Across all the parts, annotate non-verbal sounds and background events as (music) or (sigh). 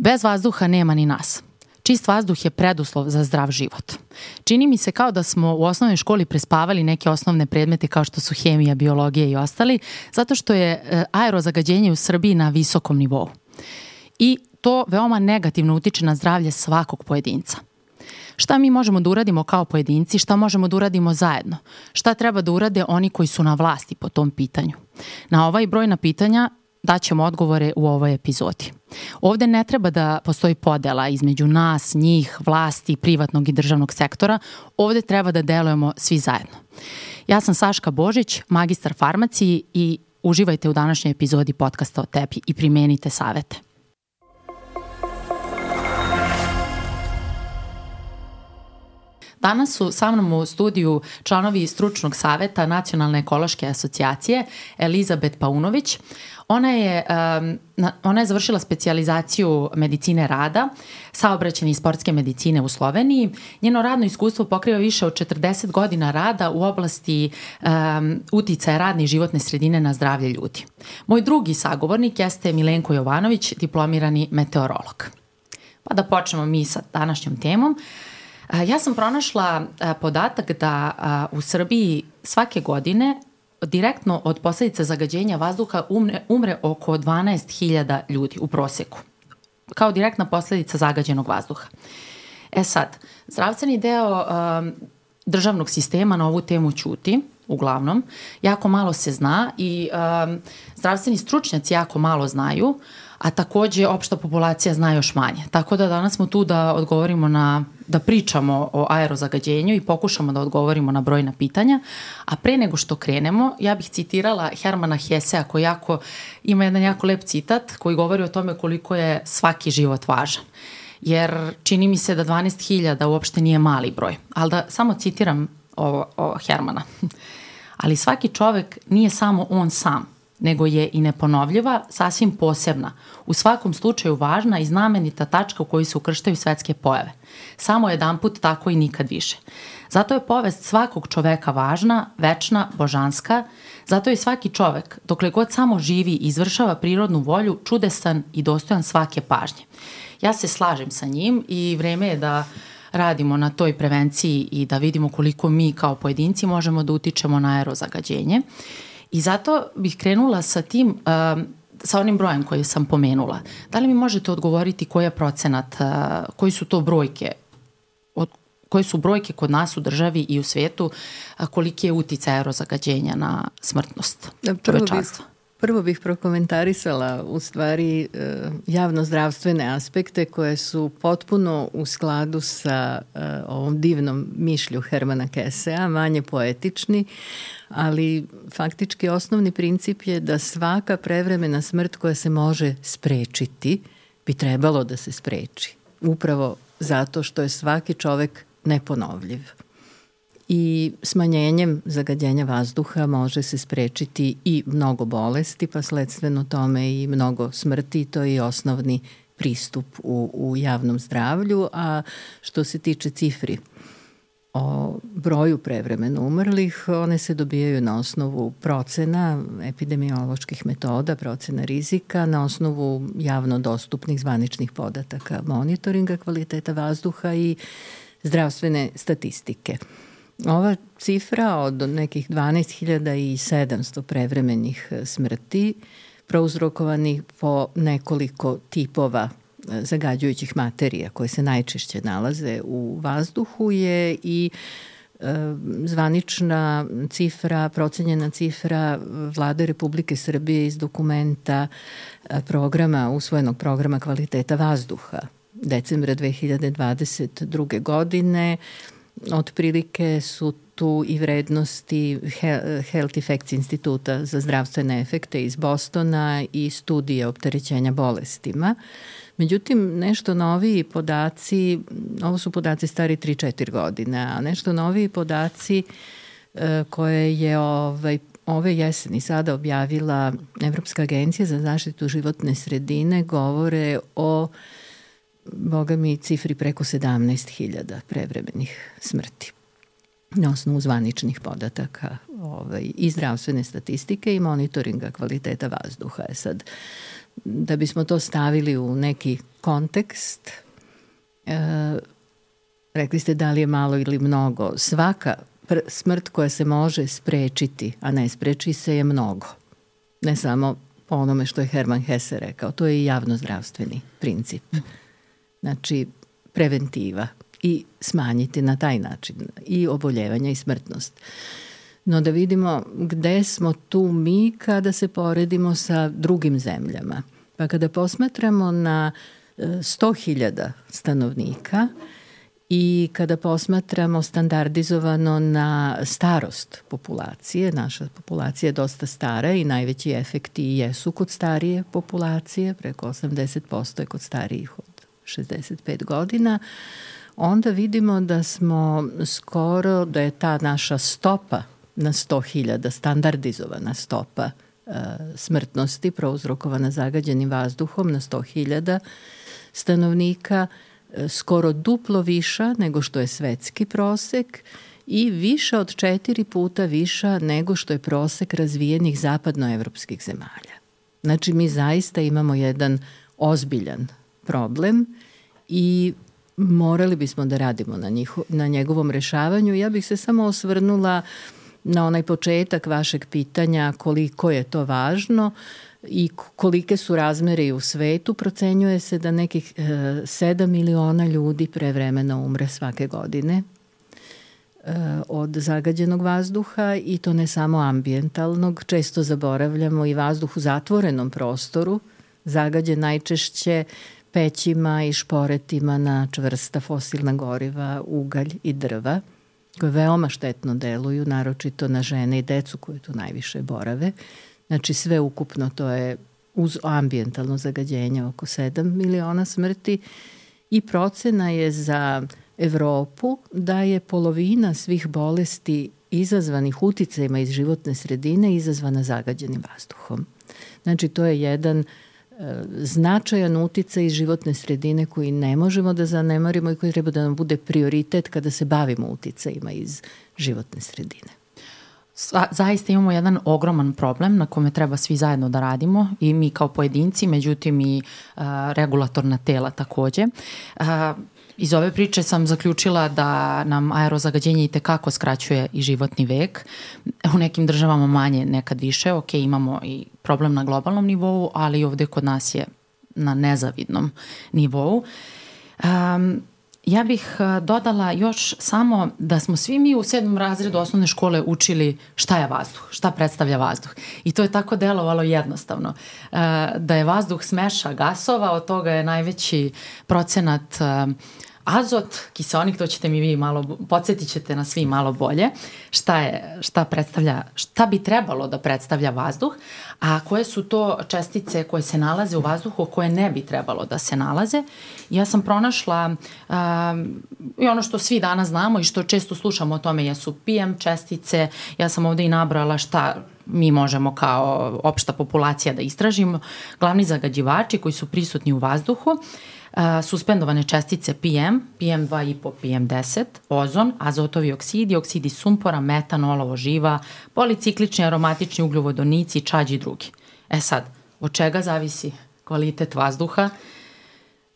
Bez vazduha nema ni nas. Čist vazduh je preduslov za zdrav život. Čini mi se kao da smo u osnovnoj školi prespavali neke osnovne predmete kao što su hemija, biologija i ostali, zato što je e, aerozagađenje u Srbiji na visokom nivou. I to veoma negativno utiče na zdravlje svakog pojedinca. Šta mi možemo da uradimo kao pojedinci, šta možemo da uradimo zajedno? Šta treba da urade oni koji su na vlasti po tom pitanju? Na ovaj brojna pitanja daćemo odgovore u ovoj epizodi. Ovde ne treba da postoji podela između nas, njih, vlasti, privatnog i državnog sektora. Ovde treba da delujemo svi zajedno. Ja sam Saška Božić, magistar farmaciji i uživajte u današnjoj epizodi podcasta o tepi i primenite savete. Danas su sa mnom u studiju članovi stručnog saveta Nacionalne ekološke asocijacije Elizabet Paunović. Ona je, um, ona je završila specializaciju medicine rada, saobraćene i sportske medicine u Sloveniji. Njeno radno iskustvo pokriva više od 40 godina rada u oblasti um, uticaja radne i životne sredine na zdravlje ljudi. Moj drugi sagovornik jeste Milenko Jovanović, diplomirani meteorolog. Pa da počnemo mi sa današnjom temom. Ja sam pronašla podatak da u Srbiji svake godine direktno od posledica zagađenja vazduha umre, umre oko 12.000 ljudi u proseku. Kao direktna posledica zagađenog vazduha. E sad, zdravstveni deo um, državnog sistema na ovu temu ćuti, uglavnom. Jako malo se zna i um, zdravstveni stručnjaci jako malo znaju, a takođe opšta populacija zna još manje. Tako da danas smo tu da odgovorimo na, da pričamo o aerozagađenju i pokušamo da odgovorimo na brojna pitanja. A pre nego što krenemo, ja bih citirala Hermana Hesea koji jako, ima jedan jako lep citat koji govori o tome koliko je svaki život važan jer čini mi se da 12.000 uopšte nije mali broj. Ali da samo citiram ovo, ovo Hermana. (laughs) Ali svaki čovek nije samo on sam nego je i neponovljiva, sasvim posebna, u svakom slučaju važna i znamenita tačka u kojoj se ukrštaju svetske pojave. Samo jedan put tako i nikad više. Zato je povest svakog čoveka važna, večna, božanska, zato je svaki čovek, dokle god samo živi i izvršava prirodnu volju, čudesan i dostojan svake pažnje. Ja se slažem sa njim i vreme je da radimo na toj prevenciji i da vidimo koliko mi kao pojedinci možemo da utičemo na aerozagađenje. I zato bih krenula sa tim, uh, sa onim brojem koji sam pomenula. Da li mi možete odgovoriti koji je procenat, uh, koji su to brojke, od, koje su brojke kod nas u državi i u svetu, uh, koliki je utica aerozagađenja na smrtnost da, čovečanstva? Prvo bih prokomentarisala u stvari e, javnozdravstvene aspekte koje su potpuno u skladu sa e, ovom divnom mišlju Hermana Kesea, manje poetični, ali faktički osnovni princip je da svaka prevremena smrt koja se može sprečiti bi trebalo da se spreči. Upravo zato što je svaki čovek neponovljiv i smanjenjem zagađenja vazduha može se sprečiti i mnogo bolesti, pa sledstveno tome i mnogo smrti, to je i osnovni pristup u, u javnom zdravlju, a što se tiče cifri o broju prevremeno umrlih, one se dobijaju na osnovu procena epidemioloških metoda, procena rizika, na osnovu javno dostupnih zvaničnih podataka monitoringa kvaliteta vazduha i zdravstvene statistike. Ova cifra od nekih 12.700 prevremenih e, smrti prouzrokovanih po nekoliko tipova e, zagađujućih materija koje se najčešće nalaze u vazduhu je i e, zvanična cifra, procenjena cifra vlade Republike Srbije iz dokumenta programa, usvojenog programa kvaliteta vazduha decembra 2022. godine otprilike su tu i vrednosti Health Effects instituta za zdravstvene efekte iz Bostona i studije opterećenja bolestima. Međutim, nešto noviji podaci, ovo su podaci stari 3-4 godine, a nešto noviji podaci e, koje je ovaj, ove jeseni sada objavila Evropska agencija za zaštitu životne sredine govore o boga mi, cifri preko 17.000 prevremenih smrti na osnovu zvaničnih podataka ovaj, i zdravstvene statistike i monitoringa kvaliteta vazduha. Je sad, Da bismo to stavili u neki kontekst, e, rekli ste da li je malo ili mnogo. Svaka smrt koja se može sprečiti, a ne spreči se je mnogo. Ne samo po onome što je Herman Hesse rekao. To je i javnozdravstveni princip. Znači, preventiva i smanjiti na taj način i oboljevanja i smrtnost. No da vidimo gde smo tu mi kada se poredimo sa drugim zemljama. Pa kada posmatramo na 100.000 e, stanovnika i kada posmatramo standardizovano na starost populacije, naša populacija je dosta stara i najveći efekti jesu kod starije populacije, preko 80% je kod starijih od 65 godina, onda vidimo da smo skoro, da je ta naša stopa na 100.000, standardizovana stopa e, smrtnosti prouzrokovana zagađenim vazduhom na 100.000 stanovnika e, skoro duplo viša nego što je svetski prosek i više od četiri puta viša nego što je prosek razvijenih zapadnoevropskih zemalja. Znači mi zaista imamo jedan ozbiljan problem i morali bismo da radimo na, njiho, na njegovom rešavanju. Ja bih se samo osvrnula na onaj početak vašeg pitanja koliko je to važno i kolike su razmere u svetu. Procenjuje se da nekih e, 7 miliona ljudi prevremeno umre svake godine e, od zagađenog vazduha i to ne samo ambientalnog. Često zaboravljamo i vazduh u zatvorenom prostoru, zagađen najčešće pećima i šporetima na čvrsta fosilna goriva, ugalj i drva, koje veoma štetno deluju, naročito na žene i decu koje tu najviše borave. Znači sve ukupno to je uz ambientalno zagađenje oko 7 miliona smrti i procena je za Evropu da je polovina svih bolesti izazvanih uticajima iz životne sredine izazvana zagađenim vazduhom. Znači to je jedan uh, značajan uticaj iz životne sredine koji ne možemo da zanemarimo i koji treba da nam bude prioritet kada se bavimo uticajima iz životne sredine. Zaista imamo jedan ogroman problem na kome treba svi zajedno da radimo i mi kao pojedinci, međutim i uh, regulatorna tela takođe. Uh, Iz ove priče sam zaključila da nam aerozagađenje i tekako skraćuje i životni vek. U nekim državama manje, nekad više. Ok, imamo i problem na globalnom nivou, ali ovde kod nas je na nezavidnom nivou. Um, ja bih dodala još samo da smo svi mi u sedmom razredu osnovne škole učili šta je vazduh, šta predstavlja vazduh. I to je tako delovalo jednostavno. Da je vazduh smeša gasova, od toga je najveći procenat azot, kiseonik, to ćete mi vi malo, podsjetit ćete na svi malo bolje, šta, je, šta predstavlja, šta bi trebalo da predstavlja vazduh, a koje su to čestice koje se nalaze u vazduhu, koje ne bi trebalo da se nalaze. Ja sam pronašla um, i ono što svi danas znamo i što često slušamo o tome jesu PM čestice, ja sam ovde i nabrala šta mi možemo kao opšta populacija da istražimo, glavni zagađivači koji su prisutni u vazduhu, uh, suspendovane čestice PM, PM2,5, PM10, ozon, azotovi oksidi, oksidi sumpora, metan, olovo živa, policiklični aromatični ugljovodonici, čađi i drugi. E sad, od čega zavisi kvalitet vazduha?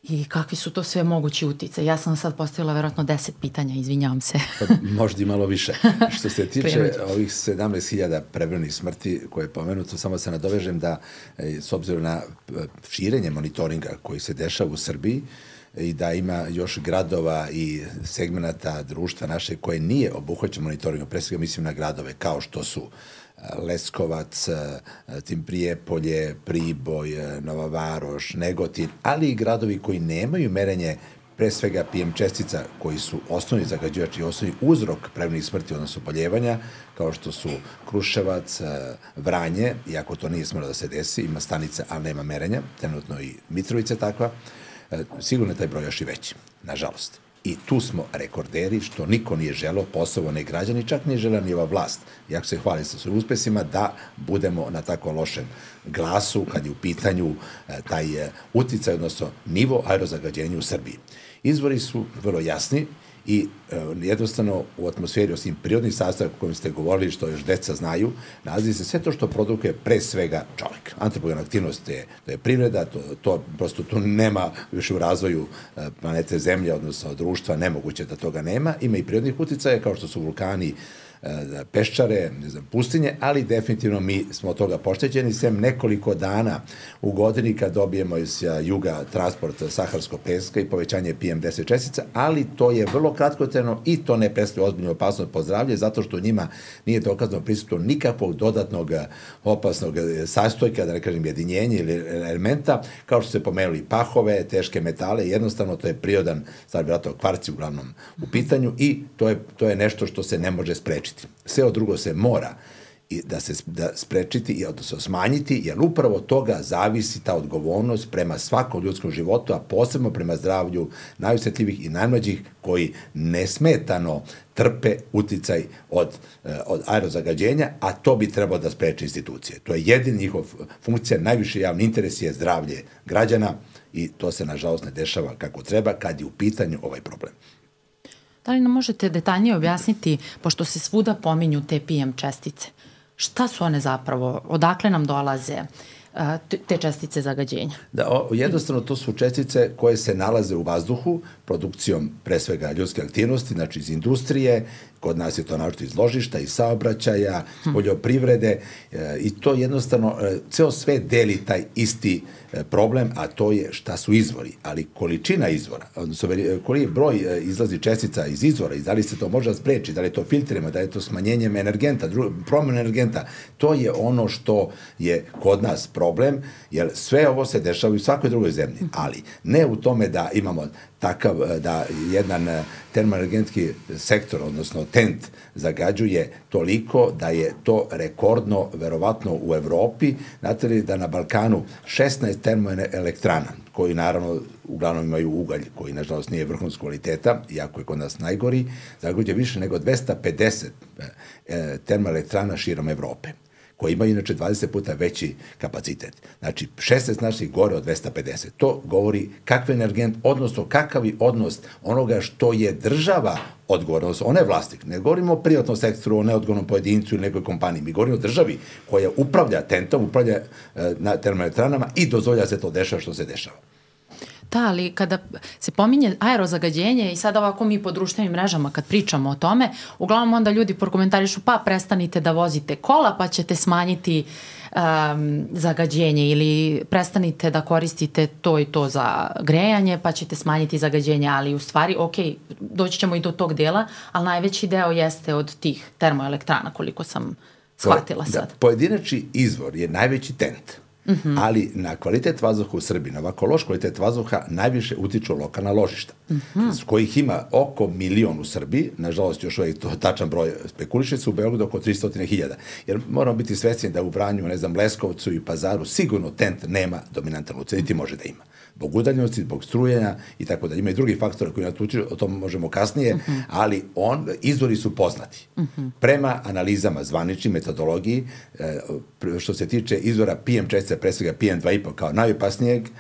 I kakvi su to sve mogući utice. Ja sam sad postavila verovatno 10 pitanja, izvinjavam se. pa, možda i malo više. Što se (laughs) tiče ovih 17.000 prevremenih smrti koje je pomenuto, samo se nadovežem da e, s obzirom na e, širenje monitoringa koji se dešava u Srbiji, i da ima još gradova i segmenata društva naše koje nije obuhvaćeno monitoringom, pre svega mislim na gradove kao što su uh, Leskovac, e, tim Prijepolje, Priboj, e, Nova Varoš, Negotin, ali i gradovi koji nemaju merenje pre svega PM čestica koji su osnovni zagađivači i osnovni uzrok prevnih smrti, odnosno poljevanja, kao što su Kruševac, e, Vranje, iako to nije smrlo da se desi, ima stanice, ali nema merenja, trenutno i Mitrovica takva, sigurno je taj broj još i veći, nažalost. I tu smo rekorderi, što niko nije želo, posao ne građani, čak nije žela ni ova vlast, jako se hvali sa svojim uspesima, da budemo na tako lošem glasu kad je u pitanju e, taj e, uticaj, odnosno nivo aerozagađenja u Srbiji. Izvori su vrlo jasni i e, jednostavno u atmosferi, osim prirodnih sastava o kojim ste govorili, što još deca znaju, nalazi se sve to što produkuje pre svega čovjek. Antropogena aktivnost je, to je privreda, to, to prosto tu nema više u razvoju e, planete Zemlje, odnosno društva, nemoguće da toga nema. Ima i prirodnih uticaja kao što su vulkani, peščare, ne znam, pustinje, ali definitivno mi smo od toga poštećeni, sem nekoliko dana u godini kad dobijemo iz juga transport saharskog peska i povećanje PM10 čestica, ali to je vrlo kratkotreno i to ne predstavlja ozbiljnu opasnost po zdravlje, zato što njima nije dokazano prisutno nikakvog dodatnog opasnog sastojka, da ne kažem jedinjenja ili elementa, kao što se pomenuli pahove, teške metale, jednostavno to je prirodan, sad vratno kvarci uglavnom u pitanju i to je, to je nešto što se ne može sprečiti sprečiti. Sve od drugo se mora i da se da sprečiti i odnosno smanjiti, jer upravo toga zavisi ta odgovornost prema svakom ljudskom životu, a posebno prema zdravlju najosetljivih i najmlađih koji nesmetano trpe uticaj od, eh, od aerozagađenja, a to bi trebalo da spreče institucije. To je jedin njihov funkcija, najviše javni interes je zdravlje građana i to se nažalost ne dešava kako treba kad je u pitanju ovaj problem. Da li nam možete detaljnije objasniti, pošto se svuda pominju te PM čestice, šta su one zapravo, odakle nam dolaze? te čestice zagađenja. Da, o, jednostavno to su čestice koje se nalaze u vazduhu produkcijom pre svega ljudske aktivnosti, znači iz industrije, kod nas je to našto iz ložišta, iz saobraćaja, iz poljoprivrede e, i to jednostavno, e, ceo sve deli taj isti e, problem, a to je šta su izvori, ali količina izvora, odnosno koji je broj izlazi čestica iz izvora i da li se to može spreči, da li je to filtrima, da li je to smanjenjem energenta, promjena energenta, to je ono što je kod nas problem, jer sve ovo se dešava u svakoj drugoj zemlji, ali ne u tome da imamo takav e, da jedan e, termoenergetski sektor, odnosno tent, zagađuje toliko da je to rekordno, verovatno u Evropi. Znate li da na Balkanu 16 termoelektrana, koji naravno uglavnom imaju ugalj, koji nažalost nije vrhunskog kvaliteta, iako je kod nas najgori, zagađuje više nego 250 e, termoelektrana širom Evrope koji imaju inače 20 puta veći kapacitet. Znači, 16 naših gore od 250. To govori kakve energent, odnosno kakavi odnos onoga što je država odgovorna, odnosno ona je vlasnik. Ne govorimo o privatnom sektoru, o neodgovornom pojedincu ili nekoj kompaniji. Mi govorimo o državi koja upravlja tentom, upravlja e, na termoelektranama i dozvolja se to dešava što se dešava. Da, ali kada se pominje aerozagađenje i sad ovako mi po društvenim mrežama kad pričamo o tome, uglavnom onda ljudi prokomentarišu pa prestanite da vozite kola pa ćete smanjiti um, zagađenje ili prestanite da koristite to i to za grejanje pa ćete smanjiti zagađenje, ali u stvari ok, doći ćemo i do tog dela, ali najveći deo jeste od tih termoelektrana koliko sam shvatila sad. Da, pojedinačni izvor je najveći tent Mm -hmm. Ali na kvalitet vazduha u Srbiji, na ovako loš kvalitet vazduha, najviše utiču lokalna ložišta, mm -hmm. s kojih ima oko milion u Srbiji, nažalost još ovaj to tačan broj spekuliše se u Beogradu oko 300.000. Jer moramo biti svesni da u Vranju, ne znam, Leskovcu i Pazaru sigurno tent nema dominantan ucen, niti može da ima zbog udaljenosti, zbog strujenja i tako da. Ima i drugih faktora koji nas utiču, o tom možemo kasnije, uh mhm. -huh. ali on, izvori su poznati. Uh mhm. -huh. Prema analizama zvaničnim metodologiji, e, što se tiče izvora PM čestica, pre svega PM2,5 kao najopasnijeg, E,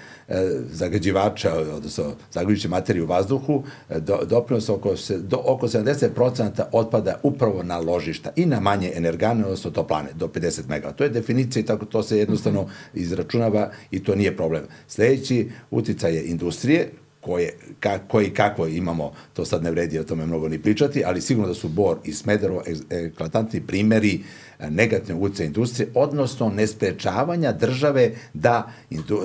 zagađivača, odnosno zagađujuće materije u vazduhu, e, do, doprinos oko, se, do, oko 70% otpada upravo na ložišta i na manje energane, odnosno toplane, do 50 MW. To je definicija i tako to se jednostavno izračunava i to nije problem. Sledeći uticaj je industrije, koje, ka, koji kako imamo, to sad ne vredi o tome mnogo ni pričati, ali sigurno da su Bor i Smederovo eklatantni primeri negativne ulice industrije, odnosno nesprečavanja države da,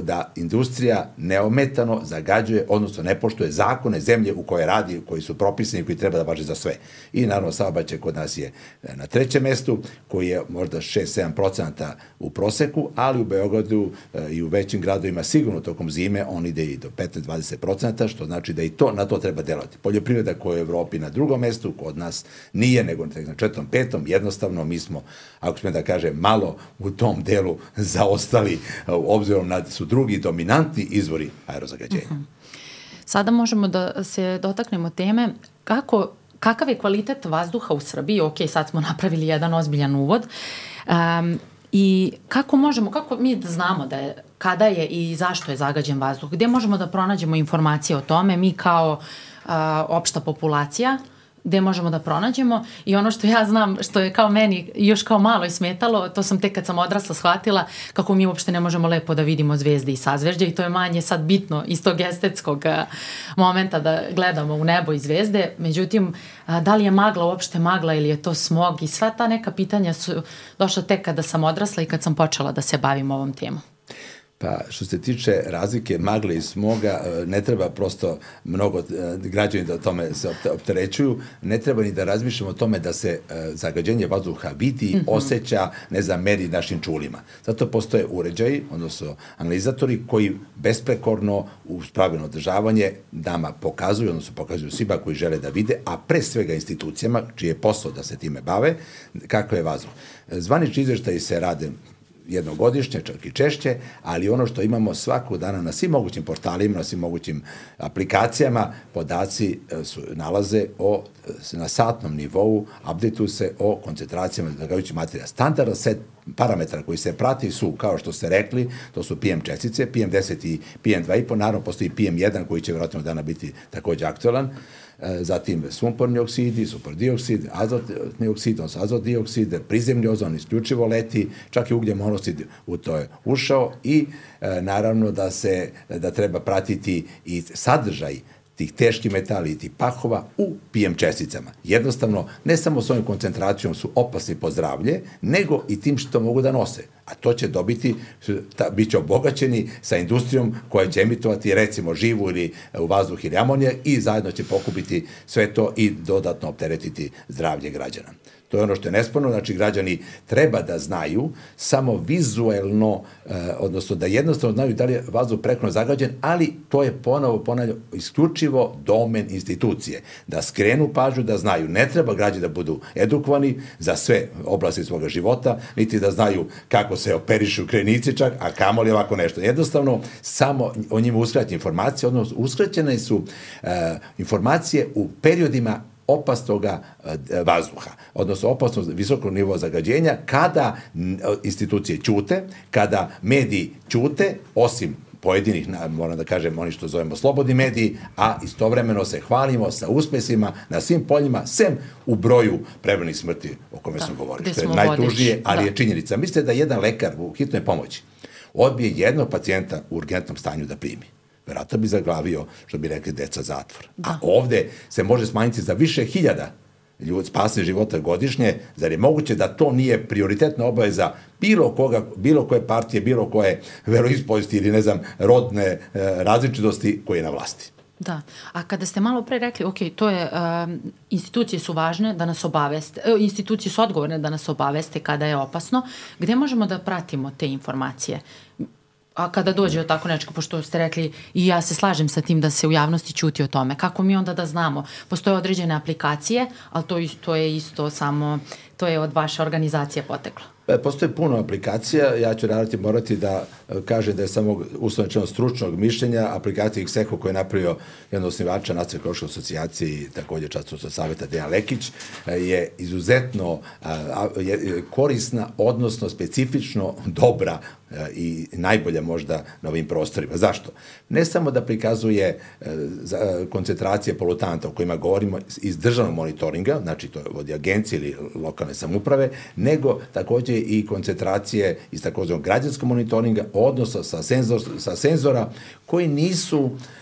da industrija neometano zagađuje, odnosno ne poštuje zakone zemlje u koje radi, koji su propisani i koji treba da važe za sve. I naravno saobaćaj kod nas je e, na trećem mestu, koji je možda 6-7% u proseku, ali u Beogradu e, i u većim gradovima sigurno tokom zime on ide i do 15-20%, što znači da i to na to treba delati. Poljoprivreda koja je u Evropi na drugom mestu, kod nas nije, nego na četvrtom, petom, jednostavno mi smo ako sme da kažem, malo u tom delu zaostali, obzirom na su drugi dominantni izvori aerozagađenja. Uh mhm. -huh. Sada možemo da se dotaknemo teme kako kakav je kvalitet vazduha u Srbiji, ok, sad smo napravili jedan ozbiljan uvod, um, i kako možemo, kako mi da znamo da je, kada je i zašto je zagađen vazduh, gde možemo da pronađemo informacije o tome, mi kao a, opšta populacija gde možemo da pronađemo i ono što ja znam, što je kao meni još kao malo i smetalo, to sam tek kad sam odrasla shvatila kako mi uopšte ne možemo lepo da vidimo zvezde i sazvežđe i to je manje sad bitno iz tog estetskog momenta da gledamo u nebo i zvezde, međutim da li je magla uopšte magla ili je to smog i sva ta neka pitanja su došla tek kada sam odrasla i kad sam počela da se bavim ovom temom. Pa što se tiče razlike magle i smoga, e, ne treba prosto mnogo e, građani da o tome se opterećuju, ne treba ni da razmišljamo o tome da se e, zagađenje vazduha vidi, mm -hmm. osjeća, ne znam, meri našim čulima. Zato postoje uređaji, odnosno analizatori koji besprekorno uz pravilno održavanje nama pokazuju, odnosno pokazuju svima koji žele da vide, a pre svega institucijama, čiji je posao da se time bave, kako je vazduh. Zvanični izveštaji se rade jednogodišnje, čak i češće, ali ono što imamo svakog dana na svim mogućim portalima, na svim mogućim aplikacijama, podaci e, su, nalaze o, e, na satnom nivou, updateu se o koncentracijama zagađujućih materija. Standardan set parametara koji se prati su, kao što ste rekli, to su PM čestice, PM10 i PM2,5, naravno postoji PM1 koji će vjerojatno dana biti takođe aktualan, zatim sumporni oksidi, supor dioksid, azotni oksid, azot dioksid, prizemni ozon isključivo leti, čak i ugljen monoksid u to je ušao i e, naravno da se da treba pratiti i sadržaj tih teških metali i tih pahova u PM česticama. Jednostavno, ne samo svojom koncentracijom su opasni po zdravlje, nego i tim što mogu da nose. A to će dobiti, ta, bit će obogaćeni sa industrijom koja će emitovati recimo živu ili u vazduh ili amonija i zajedno će pokupiti sve to i dodatno opteretiti zdravlje građana. To je ono što je nesporno, znači građani treba da znaju samo vizuelno, eh, odnosno da jednostavno znaju da li je vazduh prekono zagađen, ali to je ponovo, ponavljam, isključivo domen institucije. Da skrenu pažnju, da znaju. Ne treba građani da budu edukovani za sve oblasti svoga života, niti da znaju kako se operišu krenici čak, a kamoli ovako nešto. Jednostavno, samo o njima uskraćene informacije, odnosno uskraćene su eh, informacije u periodima opasnog e, vazduha, odnosno opasnog visokog nivoa zagađenja, kada institucije ćute, kada mediji ćute, osim pojedinih, moram da kažem, oni što zovemo slobodni mediji, a istovremeno se hvalimo sa uspesima na svim poljima, sem u broju prebranih smrti o kome da, smo govorili, što je najtužnije, ali da. je činjenica. Mislite da jedan lekar u hitnoj pomoći odbije jednog pacijenta u urgentnom stanju da primi verovatno bi zaglavio, što bi rekli, deca zatvor. Da. A ovde se može smanjiti za više hiljada ljud, spasne života godišnje, zar je moguće da to nije prioritetna obaveza bilo koga, bilo koje partije, bilo koje veroispovesti ili ne znam, rodne e, različitosti koje je na vlasti. Da, a kada ste malo pre rekli, ok, to je, uh, institucije su važne da nas obaveste, uh, institucije su odgovorne da nas obaveste kada je opasno, gde možemo da pratimo te informacije? A kada dođe o tako nečega, pošto ste rekli i ja se slažem sa tim da se u javnosti ćuti o tome, kako mi onda da znamo? Postoje određene aplikacije, ali to, to je isto samo, to je od vaše organizacije poteklo. E, postoje puno aplikacija, ja ću raditi morati da e, kažem da je samo uslovnečeno stručnog mišljenja, aplikacija XECO koja je napravio jedan osnivača Nacionalne ekološke asocijacije i takođe častostva saveta Dejan Lekić, e, je izuzetno korisna, odnosno specifično dobra i najbolja možda na ovim prostorima. Zašto? Ne samo da prikazuje koncentracije polutanta o kojima govorimo iz državnog monitoringa, znači to vodi agencije ili lokalne samuprave, nego takođe i koncentracije iz takozvanog građanskog monitoringa, odnosno sa, senzor, sa senzora koji nisu e,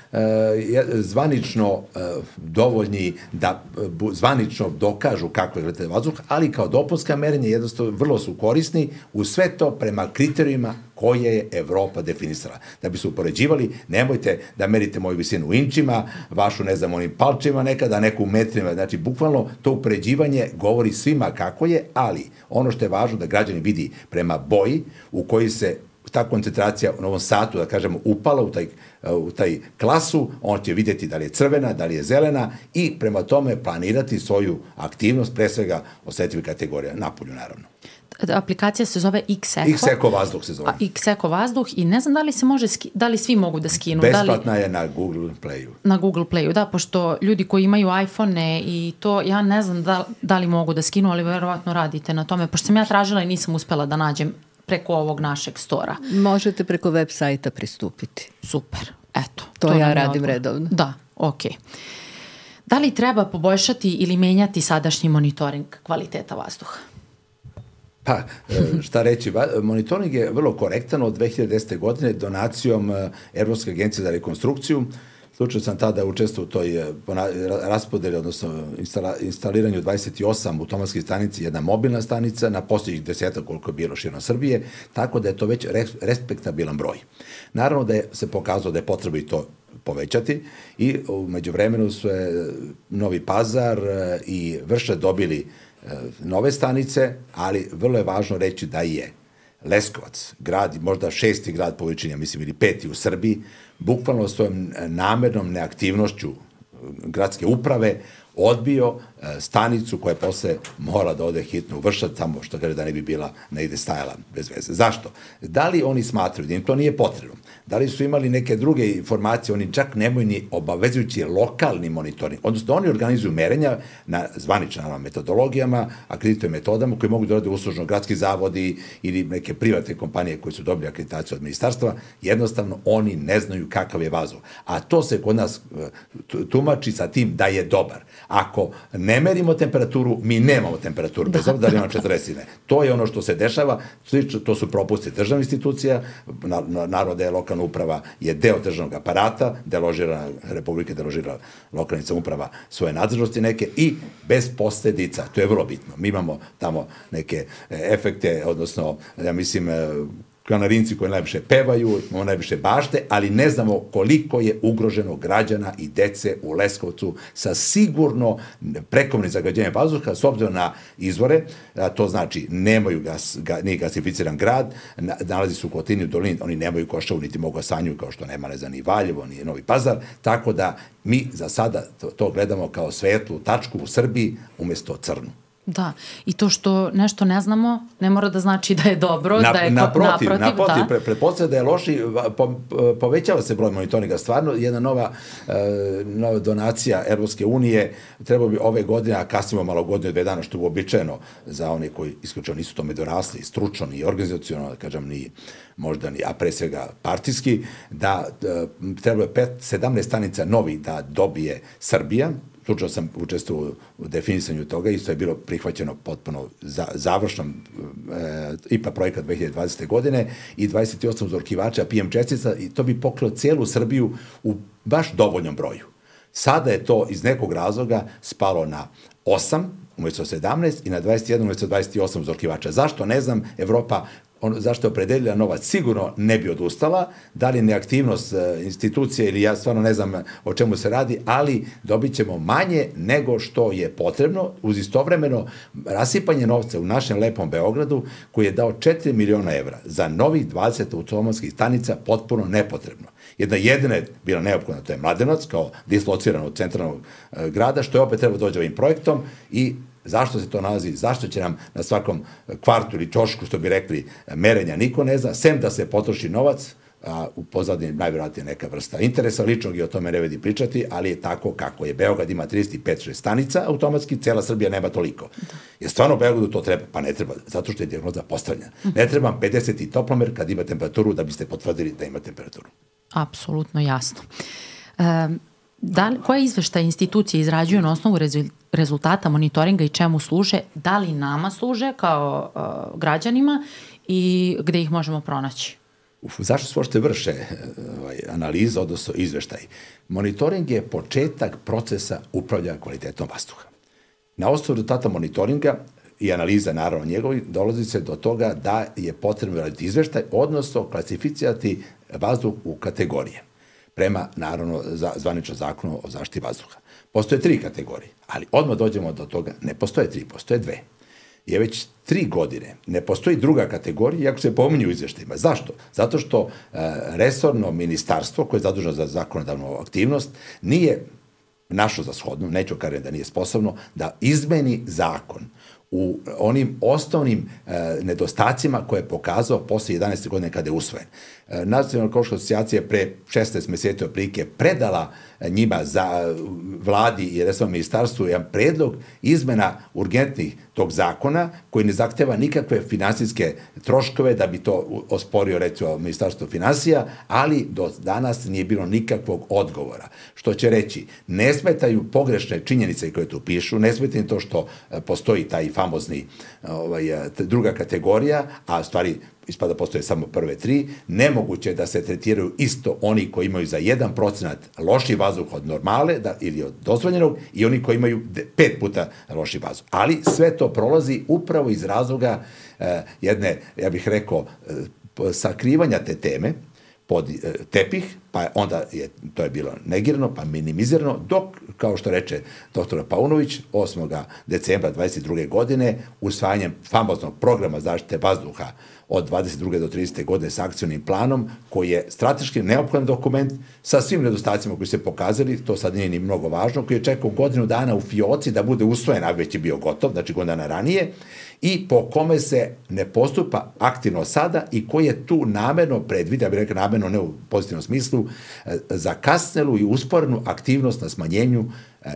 zvanično e, dovoljni da e, zvanično dokažu kako je gledate vazduh, ali kao dopunska merenja jednostavno vrlo su korisni u sve to prema kriterijima koje je Evropa definisala. Da bi se upoređivali, nemojte da merite moju visinu u inčima, vašu, ne znam, onim palčima nekada, neku metrima. Znači, bukvalno to upoređivanje govori svima kako je, ali ono što je važno da građani vidi prema boji u koji se ta koncentracija u Novom Satu, da kažemo, upala u taj, u taj klasu, on će videti da li je crvena, da li je zelena i prema tome planirati svoju aktivnost, pre svega osetljivih kategorija, napolju naravno aplikacija se zove Xeco. Xeco vazduh se zove. Xeco vazduh i ne znam da li se može, ski, da li svi mogu da skinu. Besplatna da li, je na Google Playu. Na Google Playu, da, pošto ljudi koji imaju iPhone-e i to, ja ne znam da, da li mogu da skinu, ali verovatno radite na tome, pošto sam ja tražila i nisam uspela da nađem preko ovog našeg stora. Možete preko web sajta pristupiti. Super, eto. To, to ja radim odgovor. redovno. Da, okej. Okay. Da li treba poboljšati ili menjati sadašnji monitoring kvaliteta vazduha? Pa, e, šta reći, monitoring je vrlo korektan od 2010. godine donacijom e, Evropske agencije za rekonstrukciju. Slučaj sam tada učestvo u toj e, raspodeli, odnosno instala, instaliranju 28 automatskih stanici, jedna mobilna stanica na posljednjih deseta koliko je bilo širom Srbije, tako da je to već respektabilan broj. Naravno da je se pokazalo da je potrebno i to povećati i umeđu vremenu su je Novi Pazar i Vrše dobili nove stanice, ali vrlo je važno reći da je Leskovac, grad, možda šesti grad po veličini, mislim, ili peti u Srbiji, bukvalno svojom namernom neaktivnošću gradske uprave odbio e, stanicu koja posle mora da ode hitno u Vršac, tamo što kaže da ne bi bila negde stajala bez veze. Zašto? Da li oni smatraju da im to nije potrebno? Da li su imali neke druge informacije? Oni čak nemaju ni obavezujući lokalni monitoring. Odnosno, oni organizuju merenja na zvaničnim metodologijama, akredituju metodama koje mogu da rade uslužno gradski zavodi ili neke privatne kompanije koje su dobili akreditaciju od ministarstva. Jednostavno, oni ne znaju kakav je vazduh. A to se kod nas e, tumači sa tim da je dobar. Ako ne merimo temperaturu, mi nemamo temperaturu, bez obzira da li ima 40 ne. To je ono što se dešava, to su propusti državnih institucija, narode je lokalna uprava je deo državnog aparata, deložira Republike, deložira lokalna uprava svoje nadzornosti neke i bez posledica, to je vrlo bitno. Mi imamo tamo neke e, efekte, odnosno, ja mislim, e, kanarinci koji najviše pevaju, imamo najviše bašte, ali ne znamo koliko je ugroženo građana i dece u Leskovcu sa sigurno prekomnim zagađenjem vazduha s obzirom na izvore, to znači nemaju gas, ga, nije gasificiran grad, na, nalazi se u Kotini u dolini, oni nemaju košavu, niti mogu sanju, kao što nema, ne znam, ni Valjevo, ni Novi Pazar, tako da mi za sada to, to gledamo kao svetlu tačku u Srbiji umesto crnu. Da, i to što nešto ne znamo ne mora da znači da je dobro, na, da je naprotiv, naprotiv, naprotiv da. Pre, pretpostavlja da je loši, po, povećava se broj monitoringa stvarno, jedna nova, e, nova donacija Evropske unije, treba bi ove godine, a kasnimo malo godine, dve dana, što je uobičajeno za one koji isključivo nisu tome dorasli, stručno i organizacijono, da kažem, ni možda ni, a pre svega partijski, da, da treba je 17 stanica novi da dobije Srbija, slučajno sam učestvovao u definisanju toga, isto je bilo prihvaćeno potpuno za, završnom e, IPA projekat 2020. godine i 28 uzorkivača PM čestica i to bi pokrilo celu Srbiju u baš dovoljnom broju. Sada je to iz nekog razloga spalo na 8 umesto 17 i na 21 umesto 28 uzorkivača. Zašto? Ne znam. Evropa on, zašto je opredelila novac, sigurno ne bi odustala, da li neaktivnost e, institucije ili ja stvarno ne znam o čemu se radi, ali dobit ćemo manje nego što je potrebno uz istovremeno rasipanje novca u našem lepom Beogradu koji je dao 4 miliona evra za novih 20 automatskih stanica potpuno nepotrebno. Jedna jedina je bila neophodna, to je Mladenovac kao dislociran od centralnog e, grada, što je opet treba dođe ovim projektom i Zašto se to nalazi, zašto će nam na svakom kvartu ili čošku, što bi rekli, merenja niko ne zna, sem da se potroši novac, a u pozadini najvjerojatnije neka vrsta interesa ličnog i o tome ne vedi pričati, ali je tako kako je. Beograd ima 35-6 stanica automatski, cela Srbija nema toliko. Da. Je stvarno Beogradu to treba? Pa ne treba, zato što je dijagnoza postavljena. Ne treba 50 toplomer kad ima temperaturu da biste potvrdili da ima temperaturu. Apsolutno jasno. Um, Da koje izveštaje institucije izrađuju na osnovu rezultata monitoringa i čemu služe? Da li nama služe kao uh, građanima i gde ih možemo pronaći? Uf, zašto se uopšte vrše ovaj, analiza, odnosno izveštaj? Monitoring je početak procesa upravljanja kvalitetom vazduha. Na osnovu rezultata monitoringa i analiza naravno njegovi, dolazi se do toga da je potrebno raditi izveštaj, odnosno klasificirati vazduh u kategorije prema, naravno, zvanično zakonu o zaštiti vazduha. Postoje tri kategorije, ali odmah dođemo do toga, ne postoje tri, postoje dve. Je već tri godine, ne postoji druga kategorija, iako se pominju u izveštajima. Zašto? Zato što e, resorno ministarstvo, koje je zaduženo za zakonodavnu aktivnost, nije našo za shodno, neću kažem da nije sposobno, da izmeni zakon u onim osnovnim e, nedostacima koje je pokazao posle 11. godine kada je usvojen. E, Nacionalna ekološka asocijacija pre 16 meseci otprilike predala e, njima za vladi i resornom ministarstvu jedan predlog izmena urgentnih tog zakona koji ne zahteva nikakve finansijske troškove da bi to osporio recimo ministarstvo financija, ali do danas nije bilo nikakvog odgovora. Što će reći, ne smetaju pogrešne činjenice koje tu pišu, ne smetaju to što postoji taj famozni ovaj, druga kategorija, a stvari ispada postoje samo prve tri, nemoguće je da se tretiraju isto oni koji imaju za 1% loši vazduh od normale da, ili od dozvoljenog i oni koji imaju pet puta loši vazduh. Ali sve to prolazi upravo iz razloga eh, jedne, ja bih rekao, eh, sakrivanja te teme, pod e, tepih, pa onda je, to je bilo negirano, pa minimizirano, dok, kao što reče dr. Paunović, 8. decembra 22. godine, usvajanjem famoznog programa zaštite vazduha od 22. do 30. godine sa akcijnim planom, koji je strateški neophodan dokument sa svim nedostacima koji se pokazali, to sad nije ni mnogo važno, koji je čekao godinu dana u fioci da bude usvojen, a već je bio gotov, znači godinu dana ranije, i po kome se ne postupa aktivno sada i koji je tu namerno predvidio, ja bih rekao namerno ne u pozitivnom smislu, e, za kasnelu i usporenu aktivnost na smanjenju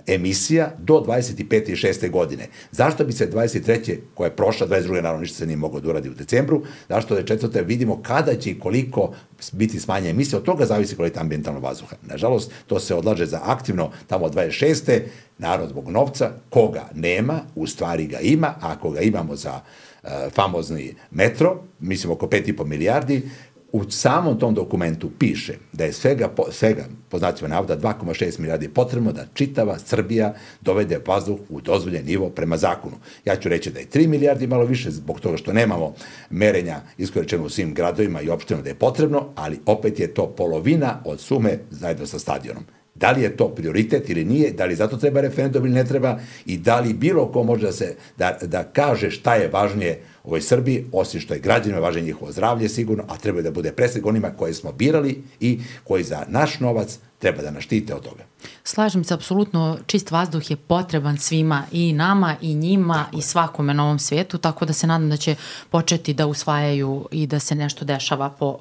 emisija do 25. i 6. godine. Zašto bi se 23. koja je prošla, 22. naravno ništa se nije moglo da uradi u decembru, zašto da četvrte vidimo kada će i koliko biti smanje emisije, od toga zavisi kvalitet ambientalnog vazduha. Nažalost, to se odlaže za aktivno tamo od 26. narod zbog novca, koga nema, u stvari ga ima, a ako ga imamo za uh, famozni metro, mislim oko 5,5 milijardi, u samom tom dokumentu piše da je svega, svega po znacima navoda, 2,6 milijardi potrebno da čitava Srbija dovede vazduh u dozvoljen nivo prema zakonu. Ja ću reći da je 3 milijardi malo više zbog toga što nemamo merenja iskorečeno u svim gradovima i opštinama da je potrebno, ali opet je to polovina od sume zajedno sa stadionom. Da li je to prioritet ili nije, da li zato treba referendum ili ne treba i da li bilo ko može da, se, da, da kaže šta je važnije ovoj Srbiji, osim što je građanima važnije njihovo zdravlje sigurno, a treba da bude presek onima koje smo birali i koji za naš novac treba da nas štite od toga. Slažem se, apsolutno, čist vazduh je potreban svima, i nama, i njima, tako i svakome na ovom svijetu, tako da se nadam da će početi da usvajaju i da se nešto dešava po,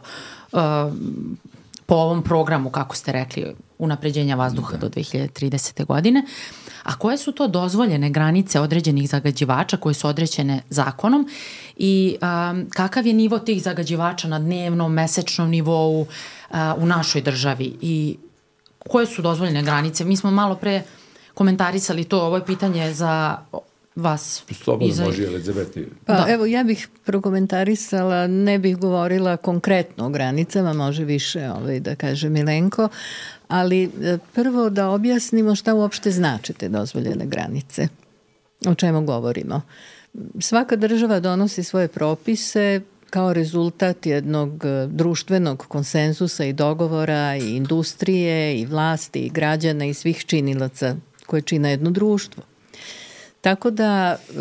uh, po ovom programu, kako ste rekli, unapređenja vazduha da. do 2030. godine. A koje su to dozvoljene granice određenih zagađivača koje su određene zakonom i um, kakav je nivo tih zagađivača na dnevnom, mesečnom nivou uh, u našoj državi i koje su dozvoljene granice? Mi smo malo pre komentarisali to, ovo je pitanje za vas. Slobodno iza... može Elizabeti. Pa da. evo, ja bih prokomentarisala, ne bih govorila konkretno o granicama, može više ovaj, da kaže Milenko, ali e, prvo da objasnimo šta uopšte znači te dozvoljene granice. O čemu govorimo? Svaka država donosi svoje propise kao rezultat jednog e, društvenog konsenzusa i dogovora i industrije i vlasti i građana i svih činilaca koje čine jedno društvo. Tako da e,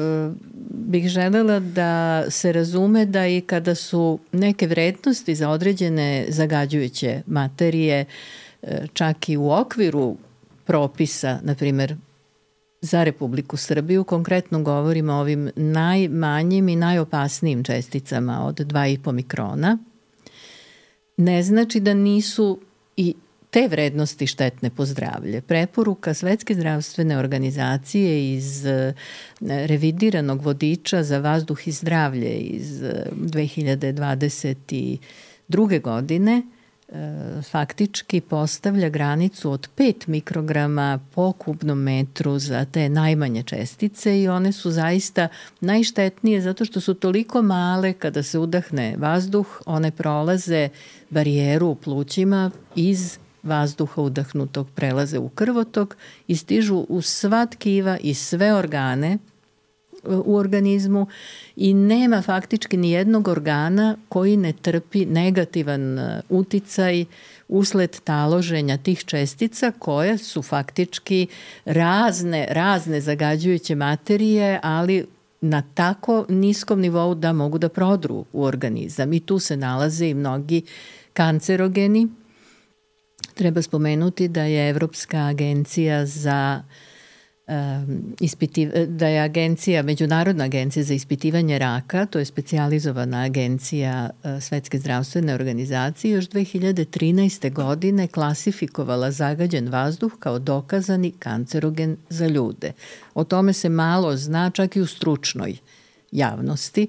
bih želela da se razume da i kada su neke vrednosti za određene zagađujuće materije e, čak i u okviru propisa, na primer za Republiku Srbiju, konkretno govorimo o ovim najmanjim i najopasnijim česticama od 2,5 mikrona, ne znači da nisu i te vrednosti štetne po zdravlje. Preporuka Svetske zdravstvene organizacije iz e, revidiranog vodiča za vazduh i zdravlje iz 2022. E, godine faktički postavlja granicu od 5 mikrograma po kubnom metru za te najmanje čestice i one su zaista najštetnije zato što su toliko male kada se udahne vazduh, one prolaze barijeru u plućima iz vazduha udahnutog prelaze u krvotok i stižu u sva tkiva i sve organe u organizmu i nema faktički ni jednog organa koji ne trpi negativan e, uticaj usled taloženja tih čestica koje su faktički razne, razne zagađujuće materije, ali na tako niskom nivou da mogu da prodru u organizam. I tu se nalaze i mnogi kancerogeni Treba spomenuti da je Evropska agencija za ispitiv, da je agencija, Međunarodna agencija za ispitivanje raka, to je specijalizovana agencija e, Svetske zdravstvene organizacije, još 2013. godine klasifikovala zagađen vazduh kao dokazani kancerogen za ljude. O tome se malo zna čak i u stručnoj javnosti.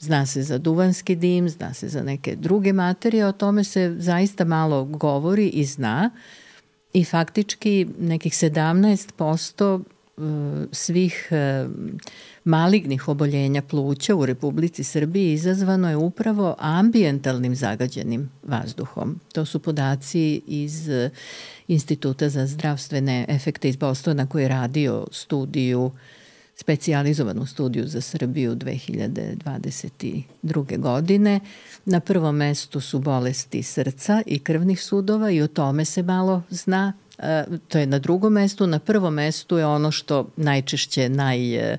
Zna se za duvanski dim, zna se za neke druge materije, o tome se zaista malo govori i zna. Uh, i faktički nekih 17% e, svih e, malignih oboljenja pluća u Republici Srbiji izazvano je upravo ambientalnim zagađenim vazduhom. To su podaci iz e, Instituta za zdravstvene efekte iz Bostona koji je radio studiju uh, specijalizovanu studiju za Srbiju 2022. godine. Na prvom mestu su bolesti srca i krvnih sudova i o tome se malo zna. E, to je na drugom mestu. Na prvom mestu je ono što najčešće naj e,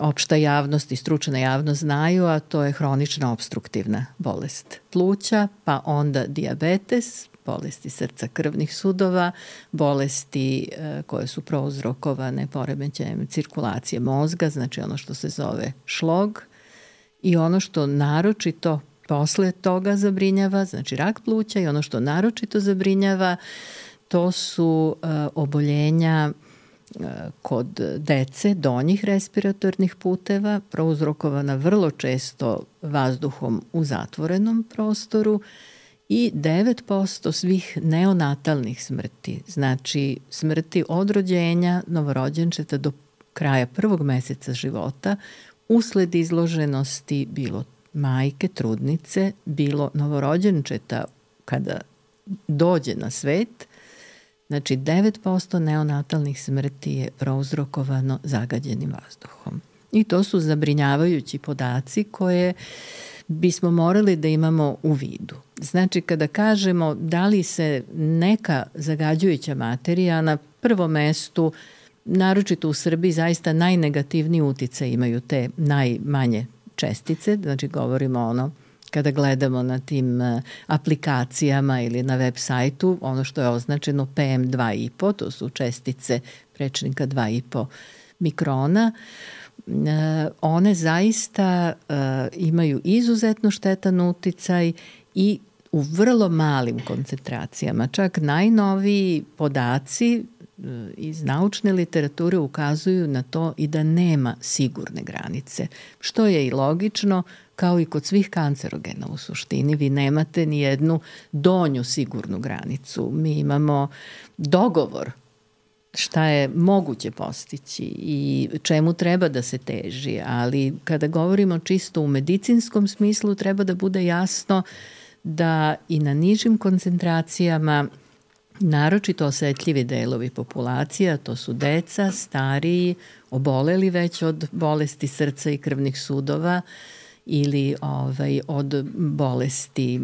opšta javnost i stručna javnost znaju, a to je hronična obstruktivna bolest pluća, pa onda diabetes, bolesti srca krvnih sudova, bolesti e, koje su prouzrokovane poremećajem cirkulacije mozga, znači ono što se zove šlog. I ono što naročito posle toga zabrinjava, znači rak pluća i ono što naročito zabrinjava to su e, oboljenja e, kod dece donjih respiratornih puteva, prouzrokovana vrlo često vazduhom u zatvorenom prostoru i 9% svih neonatalnih smrti, znači smrti od rođenja novorođenčeta do kraja prvog meseca života, usled izloženosti bilo majke, trudnice, bilo novorođenčeta kada dođe na svet, znači 9% neonatalnih smrti je prouzrokovano zagađenim vazduhom. I to su zabrinjavajući podaci koje uh, bismo morali da imamo u vidu. Znači, kada kažemo da li se neka zagađujuća materija na prvom mestu, naročito u Srbiji, zaista najnegativniji utice imaju te najmanje čestice, znači govorimo ono kada gledamo na tim e, aplikacijama ili na web sajtu, ono što je označeno PM2,5, to su čestice prečnika 2,5 mikrona. Uh, one zaista e, imaju izuzetno štetan uticaj i u vrlo malim koncentracijama. Čak najnoviji podaci e, iz naučne literature ukazuju na to i da nema sigurne granice, što je i logično kao i kod svih kancerogena u suštini. Vi nemate ni jednu donju sigurnu granicu. Mi imamo dogovor šta je moguće postići i čemu treba da se teži, ali kada govorimo čisto u medicinskom smislu treba da bude jasno da i na nižim koncentracijama naročito osetljivi delovi populacija, to su deca, stariji, oboleli već od bolesti srca i krvnih sudova, ili ovaj, od bolesti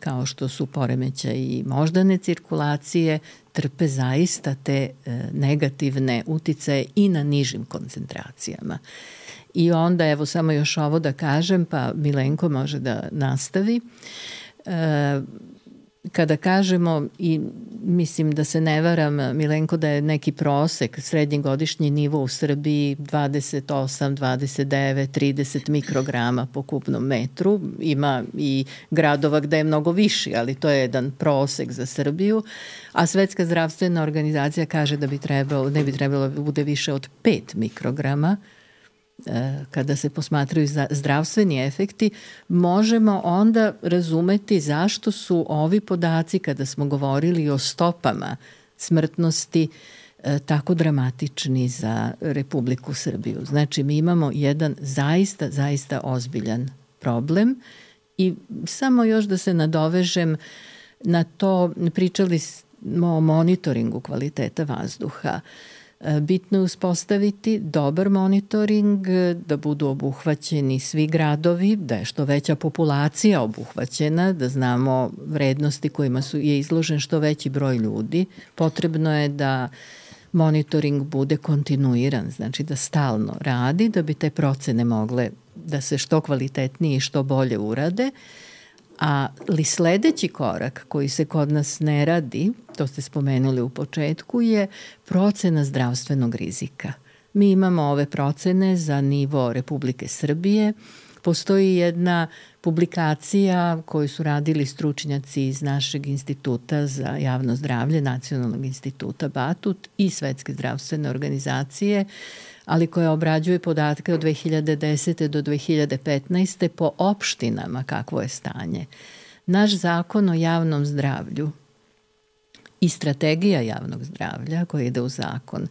kao što su poremeća i moždane cirkulacije, trpe zaista te e, negativne uticaje i na nižim koncentracijama. I onda, evo samo još ovo da kažem, pa Milenko može da nastavi. E, kada kažemo i mislim da se ne varam Milenko da je neki prosek srednji godišnji nivo u Srbiji 28, 29, 30 mikrograma po kubnom metru. Ima i gradova gde je mnogo viši, ali to je jedan prosek za Srbiju. A Svetska zdravstvena organizacija kaže da bi trebalo, ne bi trebalo da bude više od 5 mikrograma kada se posmatraju zdravstveni efekti, možemo onda razumeti zašto su ovi podaci, kada smo govorili o stopama smrtnosti, e, tako dramatični za Republiku Srbiju. Znači, mi imamo jedan zaista, zaista ozbiljan problem i samo još da se nadovežem na to, pričali smo o monitoringu kvaliteta vazduha. Uh, bitno je uspostaviti dobar monitoring, da budu obuhvaćeni svi gradovi, da je što veća populacija obuhvaćena, da znamo vrednosti kojima su, je izložen što veći broj ljudi. Potrebno je da monitoring bude kontinuiran, znači da stalno radi, da bi te procene mogle da se što kvalitetnije i što bolje urade. Ali sledeći korak koji se kod nas ne radi, to ste spomenuli u početku, je procena zdravstvenog rizika. Mi imamo ove procene za nivo Republike Srbije. Postoji jedna publikacija koju su radili stručnjaci iz našeg instituta za javno zdravlje, Nacionalnog instituta Batut i Svetske zdravstvene organizacije, ali koja obrađuje podatke od 2010. do 2015. po opštinama kakvo je stanje. Naš zakon o javnom zdravlju i strategija javnog zdravlja koja ide u zakon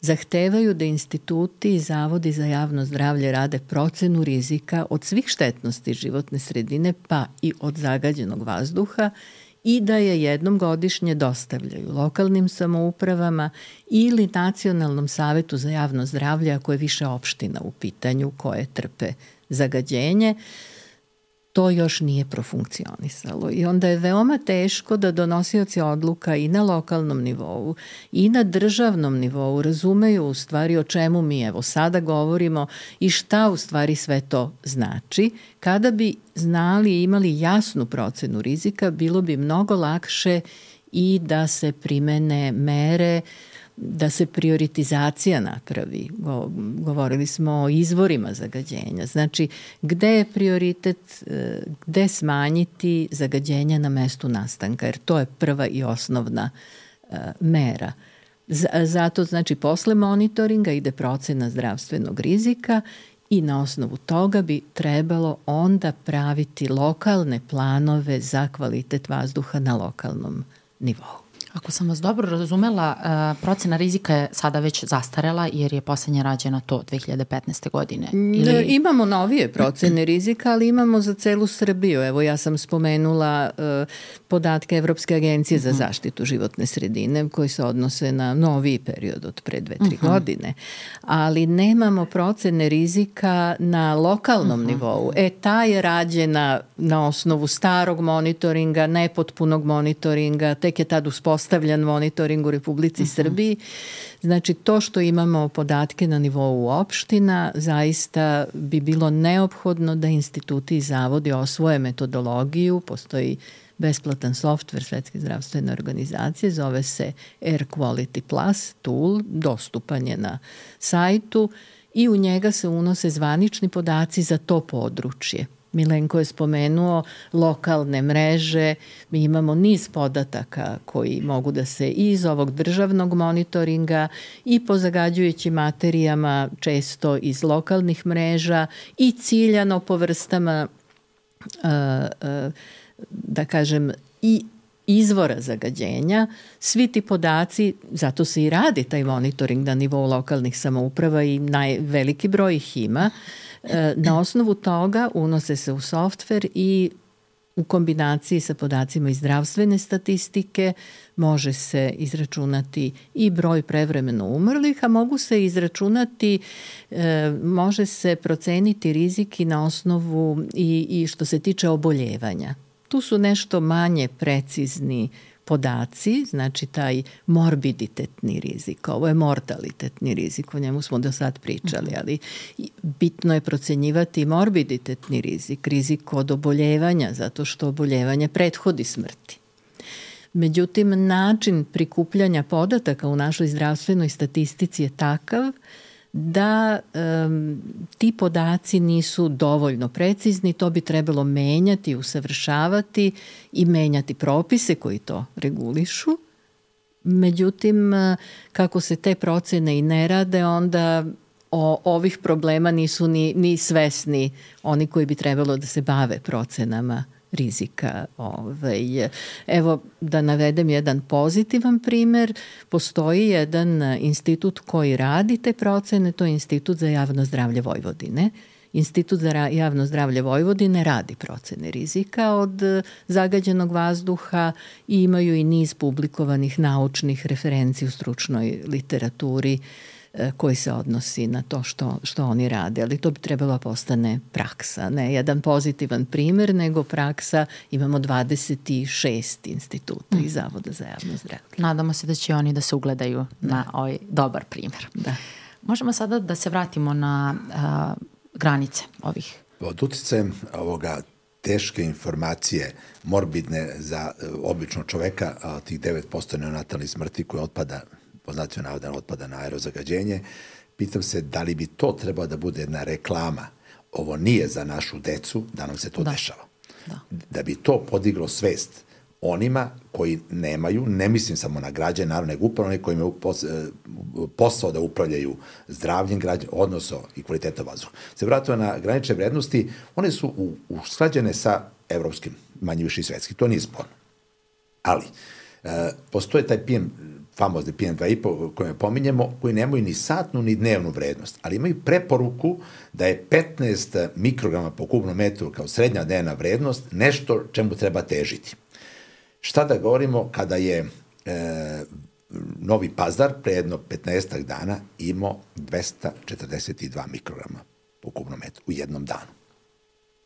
zahtevaju da instituti i zavodi za javno zdravlje rade procenu rizika od svih štetnosti životne sredine pa i od zagađenog vazduha i da je jednom godišnje dostavljaju lokalnim samoupravama ili Nacionalnom savetu za javno zdravlje ako je više opština u pitanju koje trpe zagađenje to još nije profunkcionisalo i onda je veoma teško da donosioci odluka i na lokalnom nivou i na državnom nivou razumeju u stvari o čemu mi evo sada govorimo i šta u stvari sve to znači. Kada bi znali i imali jasnu procenu rizika, bilo bi mnogo lakše i da se primene mere uh, da se prioritizacija napravi. Govorili smo o izvorima zagađenja. Znači, gde je prioritet, e, gde smanjiti zagađenja na mestu nastanka, jer to je prva i osnovna e, mera. Zato, znači, posle monitoringa ide procena zdravstvenog rizika i na osnovu toga bi trebalo onda praviti lokalne planove za kvalitet vazduha na lokalnom nivou. Ako sam vas dobro razumela, uh, procena rizika je sada već zastarela jer je poslednja rađena to 2015. godine. Ili... Imamo novije procene rizika, ali imamo za celu Srbiju. Evo ja sam spomenula uh, podatke Evropske agencije za mhm. zaštitu životne sredine koji se odnose na novi period od pre dve, tri uh mhm. -huh. godine. Ali nemamo procene rizika na lokalnom uh mhm. -huh. nivou. E, ta je rađena na osnovu starog monitoringa, nepotpunog monitoringa, tek je tad uspostavljena uspostavljan monitoring u Republici uh mhm. -huh. Srbiji. Znači, to što imamo podatke na nivou opština, zaista bi bilo neophodno da instituti i zavodi osvoje metodologiju, postoji besplatan softver Svetske zdravstvene organizacije, zove se Air Quality Plus tool, dostupan je na sajtu i u njega se unose zvanični podaci za to područje. Milenko je spomenuo lokalne mreže, mi imamo niz podataka koji mogu da se iz ovog državnog monitoringa i po zagađujućim materijama često iz lokalnih mreža i ciljano po vrstama da kažem i izvora zagađenja, svi ti podaci, zato se i radi taj monitoring na nivou lokalnih samouprava i najveliki broj ih ima, E, na osnovu toga unose se u softver i u kombinaciji sa podacima iz zdravstvene statistike može se izračunati i broj prevremeno umrlih, a mogu se izračunati, e, može se proceniti rizik i na osnovu i, i što se tiče oboljevanja. Tu su nešto manje precizni podaci, znači taj morbiditetni rizik, ovo je mortalitetni rizik, o njemu smo do sad pričali, mhm. ali bitno je procenjivati morbiditetni rizik, rizik od oboljevanja, zato što oboljevanje prethodi smrti. Međutim, način prikupljanja podataka u našoj zdravstvenoj statistici je takav da um, ti podaci nisu dovoljno precizni, to bi trebalo menjati, usavršavati i menjati propise koji to regulišu. Međutim, kako se te procene i ne rade, onda o ovih problema nisu ni, ni svesni oni koji bi trebalo da se bave procenama rizika. Ovaj. Evo da navedem jedan pozitivan primer. Postoji jedan institut koji radi te procene, to je Institut za javno zdravlje Vojvodine. Institut za javno zdravlje Vojvodine radi procene rizika od zagađenog vazduha i imaju i niz publikovanih naučnih referenci u stručnoj literaturi uh, koji se odnosi na to što, što oni rade, ali to bi trebalo da postane praksa, ne jedan pozitivan primer, nego praksa, imamo 26 instituta mm. i Zavoda za javno zdravlje. Nadamo se da će oni da se ugledaju da. na ovaj dobar primer. Da. Možemo sada da se vratimo na a, granice ovih Pod uticajem ovoga teške informacije, morbidne za e, običnog čoveka, a tih 9% neonatalnih smrti koje otpada, poznatio navodan, otpada na aerozagađenje, pitam se da li bi to trebalo da bude jedna reklama. Ovo nije za našu decu da nam se to da. dešava. Da. da bi to podiglo svest onima koji nemaju, ne mislim samo na građane, naravno, nego upravo oni koji imaju e, posao da upravljaju zdravljem građana, odnosno i kvaliteta vazduha. Se vratimo na granične vrednosti, one su usklađene sa evropskim, manje više i svetski, to nije sporno. Ali, e, postoje taj PM, famozni PM2,5 koje pominjemo, koji nemaju ni satnu ni dnevnu vrednost, ali imaju preporuku da je 15 mikrograma po kubnom metru kao srednja dnevna vrednost nešto čemu treba težiti. Šta da govorimo kada je e, Novi Pazar pre jedno 15 dana imao 242 mikrograma po kubnom metru u jednom danu.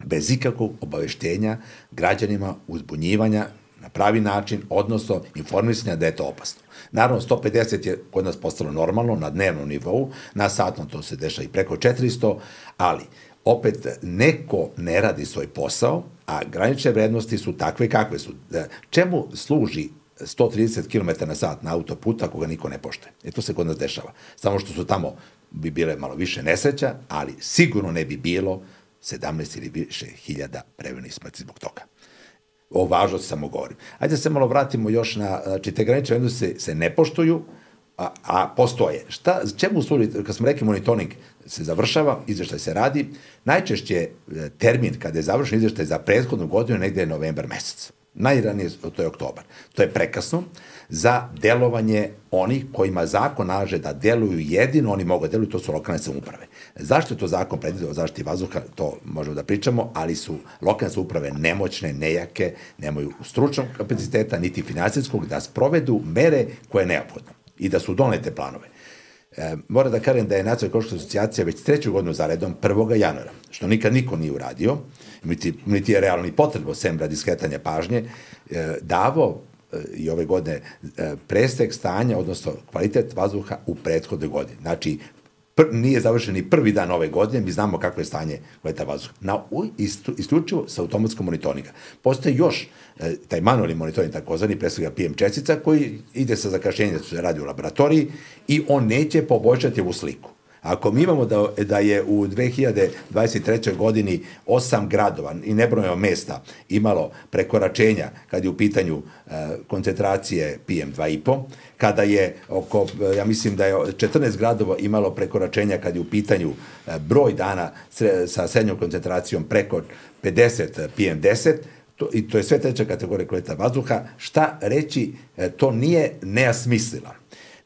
Bez ikakvog obaveštenja građanima, uzbunjivanja na pravi način, odnosno informisanja da je to opasno. Naravno, 150 je kod nas postalo normalno na dnevnom nivou, na satnom to se deša i preko 400, ali opet neko ne radi svoj posao, a granične vrednosti su takve kakve su. E, čemu služi 130 km na sat na autoputa ako ga niko ne poštuje? E to se kod nas dešava. Samo što su tamo bi bile malo više nesreća, ali sigurno ne bi bilo 17 ili više hiljada prevenih smrti zbog toga. O važnosti samo govorim. Ajde se malo vratimo još na, znači te granične vrednosti se, se ne poštuju, a, a postoje. Šta, čemu služi, kad smo rekli monitoring, se završava, izveštaj se radi, najčešće e, termin kada je završen izveštaj za prethodnu godinu negde je novembar mesec. Najranije to je oktobar. To je prekasno za delovanje onih kojima zakon nalaže da deluju jedino, oni mogu da deluju, to su lokalne samouprave. Zašto je to zakon predvidio o zaštiti vazduha, to možemo da pričamo, ali su lokalne samouprave nemoćne, nejake, nemaju stručnog kapaciteta, niti finansijskog, da sprovedu mere koje je neophodno i da su donete planove. E, mora da kažem da je Nacionalna ekološka asocijacija već treću godinu za redom 1. januara, što nikad niko nije uradio, niti, niti je realno i potrebno, sem radi skretanja pažnje, e, davo e, i ove godine e, prestek stanja, odnosno kvalitet vazduha u prethodnoj godini. Znači, pr, nije završen ni prvi dan ove godine, mi znamo kako je stanje kvaliteta vazduha. Na, istu, isključivo sa automatskom monitoringa. Postoje još e, taj manualni monitoring, takozvani, presvega PM čestica, koji ide sa zakašenjem da se radi u laboratoriji i on neće poboljšati ovu sliku. Ako mi imamo da, da je u 2023. godini osam gradova i nebrojeno mesta imalo prekoračenja kad je u pitanju e, koncentracije PM2,5, kada je oko, ja mislim da je 14 gradova imalo prekoračenja kad je u pitanju e, broj dana sa srednjom koncentracijom preko 50 PM10, to, i to je sve treća kategorija kvaliteta vazduha, šta reći, e, to nije nejasmislila.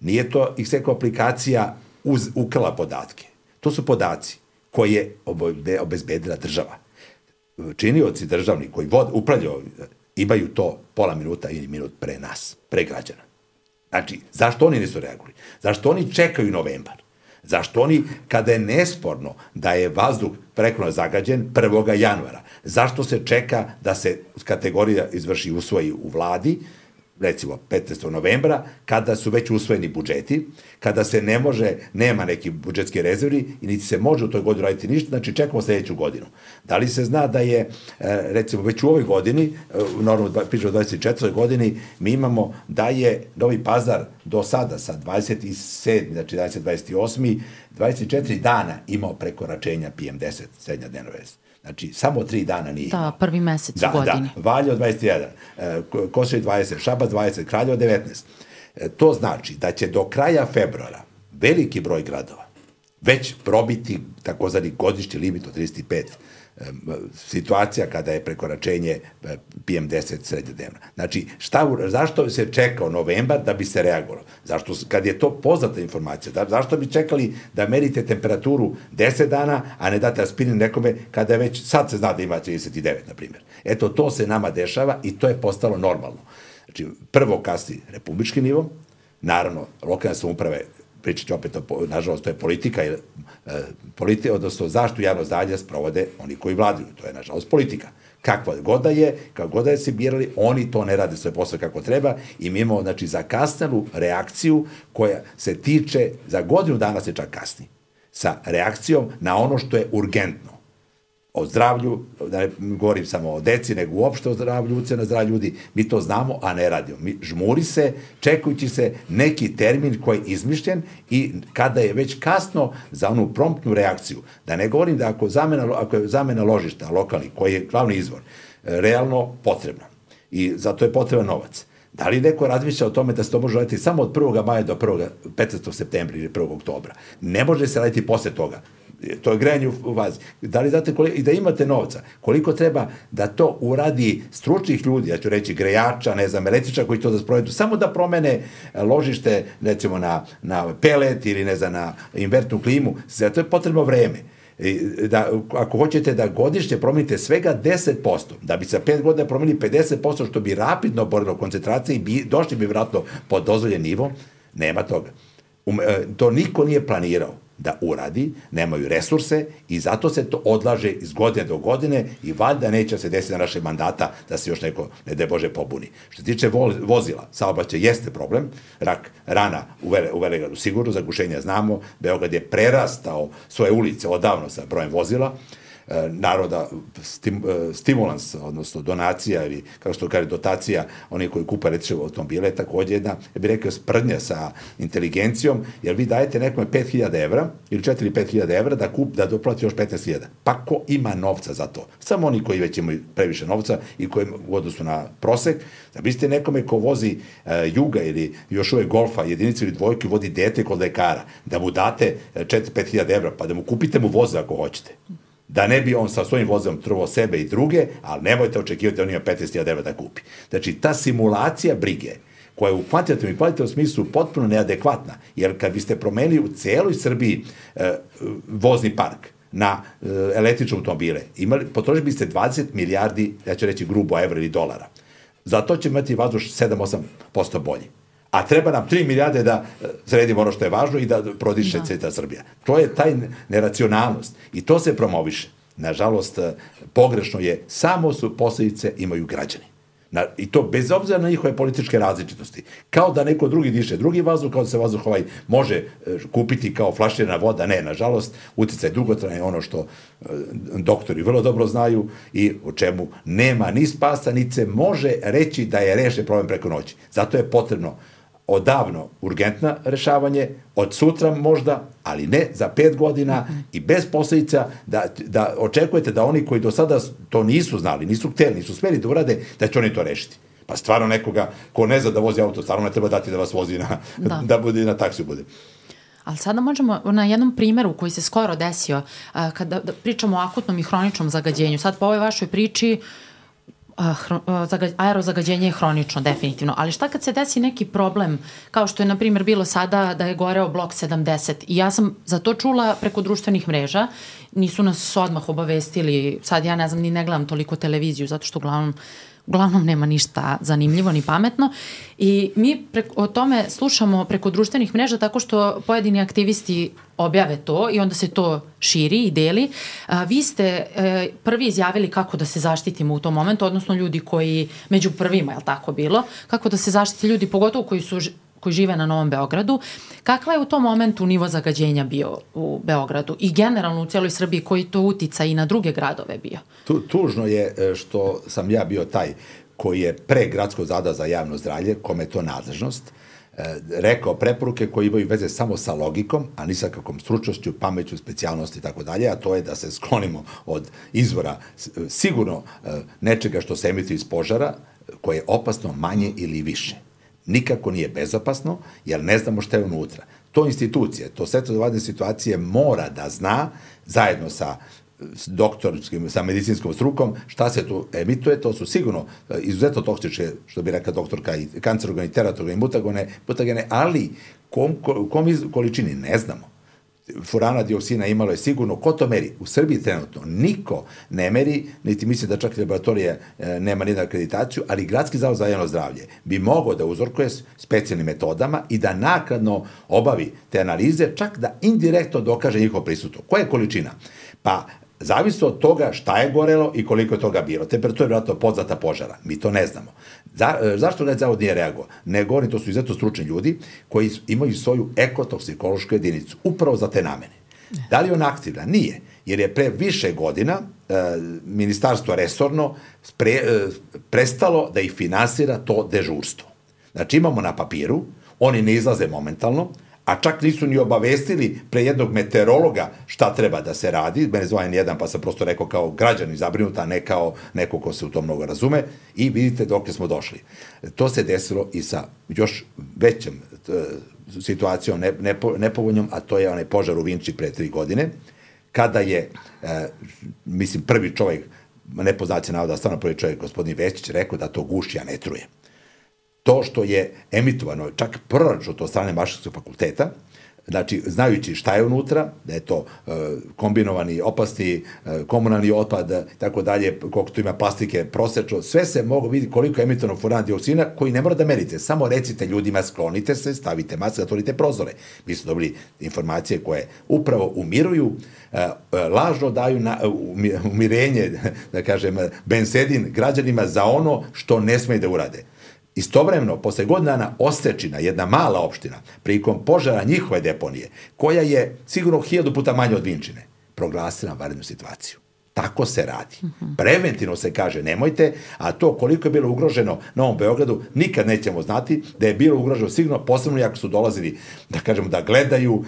Nije to XECO aplikacija uz, ukrala podatke. To su podaci koje je obezbedila država. Činioci državni koji vod, upravljaju imaju to pola minuta ili minut pre nas, pre građana. Znači, zašto oni nisu reagovali? Zašto oni čekaju novembar? Zašto oni, kada je nesporno da je vazduh prekono zagađen 1. januara, zašto se čeka da se kategorija izvrši usvoji u vladi, recimo 15. novembra, kada su već usvojeni budžeti, kada se ne može, nema neki budžetski rezervi i niti se može u toj godini raditi ništa, znači čekamo sledeću godinu. Da li se zna da je, e, recimo, već u ovoj godini, e, normalno pričamo o 24. godini, mi imamo da je Novi Pazar do sada sa 27. znači 28. 24 dana imao prekoračenja PM10, srednja dnevna veza. Znači, samo tri dana nije Da, prvi mesec da, u godini. Da, Valjo 21, e, Kosovo 20, Šabac 20, Kraljevo 19. E, to znači da će do kraja februara veliki broj gradova već probiti takozvani godišnji limit od 35 situacija kada je prekoračenje e, PM10 srednjednevna. Znači, šta, zašto se čekao novembar da bi se reagovalo? Zašto, kad je to poznata informacija, da, zašto bi čekali da merite temperaturu 10 dana, a ne date aspirin nekome kada je već, sad se zna da ima 39, na primjer. Eto, to se nama dešava i to je postalo normalno. Znači, prvo kasni republički nivo, naravno, lokalne samouprave pričat ću opet, o, nažalost, to je politika, jer, e, politi, odnosno zaštu javno zdalje sprovode oni koji vladaju. To je, nažalost, politika. Kakva god da je, kako god da je se birali, oni to ne rade svoj posao kako treba i mi imamo, znači, zakasnelu reakciju koja se tiče, za godinu dana se čak kasni, sa reakcijom na ono što je urgentno. O zdravlju, da ne govorim samo o deci, nego uopšte o zdravlju, na zdravlju ljudi, mi to znamo, a ne radimo. Mi žmuri se, čekujući se neki termin koji je izmišljen i kada je već kasno za onu promptnu reakciju, da ne govorim da ako, zamena, ako je zamena ložišta lokalni, koji je glavni izvor, realno potrebna i zato je potreban novac. Da li neko razmišlja o tome da se to može raditi samo od 1. maja do 1. 15. septembra ili 1. oktobra? Ne može se raditi posle toga to je grejanje u vazi. Da li znate koliko, i da imate novca, koliko treba da to uradi stručnih ljudi, ja ću reći grejača, ne znam, električa koji to da sprovedu, samo da promene e, ložište, recimo na, na pelet ili ne znam, na invertnu klimu, za to je potrebno vreme da, ako hoćete da godišnje promenite svega 10%, da bi sa 5 godina promenili 50%, što bi rapidno borilo koncentracije i bi, došli bi vratno pod dozvoljen nivo, nema toga. Um, e, to niko nije planirao da uradi, nemaju resurse i zato se to odlaže iz godine do godine i valjda neće se desiti na naše mandata da se još neko, ne de Bože, pobuni. Što se tiče vozila, saobraćaj jeste problem, rak, rana u, Vele, u Velegradu sigurno, zagušenja znamo, Beograd je prerastao svoje ulice odavno sa brojem vozila, naroda stim, e, stimulans, odnosno donacija ili kako što kaže dotacija oni koji kupa električne automobile takođe jedna, ja bih rekao, sprdnja sa inteligencijom, jer vi dajete nekome 5000 evra ili 4-5000 evra da, kup, da doplati još 15.000. Pa ko ima novca za to? Samo oni koji već imaju previše novca i koji u odnosu na prosek, da biste nekome ko vozi uh, juga ili još uvek golfa, jedinicu ili dvojku vodi dete kod lekara, da mu date 4-5000 evra, pa da mu kupite mu voze ako hoćete da ne bi on sa svojim vozom trvao sebe i druge, ali nemojte očekivati da on ima 15.000 evra da kupi. Znači, ta simulacija brige, koja je u kvantitativnom i kvalitativnom smislu potpuno neadekvatna, jer kad biste promenili u celoj Srbiji e, vozni park na e, električne automobile, imali, potrošili biste 20 milijardi, ja ću reći grubo, evra ili dolara. Zato će imati vazduš 7-8% bolji a treba nam 3 milijarde da e, sredimo ono što je važno i da prodiše da. ceta Srbija. To je taj neracionalnost i to se promoviše. Nažalost, e, pogrešno je, samo su posledice imaju građani. Na, I to bez obzira na njihove političke različitosti. Kao da neko drugi diše drugi vazduh, kao da se vazduh ovaj može e, kupiti kao flaširana voda. Ne, nažalost, uticaj dugotrajno je ono što e, doktori vrlo dobro znaju i o čemu nema ni spasa, ni se može reći da je reše problem preko noći. Zato je potrebno odavno urgentna rešavanje, od sutra možda, ali ne za pet godina i bez posledica da, da očekujete da oni koji do sada to nisu znali, nisu hteli, nisu smeli da urade, da će oni to rešiti. Pa stvarno nekoga ko ne zna da vozi auto, stvarno ne treba dati da vas vozi na, da, (laughs) da bude na taksiju bude. Ali sada možemo na jednom primeru koji se skoro desio, kada da pričamo o akutnom i hroničnom zagađenju, sad po ovoj vašoj priči uh, aerozagađenje je hronično, definitivno. Ali šta kad se desi neki problem, kao što je, na primjer, bilo sada da je goreo blok 70 i ja sam za to čula preko društvenih mreža, nisu nas odmah obavestili, sad ja ne znam, ni ne gledam toliko televiziju, zato što uglavnom uglavnom nema ništa zanimljivo ni pametno i mi preko, o tome slušamo preko društvenih mreža tako što pojedini aktivisti objave to i onda se to širi i deli. A, vi ste e, prvi izjavili kako da se zaštitimo u tom momentu, odnosno ljudi koji među prvima, je li tako bilo, kako da se zaštiti ljudi, pogotovo koji su koji žive na Novom Beogradu. Kakva je u tom momentu nivo zagađenja bio u Beogradu i generalno u cijeloj Srbiji koji to utica i na druge gradove bio? Tu, tužno je e, što sam ja bio taj koji je pre gradskog zada za javno zdravlje, kome je to nadležnost, e, rekao preporuke koje imaju veze samo sa logikom, a ni sa kakvom stručnošću, pameću, specijalnosti i tako dalje, a to je da se sklonimo od izvora sigurno e, nečega što se emituje iz požara, koje je opasno manje ili više nikako nije bezopasno, jer ne znamo šta je unutra. To institucije, to svetovadne situacije mora da zna, zajedno sa doktorskim, sa medicinskom strukom, šta se tu emituje, to su sigurno e, izuzetno toksične, što bi rekla doktorka, i kancerogene, teratogene, mutagone, mutagene, ali kom, kom iz, količini ne znamo furana dioksina imalo je sigurno, ko to meri? U Srbiji trenutno niko ne meri, niti misli da čak i laboratorija e, nema nijednu akreditaciju, ali Gradski zavod za javno zdravlje bi mogao da uzorkuje specijalnim metodama i da nakladno obavi te analize, čak da indirektno dokaže njihovo prisutu. Koja je količina? Pa Zavisno od toga šta je gorelo i koliko je toga bilo. Temperatura je vratno podzata požara. Mi to ne znamo. Za, e, zašto Red Zavod nije reagovao? Ne govorim, to su izuzetno stručni ljudi koji imaju svoju ekotoksikološku jedinicu, upravo za te namene. Da li ona aktivna? Nije. Jer je pre više godina e, ministarstvo resorno pre, e, prestalo da ih finansira to dežurstvo. Znači imamo na papiru, oni ne izlaze momentalno, a čak nisu ni obavestili pre jednog meteorologa šta treba da se radi, mene zove jedan, pa sam prosto rekao kao građan zabrinuta, a ne kao neko ko se u to mnogo razume, i vidite dok smo došli. To se desilo i sa još većem e, situacijom ne, nepo, nepovoljnom, a to je onaj požar u Vinči pre tri godine, kada je, e, mislim, prvi čovjek, ne poznaci navoda, stvarno prvi čovjek, gospodin Vesić, rekao da to guši, a ne truje to što je emitovano, čak proračun od strane Mašinskog fakulteta, znači znajući šta je unutra, da je to e, kombinovani opasni e, komunalni otpad tako dalje, koliko tu ima plastike prosečno, sve se mogu vidjeti koliko je emitovano furana dioksina koji ne mora da merite, samo recite ljudima sklonite se, stavite maske, zatvorite prozore. Mi smo dobili informacije koje upravo umiruju, e, e lažno daju na, umirenje, (laughs) da kažem, bensedin građanima za ono što ne smeju da urade. Istovremeno, posle godina dana Osečina, jedna mala opština, prilikom požara njihove deponije, koja je sigurno hiljadu puta manja od Vinčine, proglasila vanrednu situaciju. Tako se radi. Preventivno se kaže nemojte, a to koliko je bilo ugroženo na ovom Beogradu nikad nećemo znati da je bilo ugroženo sigurno, posebno ako su dolazili da kažemo da gledaju uh,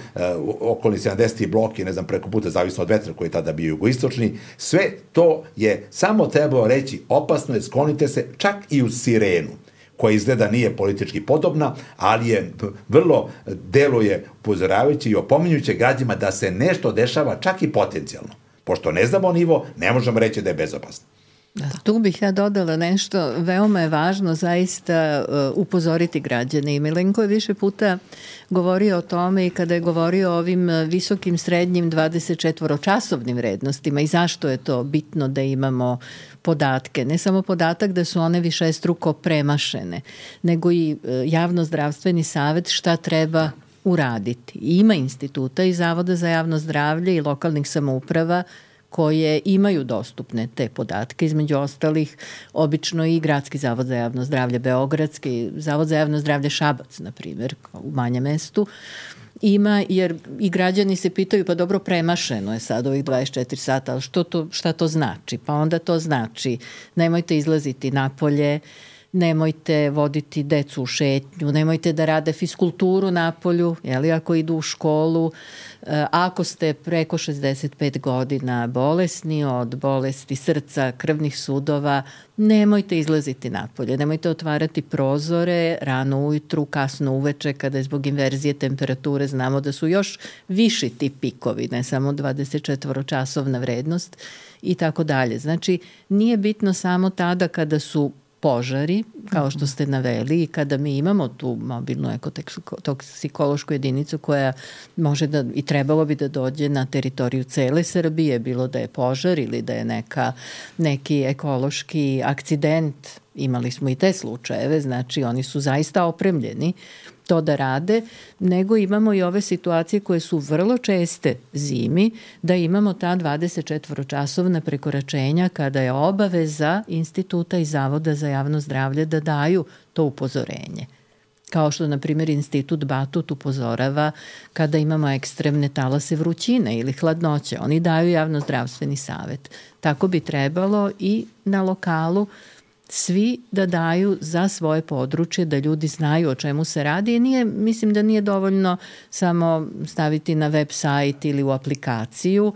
okolni 70. blok i ne znam preko puta zavisno od vetra koji je tada bio jugoistočni, sve to je samo trebalo reći opasno je, sklonite se čak i u sirenu koja izgleda nije politički podobna, ali je vrlo deluje upozoravajući i opominjuće građima da se nešto dešava čak i potencijalno. Pošto ne znamo nivo, ne možemo reći da je bezopasno. Da. Tu bih ja dodala nešto, veoma je važno zaista uh, upozoriti građane i Milenko je više puta govorio o tome i kada je govorio o ovim uh, visokim srednjim 24-časovnim vrednostima i zašto je to bitno da imamo podatke. Ne samo podatak da su one više struko premašene, nego i uh, javnozdravstveni savet šta treba uraditi. Ima instituta i Zavoda za javno zdravlje i lokalnih samouprava koje imaju dostupne te podatke, između ostalih obično i Gradski zavod za javno zdravlje Beogradski, Zavod za javno zdravlje Šabac, na primjer, u manjem mestu, ima, jer i građani se pitaju, pa dobro premašeno je sad ovih 24 sata, ali što to, šta to znači? Pa onda to znači, nemojte izlaziti napolje, nemojte voditi decu u šetnju, nemojte da rade fiskulturu na polju, jeli, ako idu u školu, e, ako ste preko 65 godina bolesni od bolesti srca, krvnih sudova, nemojte izlaziti napolje, nemojte otvarati prozore rano ujutru, kasno uveče, kada je zbog inverzije temperature znamo da su još viši ti pikovi, ne samo 24 časovna vrednost i tako dalje. Znači, nije bitno samo tada kada su požari, kao što ste naveli, i kada mi imamo tu mobilnu ekotoksikološku jedinicu koja može da i trebalo bi da dođe na teritoriju cele Srbije, bilo da je požar ili da je neka, neki ekološki akcident, imali smo i te slučajeve, znači oni su zaista opremljeni to da rade, nego imamo i ove situacije koje su vrlo česte zimi, da imamo ta 24-časovna prekoračenja kada je obaveza instituta i Zavoda za javno zdravlje da daju to upozorenje kao što, na primjer, institut Batut upozorava kada imamo ekstremne talase vrućine ili hladnoće. Oni daju javnozdravstveni savet. Tako bi trebalo i na lokalu svi da daju za svoje područje, da ljudi znaju o čemu se radi i nije, mislim da nije dovoljno samo staviti na web sajt ili u aplikaciju.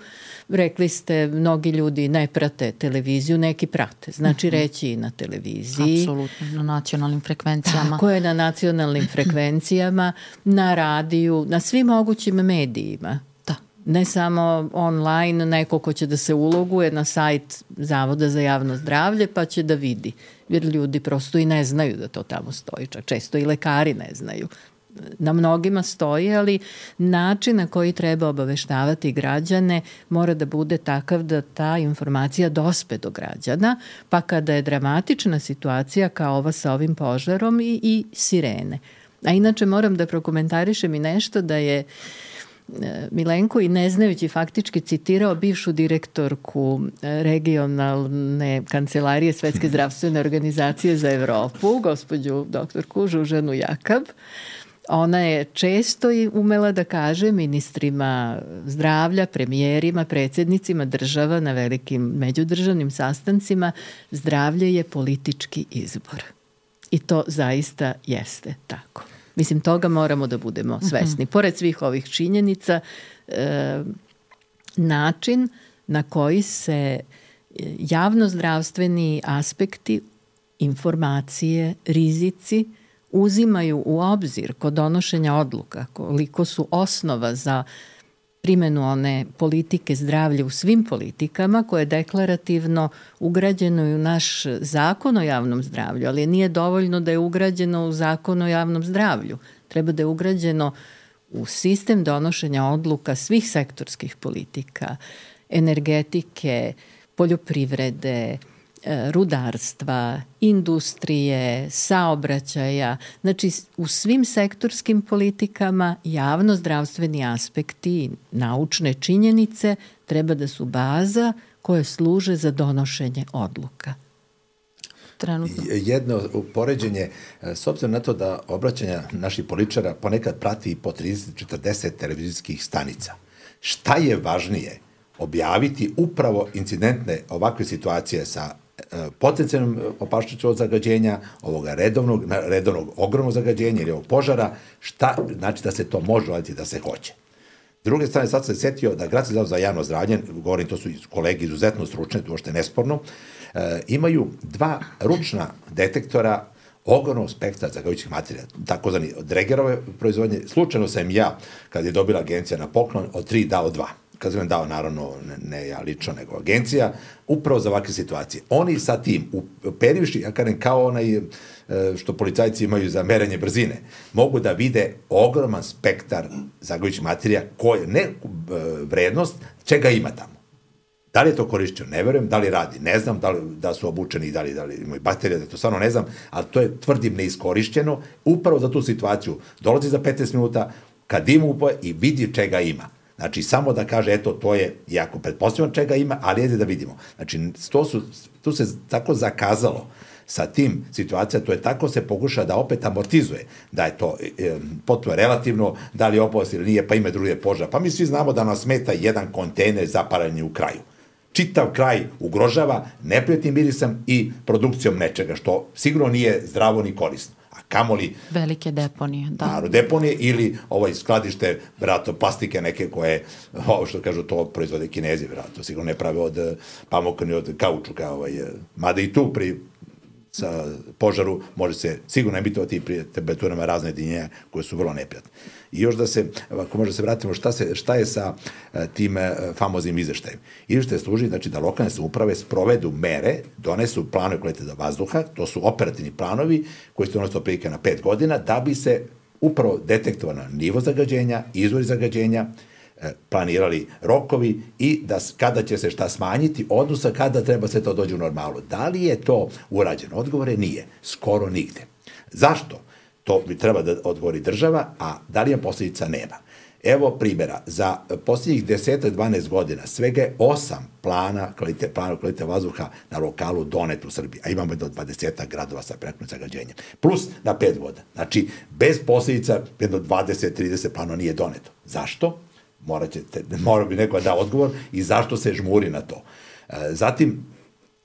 Rekli ste, mnogi ljudi ne prate televiziju, neki prate. Znači mhm. reći i na televiziji. Apsolutno, na nacionalnim frekvencijama. Tako je, na nacionalnim frekvencijama, na radiju, na svim mogućim medijima ne samo online, neko ko će da se uloguje na sajt Zavoda za javno zdravlje pa će da vidi. Jer ljudi prosto i ne znaju da to tamo stoji. Čak često i lekari ne znaju. Na mnogima stoji, ali način na koji treba obaveštavati građane mora da bude takav da ta informacija dospe do građana, pa kada je dramatična situacija kao ova sa ovim požarom i, i sirene. A inače moram da prokomentarišem i nešto da je uh, Milenko i ne znajući faktički citirao bivšu direktorku e, regionalne kancelarije Svetske (laughs) zdravstvene organizacije za Evropu, gospođu doktorku Žuženu Jakab, Ona je često i umela da kaže ministrima zdravlja, premijerima, predsednicima država na velikim međudržavnim sastancima, zdravlje je politički izbor. I to zaista jeste tako. Mislim, toga moramo da budemo mhm. svesni. Pored svih ovih činjenica, e, način na koji se e, javnozdravstveni aspekti, informacije, rizici uzimaju u obzir kod donošenja odluka, koliko su osnova za primenu one politike zdravlja u svim politikama koje je deklarativno ugrađeno i u naš zakon o javnom zdravlju, ali nije dovoljno da je ugrađeno u zakon o javnom zdravlju. Treba da je ugrađeno u sistem donošenja odluka svih sektorskih politika, energetike, poljoprivrede, rudarstva, industrije, saobraćaja, znači u svim sektorskim politikama javno-zdravstveni aspekti, naučne činjenice treba da su baza koje služe za donošenje odluka trenutno? Jedno poređenje, e, s obzirom na to da obraćanja naših političara ponekad prati po 30-40 televizijskih stanica. Šta je važnije? Objaviti upravo incidentne ovakve situacije sa potencijalnom opašćicu od zagađenja, ovoga redovnog, redovnog ogromnog zagađenja ili ovog požara, šta znači da se to može raditi da se hoće. Druge strane, sad sam se setio da Gradski zavod za javno zdravlje, govorim, to su kolegi izuzetno stručne, to je nesporno, e, imaju dva ručna detektora ogromnog spektra zagađujućih materija, takozvani Dregerove proizvodnje. Slučajno sam ja, kad je dobila agencija na poklon, od 3 dao 2 kad sam dao naravno, ne, ne ja lično, nego agencija, upravo za ovakve situacije. Oni sa tim, uperivši, ja kažem, kao onaj e, što policajci imaju za merenje brzine, mogu da vide ogroman spektar zagađujućih materija, koje, ne e, vrednost, čega ima tamo. Da li je to korišćeno? Ne verujem. Da li radi? Ne znam. Da li da su obučeni, da li, da li imaju baterije, da to stvarno ne znam, ali to je, tvrdim, neiskorišćeno. Upravo za tu situaciju dolazi za 15 minuta, kad ima upoje i vidi čega ima. Znači, samo da kaže, eto, to je, jako pretpostavljamo čega ima, ali jede da vidimo. Znači, to su, tu se tako zakazalo sa tim situacija, to je tako se pokuša da opet amortizuje, da je to e, potpuno relativno, da li je opost ili nije, pa ime druge požar. Pa mi svi znamo da nas smeta jedan kontejner zaparanje u kraju. Čitav kraj ugrožava neprijatnim mirisom i produkcijom nečega, što sigurno nije zdravo ni korisno kamoli... Velike deponije, da. Naravno, deponije ili ovaj skladište, vratno, plastike neke koje, ovo što kažu, to proizvode kinezi, vratno, sigurno ne prave od pamuka ni od kaučuka, ovaj, mada i tu pri sa požaru može se sigurno emitovati pri temperaturama razne jedinjenja koje su vrlo neprijatne. I još da se, ako možda se vratimo, šta, se, šta je sa e, tim e, famoznim izveštajem? Izveštaj služi znači, da lokalne samouprave sprovedu mere, donesu planove kvaliteta vazduha, to su operativni planovi koji se donose otprilike na pet godina, da bi se upravo detektovano nivo zagađenja, izvori zagađenja, e, planirali rokovi i da kada će se šta smanjiti, odnosno kada treba se to dođe u normalu. Da li je to urađeno? Odgovore nije. Skoro nigde. Zašto? To bi treba da odgovori država, a da li je posljedica nema. Evo primjera, za posljednjih 10-12 godina svega je osam plana, kvalite, plana kvaliteta vazduha na lokalu donet u Srbiji, a imamo do 20 gradova sa preknom zagađenjem. Plus na 5 godina. Znači, bez posljedica jedno 20-30 plana nije doneto. Zašto? Moraćete, mora bi neko da odgovor i zašto se žmuri na to. E, zatim,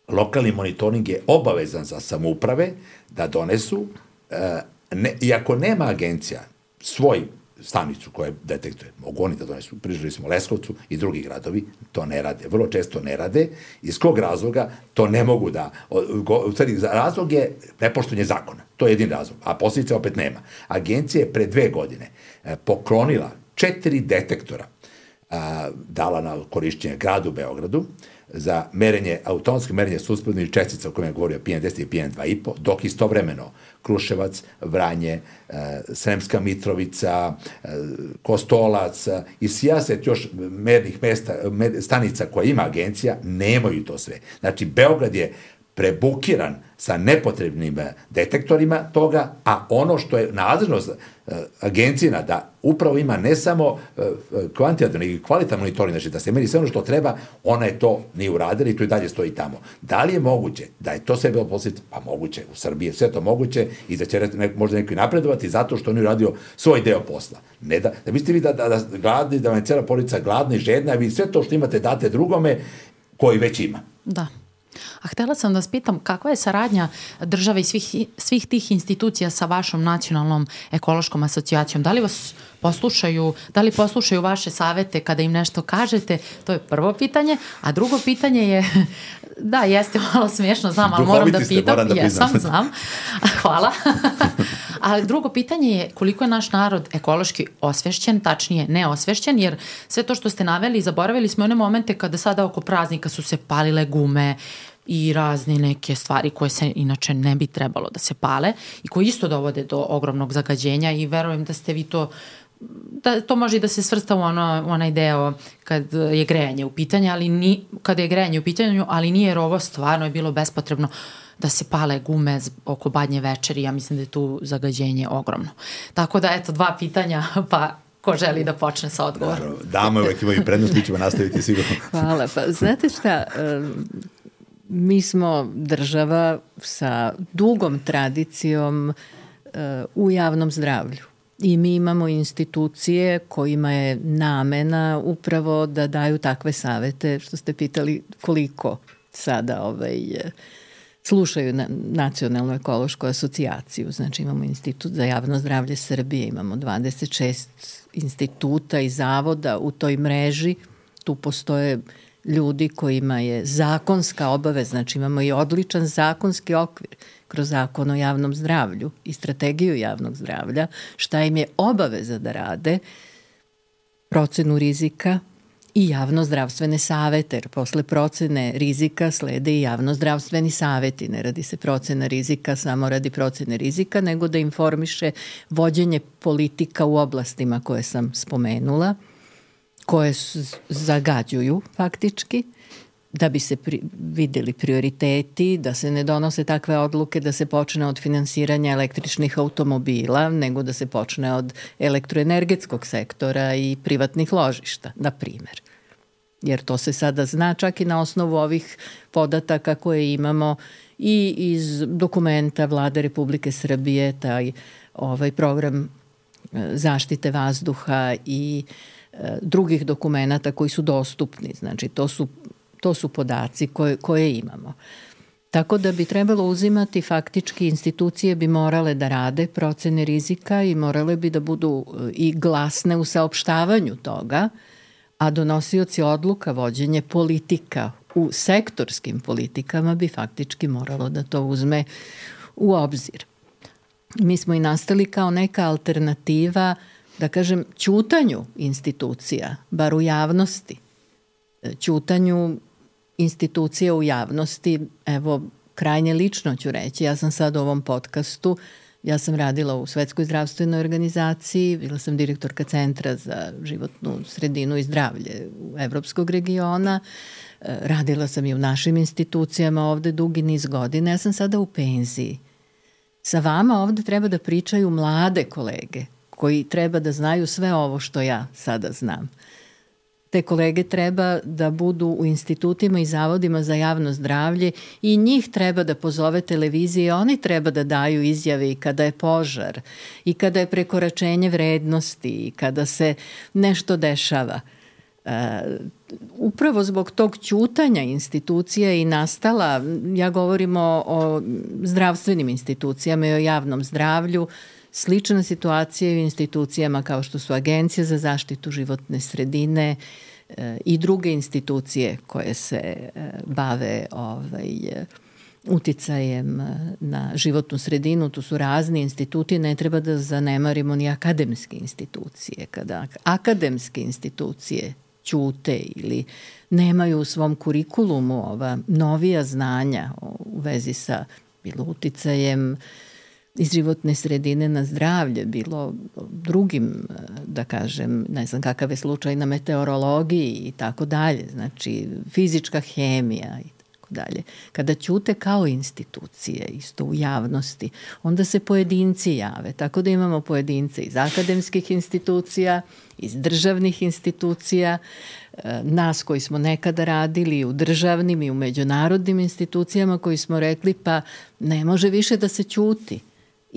lokalni monitoring je obavezan za samouprave da donesu e, ne, i ako nema agencija svoj stanicu koja detektuje, mogu oni da donesu, prižili smo Leskovcu i drugi gradovi, to ne rade, vrlo često ne rade, iz kog razloga to ne mogu da, u stvari, razlog je nepoštovanje zakona, to je jedin razlog, a posljedice opet nema. Agencija je pre dve godine e, poklonila četiri detektora, a, dala na korišćenje gradu Beogradu, za merenje, automatsko merenje suspodnih čestica o kojem je govorio PM10 i PM2,5, dok istovremeno Kruševac, Vranje, e, Sremska Mitrovica, e, Kostolac e, i sijaset još mernih mesta, stanica koja ima agencija, nemaju to sve. Znači, Beograd je prebukiran sa nepotrebnim e, detektorima toga, a ono što je nadležnost e, agencijina da upravo ima ne samo e, kvantitativno i kvalitativno monitoring, znači da se meri sve ono što treba, ona je to nije uradila i to i dalje stoji tamo. Da li je moguće da je to sve bilo posljedice? Pa moguće, u Srbiji je sve to moguće i da će ne, možda neko i napredovati zato što on je uradio svoj deo posla. Ne da, da mislite vi da, da, da gladni, da vam je cijela porodica gladna i žedna, a vi sve to što imate date drugome koji već ima. Da. A htela sam da vas pitam kakva je saradnja države i svih, svih tih institucija sa vašom nacionalnom ekološkom asocijacijom? Da li vas poslušaju, da li poslušaju vaše savete kada im nešto kažete? To je prvo pitanje. A drugo pitanje je, (laughs) da, jeste malo smiješno, znam, ali moram da pitam. Moram da Jesam, (laughs) znam. Hvala. (laughs) Ali drugo pitanje je koliko je naš narod ekološki osvešćen, tačnije neosvešćen, jer sve to što ste naveli, zaboravili smo one momente kada sada oko praznika su se palile gume, i razne neke stvari koje se inače ne bi trebalo da se pale i koje isto dovode do ogromnog zagađenja i verujem da ste vi to da to može i da se svrsta u ono, u onaj deo kad je grejanje u pitanju, ali ni, kada je grejanje u pitanju, ali nije jer ovo stvarno je bilo bespotrebno da se pale gume oko badnje večeri, ja mislim da je tu zagađenje ogromno. Tako da, eto, dva pitanja, (laughs) pa ko želi da počne sa odgovorom. Naravno, dame uvek imaju prednost, mi ćemo nastaviti sigurno. Hvala, pa znate šta, mi smo država sa dugom tradicijom u javnom zdravlju. I mi imamo institucije kojima je namena upravo da daju takve savete, što ste pitali koliko sada ovaj, slušaju na Nacionalnu ekološku asocijaciju. Znači imamo Institut za javno zdravlje Srbije, imamo 26 instituta i zavoda u toj mreži. Tu postoje ljudi kojima je zakonska obavez, znači imamo i odličan zakonski okvir kroz zakon o javnom zdravlju i strategiju javnog zdravlja, šta im je obaveza da rade, procenu rizika i javnozdravstvene savete, jer posle procene rizika slede i javnozdravstveni saveti. Ne radi se procena rizika samo radi procene rizika, nego da informiše vođenje politika u oblastima koje sam spomenula, koje zagađuju faktički, da bi se pri, videli prioriteti, da se ne donose takve odluke da se počne od finansiranja električnih automobila, nego da se počne od elektroenergetskog sektora i privatnih ložišta, na primer. Jer to se sada zna čak i na osnovu ovih podataka koje imamo i iz dokumenta vlade Republike Srbije, taj ovaj program e, zaštite vazduha i e, drugih dokumenta koji su dostupni. Znači, to su To su podaci koje, koje imamo. Tako da bi trebalo uzimati faktički institucije bi morale da rade procene rizika i morale bi da budu e, i glasne u saopštavanju toga, a donosioci odluka, vođenje politika u sektorskim politikama bi faktički moralo da to uzme u obzir. Mi smo i nastali kao neka alternativa, da kažem, ćutanju institucija, bar u javnosti, ćutanju institucije u javnosti, evo, krajnje lično ću reći, ja sam sad u ovom podcastu, ja sam radila u Svetskoj zdravstvenoj organizaciji, bila sam direktorka Centra za životnu sredinu i zdravlje u Evropskog regiona, e, radila sam i u našim institucijama ovde dugi niz godina, ja sam sada u penziji. Sa vama ovde treba da pričaju mlade kolege koji treba da znaju sve ovo što ja sada znam te kolege treba da budu u institutima i zavodima za javno zdravlje i njih treba da pozove televizije, oni treba da daju izjave i kada je požar i kada je prekoračenje vrednosti i kada se nešto dešava. Uh, upravo zbog tog ćutanja institucija i nastala, ja govorim o, o zdravstvenim institucijama i o javnom zdravlju, Slična situacija je u institucijama kao što su Agencija za zaštitu životne sredine e, i druge institucije koje se e, bave ovaj, uticajem na životnu sredinu, tu su razni instituti, ne treba da zanemarimo ni akademske institucije. Kada akademske institucije ćute ili nemaju u svom kurikulumu ova novija znanja u vezi sa bilo uticajem uh, iz životne sredine na zdravlje, bilo drugim, da kažem, ne znam kakav je slučaj na meteorologiji i tako dalje, znači fizička hemija i tako dalje. Kada ćute kao institucije, isto u javnosti, onda se pojedinci jave. Tako da imamo pojedince iz akademskih institucija, iz državnih institucija, e, nas koji smo nekada radili u državnim i u međunarodnim institucijama koji smo rekli pa ne može više da se ćuti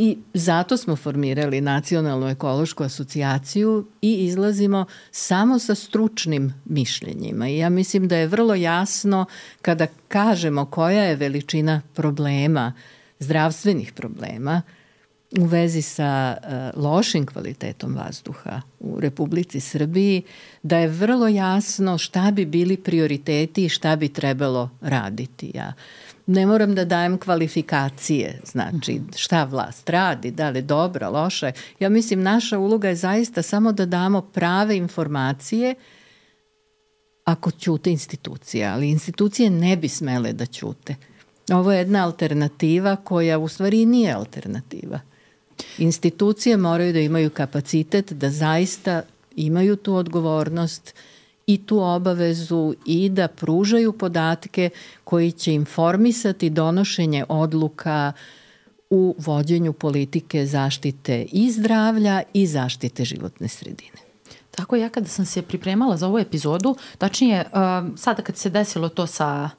I zato smo formirali Nacionalnu ekološku asocijaciju i izlazimo samo sa stručnim mišljenjima. I ja mislim da je vrlo jasno kada kažemo koja je veličina problema, zdravstvenih problema, u vezi sa uh, lošim kvalitetom vazduha u Republici Srbiji, da je vrlo jasno šta bi bili prioriteti i šta bi trebalo raditi. Ja ne moram da dajem kvalifikacije, znači šta vlast radi, da li dobra, loša. Ja mislim naša uloga je zaista samo da damo prave informacije ako ćute institucije, ali institucije ne bi smele da ćute. Ovo je jedna alternativa koja u stvari nije alternativa. Institucije moraju da imaju kapacitet da zaista imaju tu odgovornost i tu obavezu i da pružaju podatke koji će informisati donošenje odluka u vođenju politike zaštite i zdravlja i zaštite životne sredine. Tako ja kada sam se pripremala za ovu epizodu, tačnije sada kad se desilo to sa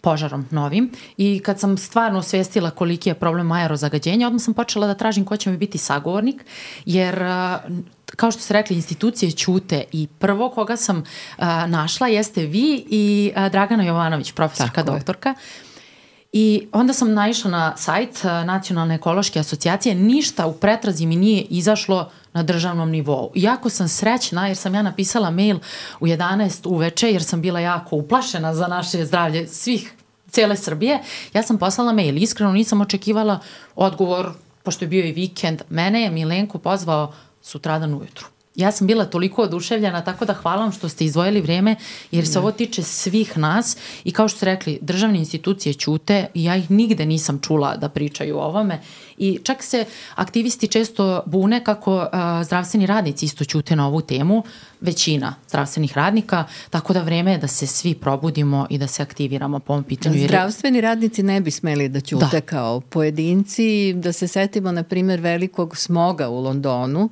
požarom novim i kad sam stvarno osvestila koliki je problem aerozagađenja, odmah sam počela da tražim ko će mi biti sagovornik, jer kao što ste rekli, institucije ćute i prvo koga sam uh, našla jeste vi i uh, Dragana Jovanović, profesorka, Tako doktorka. Je. I onda sam naišla na sajt uh, Nacionalne ekološke asocijacije, ništa u pretrazi mi nije izašlo na državnom nivou. Jako sam srećna jer sam ja napisala mail u 11 uveče jer sam bila jako uplašena za naše zdravlje svih cele Srbije. Ja sam poslala mail, iskreno nisam očekivala odgovor, pošto je bio i vikend. Mene je Milenko pozvao sutradan ujutru. Ja sam bila toliko oduševljena, tako da hvala vam što ste izdvojili vreme, jer se ovo tiče svih nas i kao što ste rekli, državne institucije ćute i ja ih nigde nisam čula da pričaju o ovome i čak se aktivisti često bune kako a, zdravstveni radnici isto ćute na ovu temu, većina zdravstvenih radnika, tako da vreme je da se svi probudimo i da se aktiviramo po ovom pitanju. Jer... Zdravstveni radnici ne bi smeli da ćute da. kao pojedinci, da se setimo na primer velikog smoga u Londonu,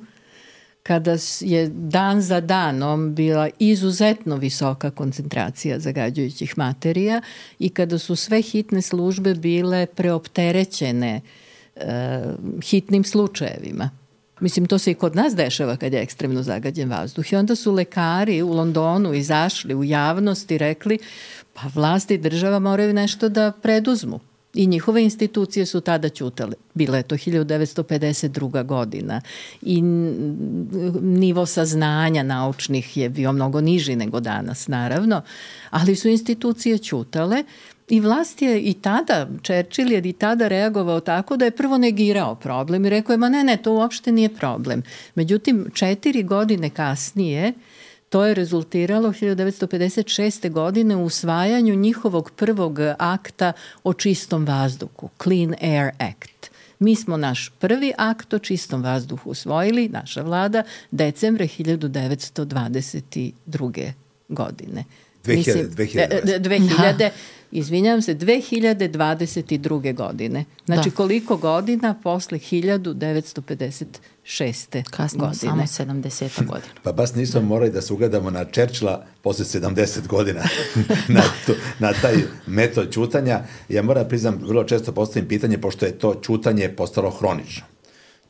kada je dan za danom bila izuzetno visoka koncentracija zagađujućih materija i kada su sve hitne službe bile preopterećene e, hitnim slučajevima. Mislim, to se i kod nas dešava kad je ekstremno zagađen vazduh. I onda su lekari u Londonu izašli u javnost i rekli pa vlasti i država moraju nešto da preduzmu. I njihove institucije su tada ćutale. Bila je to 1952. godina i nivo saznanja naučnih je bio mnogo niži nego danas, naravno, ali su institucije ćutale I vlast je i tada, Churchill je i tada reagovao tako da je prvo negirao problem i rekao je, ma ne, ne, to uopšte nije problem. Međutim, četiri godine kasnije To je rezultiralo 1956. godine u usvajanju njihovog prvog akta o čistom vazduhu, Clean Air Act. Mi smo naš prvi akt o čistom vazduhu usvojili, naša vlada, decembre 1922. godine. 2000, Mislim, 2000. 2000 izvinjavam se, 2022. godine. Znači da. koliko godina posle 1956. Kasnije godine. samo 70. godina. Pa baš nismo morali da se ugledamo na Čerčila posle 70 godina (laughs) na, to, na taj metod čutanja. Ja moram priznam, vrlo često postavim pitanje, pošto je to čutanje postalo hronično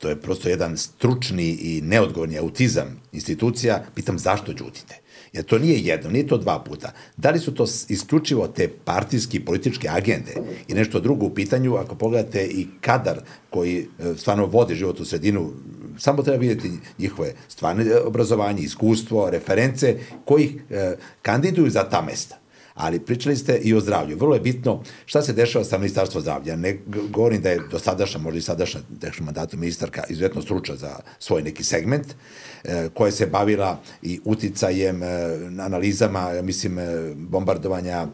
to je prosto jedan stručni i neodgovorni autizam institucija, pitam zašto đutite? Jer to nije jedno, nije to dva puta. Da li su to isključivo te partijski političke agende i nešto drugo u pitanju, ako pogledate i kadar koji e, stvarno vodi život u sredinu, samo treba vidjeti njihove stvarne obrazovanje, iskustvo, reference koji eh, kandiduju za ta mesta ali pričali ste i o zdravlju. Vrlo je bitno šta se dešava sa ministarstvo zdravlja. Ne govorim da je do sadašnja, možda i sadašnja dešava mandatu ministarka izuzetno stručna za svoj neki segment, e, koja se bavila i uticajem, e, analizama, mislim, e, bombardovanja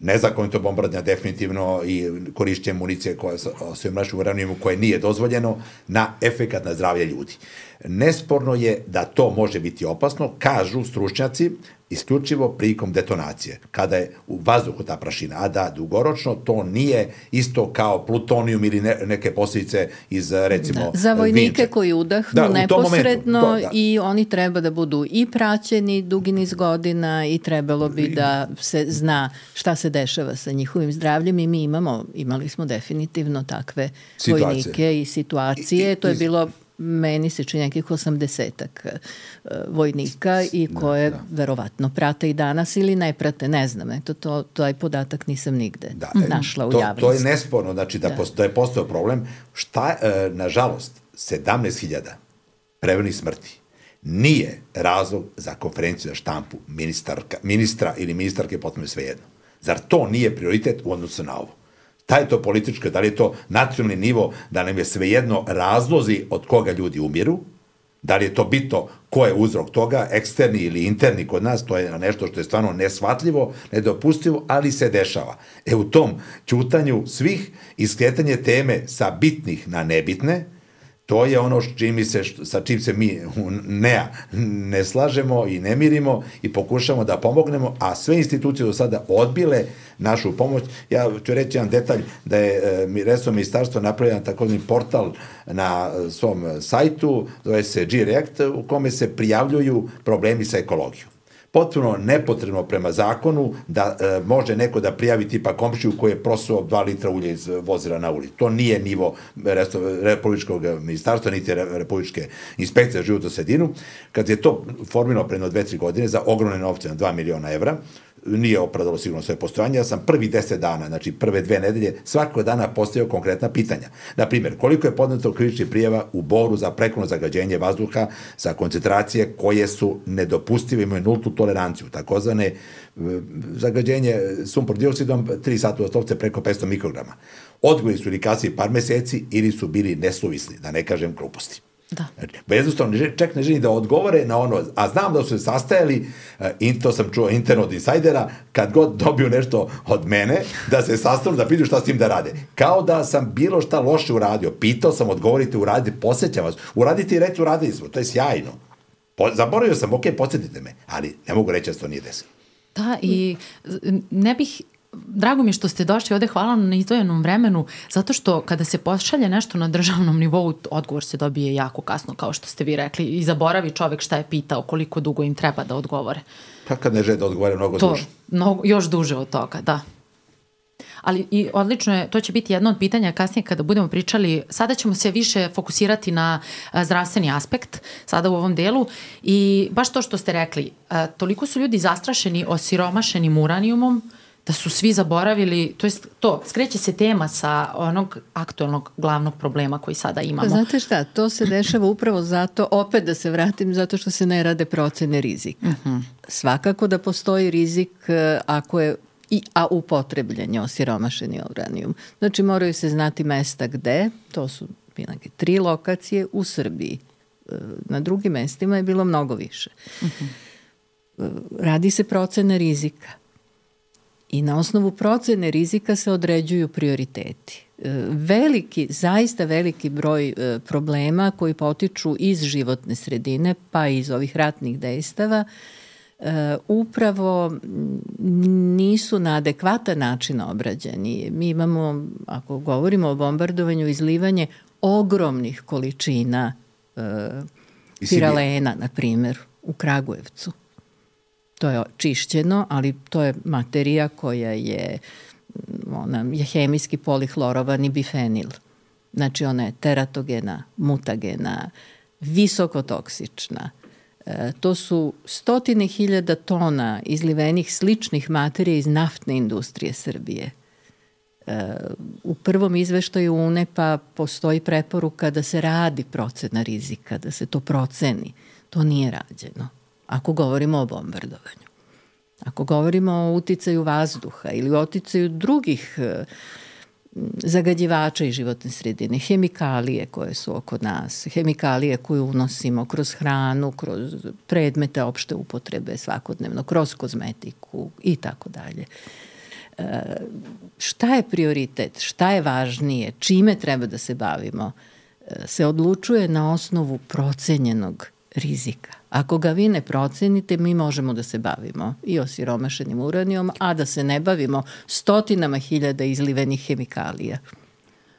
nezakonito bombardnja definitivno i korišćenje municije koja se u uranijumu koje nije dozvoljeno na efekat na zdravlje ljudi. Nesporno je da to može biti opasno, kažu stručnjaci, isključivo prikom detonacije, kada je u vazduhu ta prašina, a da dugoročno to nije isto kao plutonijum ili ne, neke posljedice iz recimo da. Za vojnike vinče. koji udahnu da, neposredno momentu, to, da. i oni treba da budu i praćeni dugi niz godina i trebalo bi da se zna šta se dešava sa njihovim zdravljem i mi imamo, imali smo definitivno takve situacije. vojnike i situacije, I, i, to je bilo meni se čini nekih osamdesetak uh, vojnika i koje da, da. verovatno prate i danas ili ne prate, ne znam, eto to, taj podatak nisam nigde da, našla u to, javnosti. To je nesporno, znači da, da. Posto, da je postao problem. Šta, uh, nažalost, 17.000 prevenih smrti nije razlog za konferenciju za štampu ministarka, ministra ili ministarke potpuno svejedno. Zar to nije prioritet u odnosu na ovo? Da je to političko, da li je to nacionalni nivo, da nam je svejedno razlozi od koga ljudi umiru, da li je to bito ko je uzrok toga, eksterni ili interni kod nas, to je nešto što je stvarno nesvatljivo, nedopustivo, ali se dešava. E u tom ćutanju svih iskretanje teme sa bitnih na nebitne, To je ono čim se, sa čim se mi ne, ne slažemo i ne mirimo i pokušamo da pomognemo, a sve institucije do sada odbile našu pomoć. Ja ću reći jedan detalj da je e, Reso ministarstvo napravljeno takozvani portal na svom sajtu, zove se G-React, u kome se prijavljuju problemi sa ekologijom potpuno nepotrebno prema zakonu da e, može neko da prijavi tipa komšiju koji je prosuo 2 litra ulja iz vozila na ulici. To nije nivo Republičkog ministarstva, niti Republičke inspekcije za životnu sredinu. Kad je to formirano pre 2-3 godine za ogromne novce na 2 miliona evra, nije opravdalo sigurno svoje postojanje. Ja sam prvi deset dana, znači prve dve nedelje, svakog dana postavio konkretna pitanja. Na primjer, koliko je podneto krivičnih prijeva u Boru za prekono zagađenje vazduha sa koncentracije koje su nedopustive, imaju nultu toleranciju, takozvane e, zagađenje sumpor dioksidom 3 sata ostovce preko 500 mikrograma. Odgovori su ili kasnije par meseci ili su bili nesuvisni, da ne kažem gluposti. Da. Pa jednostavno čak ne želi da odgovore na ono, a znam da su se sastajali, eh, i to sam čuo interno od insajdera, kad god dobiju nešto od mene, da se sastanu, da pitaju šta s tim da rade. Kao da sam bilo šta loše uradio. Pitao sam, odgovorite, uradite, posećam vas. Uradite i reći, uradili smo. To je sjajno. Po, zaboravio sam, ok, podsjetite me, ali ne mogu reći da se to nije desilo. Da, i ne bih drago mi što ste došli ovde, hvala na izdvojenom vremenu, zato što kada se pošalje nešto na državnom nivou, odgovor se dobije jako kasno, kao što ste vi rekli, i zaboravi čovek šta je pitao, koliko dugo im treba da odgovore. Pa kad ne žele da odgovore mnogo to, duže. Mnogo, još duže od toga, da. Ali i odlično je, to će biti jedno od pitanja kasnije kada budemo pričali, sada ćemo se više fokusirati na a, zdravstveni aspekt, sada u ovom delu i baš to što ste rekli, a, toliko su ljudi zastrašeni osiromašenim uranijumom, da su svi zaboravili, to jest to, skreće se tema sa onog aktualnog glavnog problema koji sada imamo. Pa znate šta, to se dešava upravo zato, opet da se vratim, zato što se ne rade procene rizika. Uh mhm. -huh. Svakako da postoji rizik e, ako je i, a upotrebljen je osiromašeni uranijum. Znači moraju se znati mesta gde, to su neke tri lokacije u Srbiji. E, na drugim mestima je bilo mnogo više. Uh mhm. -huh. Radi se procena rizika i na osnovu procene rizika se određuju prioriteti. E, veliki, zaista veliki broj e, problema koji potiču iz životne sredine, pa i iz ovih ratnih dejstava, e, upravo nisu na adekvatan način obrađeni. Mi imamo, ako govorimo o bombardovanju, izlivanje ogromnih količina piralena, na primjer, u Kragujevcu to je čišćeno, ali to je materija koja je ona je hemijski polihlorovani bifenil. Znači ona je teratogena, mutagena, visokotoksična. E, to su stotine hiljada tona izlivenih sličnih materija iz naftne industrije Srbije. E, u prvom izveštaju UNEPA postoji preporuka da se radi procena rizika, da se to proceni. To nije rađeno ako govorimo o bombardovanju. Ako govorimo o uticaju vazduha ili o uticaju drugih e, zagađivača i životne sredine, hemikalije koje su oko nas, hemikalije koje unosimo kroz hranu, kroz predmete opšte upotrebe svakodnevno, kroz kozmetiku i tako dalje. šta je prioritet, šta je važnije, čime treba da se bavimo, se odlučuje na osnovu procenjenog rizika. Ako ga vi ne procenite, mi možemo da se bavimo i osiromašenim uranijom, a da se ne bavimo stotinama hiljada izlivenih hemikalija.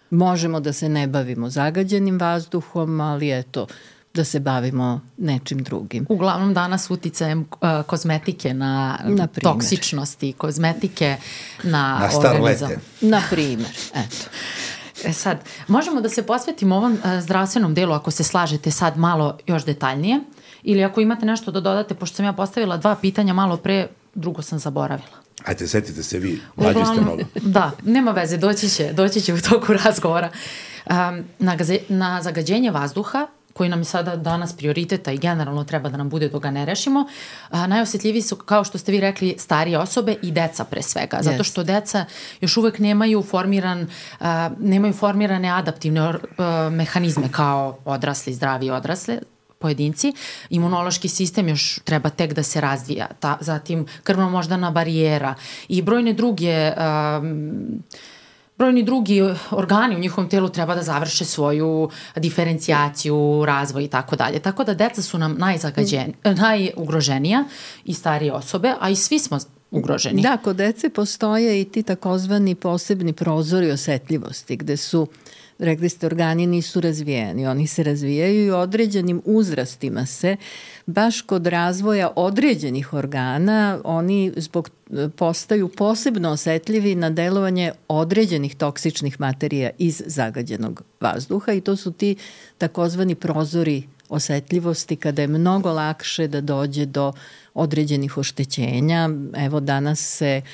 Možemo da se ne bavimo zagađenim vazduhom, ali eto, da se bavimo nečim drugim. Uglavnom danas uticajem uh, kozmetike na, na toksičnosti, kozmetike na, na starlete. Na primer, eto. E sad, možemo da se posvetimo ovom uh, zdravstvenom delu ako se slažete sad malo još detaljnije ili ako imate nešto da dodate, pošto sam ja postavila dva pitanja malo pre, drugo sam zaboravila. Ajde, setite se vi, mlađi ste mnogo. Da, nema veze, doći će, doći će u toku (laughs) razgovora. Um, na, gaze, na zagađenje vazduha koji nam je sada danas prioriteta i generalno treba da nam bude dok ga ne rešimo, a, najosjetljiviji su, kao što ste vi rekli, starije osobe i deca pre svega. Yes. Zato što deca još uvek nemaju formiran, a, nemaju formirane adaptivne or, a, mehanizme kao odrasli, zdravi odrasle, pojedinci. Imunološki sistem još treba tek da se razvija. Ta, zatim krvno-moždana barijera i brojne druge um, brojni drugi organi u njihovom telu treba da završe svoju diferencijaciju, razvoj i tako dalje. Tako da deca su nam najzagađeni, najugroženija i starije osobe, a i svi smo ugroženi. Da, kod dece postoje i ti takozvani posebni prozori osetljivosti gde su uh, rekli ste, organi nisu razvijeni. Oni se razvijaju i određenim uzrastima se, baš kod razvoja određenih organa, oni zbog postaju posebno osetljivi na delovanje određenih toksičnih materija iz zagađenog vazduha i to su ti takozvani prozori osetljivosti kada je mnogo lakše da dođe do određenih oštećenja. Evo danas se uh,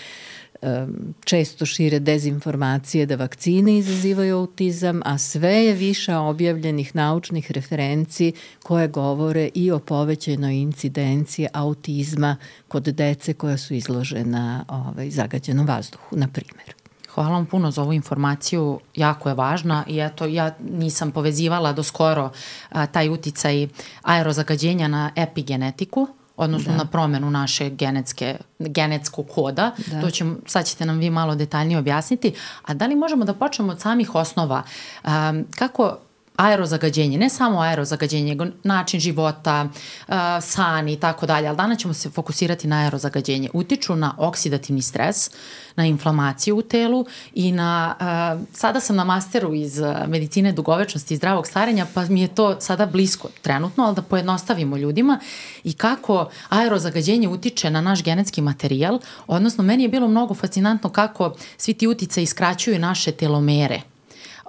često šire dezinformacije da vakcine izazivaju autizam, a sve je više objavljenih naučnih referenci koje govore i o povećenoj incidenciji autizma kod dece koja su izložena ovaj, zagađenom vazduhu, na primjer. Hvala vam puno za ovu informaciju, jako je važna i eto ja nisam povezivala do skoro a, taj uticaj aerozagađenja na epigenetiku, odnosno da. na promenu naše genetske, genetskog koda. Da. To ćemo, sad ćete nam vi malo detaljnije objasniti. A da li možemo da počnemo od samih osnova? Um, kako aerozagađenje, ne samo aerozagađenje, nego način života, uh, san i tako dalje, ali danas ćemo se fokusirati na aerozagađenje. Utiču na oksidativni stres, na inflamaciju u telu i na, uh, sada sam na masteru iz uh, medicine dugovečnosti i zdravog starenja, pa mi je to sada blisko trenutno, ali da pojednostavimo ljudima i kako aerozagađenje utiče na naš genetski materijal, odnosno meni je bilo mnogo fascinantno kako svi ti utice iskraćuju naše telomere,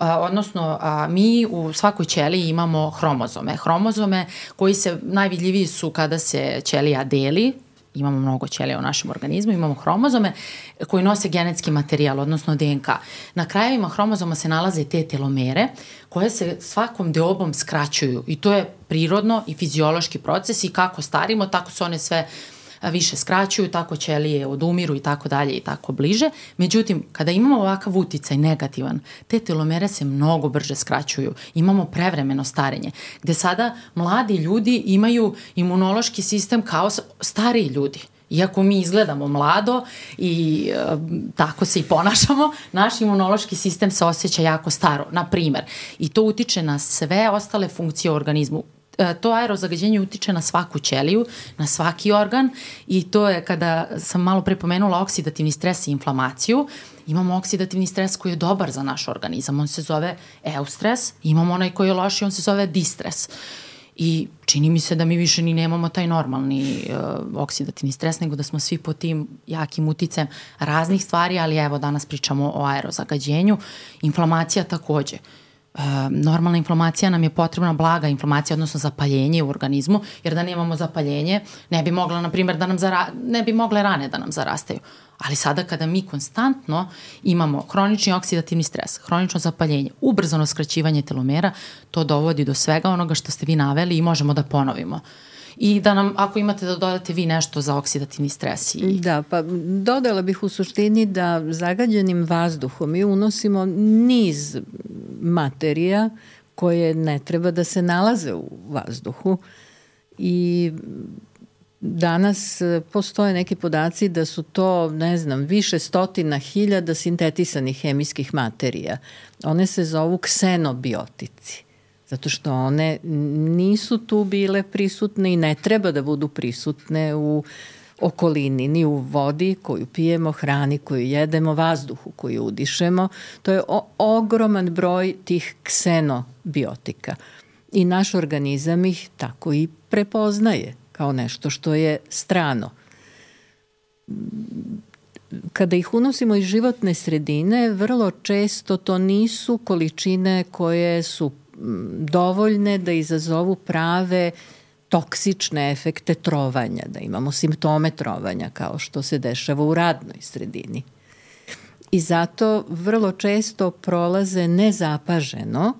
odnosno mi u svakoj ćeliji imamo hromozome. Hromozome koji se najvidljiviji su kada se ćelija deli, imamo mnogo ćelija u našem organizmu, imamo hromozome koji nose genetski materijal, odnosno DNK. Na krajevima hromozoma se nalaze te telomere koje se svakom deobom skraćuju i to je prirodno i fiziološki proces i kako starimo, tako se one sve uh, više skraćuju, tako ćelije odumiru i tako dalje i tako bliže. Međutim, kada imamo ovakav uticaj negativan, te telomere se mnogo brže skraćuju. Imamo prevremeno starenje, gde sada mladi ljudi imaju imunološki sistem kao stariji ljudi. Iako mi izgledamo mlado i e, tako se i ponašamo, naš imunološki sistem se osjeća jako staro, na primer. I to utiče na sve ostale funkcije u organizmu. E, to aerozagađenje utiče na svaku ćeliju, na svaki organ i to je kada sam malo prepomenula oksidativni stres i inflamaciju, imamo oksidativni stres koji je dobar za naš organizam, on se zove eustres, imamo onaj koji je loši, on se zove distres. I čini mi se da mi više ni nemamo taj normalni uh, oksidativni stres, nego da smo svi po tim jakim uticajem raznih stvari, ali evo danas pričamo o aerozagađenju. Inflamacija takođe. Uh, normalna inflamacija nam je potrebna blaga inflamacija, odnosno zapaljenje u organizmu, jer da nemamo zapaljenje, ne bi mogla, na primjer, da nam zara, ne bi mogle rane da nam zarastaju. Ali sada kada mi konstantno imamo hronični oksidativni stres, hronično zapaljenje, ubrzano skraćivanje telomera, to dovodi do svega onoga što ste vi naveli i možemo da ponovimo. I da nam, ako imate da dodate vi nešto za oksidativni stres. I... Da, pa dodala bih u suštini da zagađenim vazduhom mi unosimo niz materija koje ne treba da se nalaze u vazduhu i danas e, postoje neki podaci da su to, ne znam, više stotina hiljada sintetisanih hemijskih materija. One se zovu ksenobiotici zato što one nisu tu bile prisutne i ne treba da budu prisutne u okolini, ni u vodi koju pijemo, hrani koju jedemo, vazduhu koju udišemo. To je ogroman broj tih ksenobiotika. I naš organizam ih tako i prepoznaje kao nešto što je strano. Kada ih unosimo iz životne sredine, vrlo često to nisu količine koje su dovoljne da izazovu prave toksične efekte trovanja, da imamo simptome trovanja kao što se dešava u radnoj sredini. I zato vrlo često prolaze nezapaženo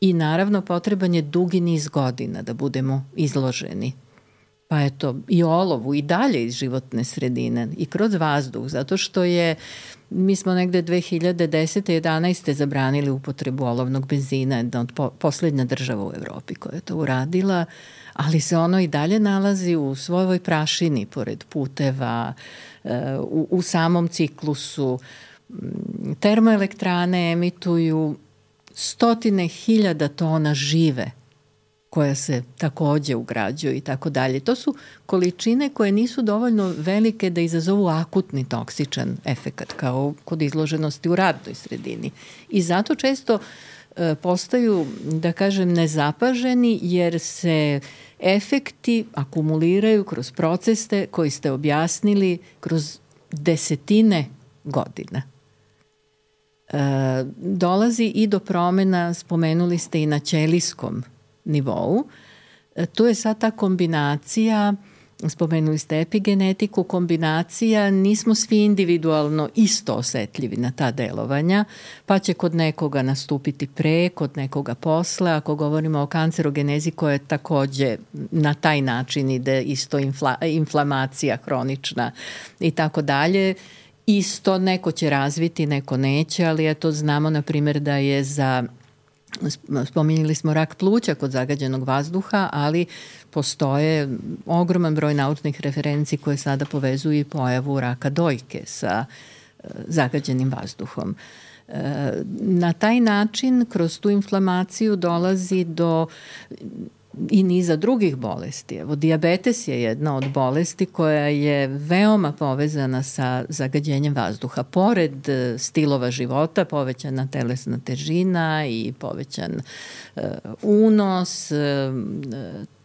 i naravno potreban je dugi niz godina da budemo izloženi pa eto, i olovu i dalje iz životne sredine i kroz vazduh, zato što je mi smo negde 2010. 11. zabranili upotrebu olovnog benzina, jedna od po, poslednja država u Evropi koja je to uradila, ali se ono i dalje nalazi u svojoj prašini, pored puteva, e, u, u samom ciklusu. Termoelektrane emituju stotine hiljada tona žive koja se takođe ugrađuje i tako dalje. To su količine koje nisu dovoljno velike da izazovu akutni toksičan efekat kao kod izloženosti u radnoj sredini. I zato često e, postaju, da kažem, nezapaženi jer se efekti akumuliraju kroz procese koji ste objasnili kroz desetine godina. E, dolazi i do promena, spomenuli ste i na ćelijskom nivou. E, tu je sad ta kombinacija, spomenuli ste epigenetiku, kombinacija, nismo svi individualno isto osetljivi na ta delovanja, pa će kod nekoga nastupiti pre, kod nekoga posle, ako govorimo o kancerogenezi koja takođe na taj način ide isto infla, inflamacija hronična i tako dalje, isto neko će razviti, neko neće, ali eto znamo na primjer da je za Spominjali smo rak pluća kod zagađenog vazduha, ali postoje ogroman broj naučnih referenci koje sada povezuju i pojavu raka dojke sa e, zagađenim vazduhom. E, na taj način, kroz tu inflamaciju dolazi do i niza drugih bolesti. Evo, diabetes je jedna od bolesti koja je veoma povezana sa zagađenjem vazduha. Pored e, stilova života, povećana telesna težina i povećan uh, unos uh,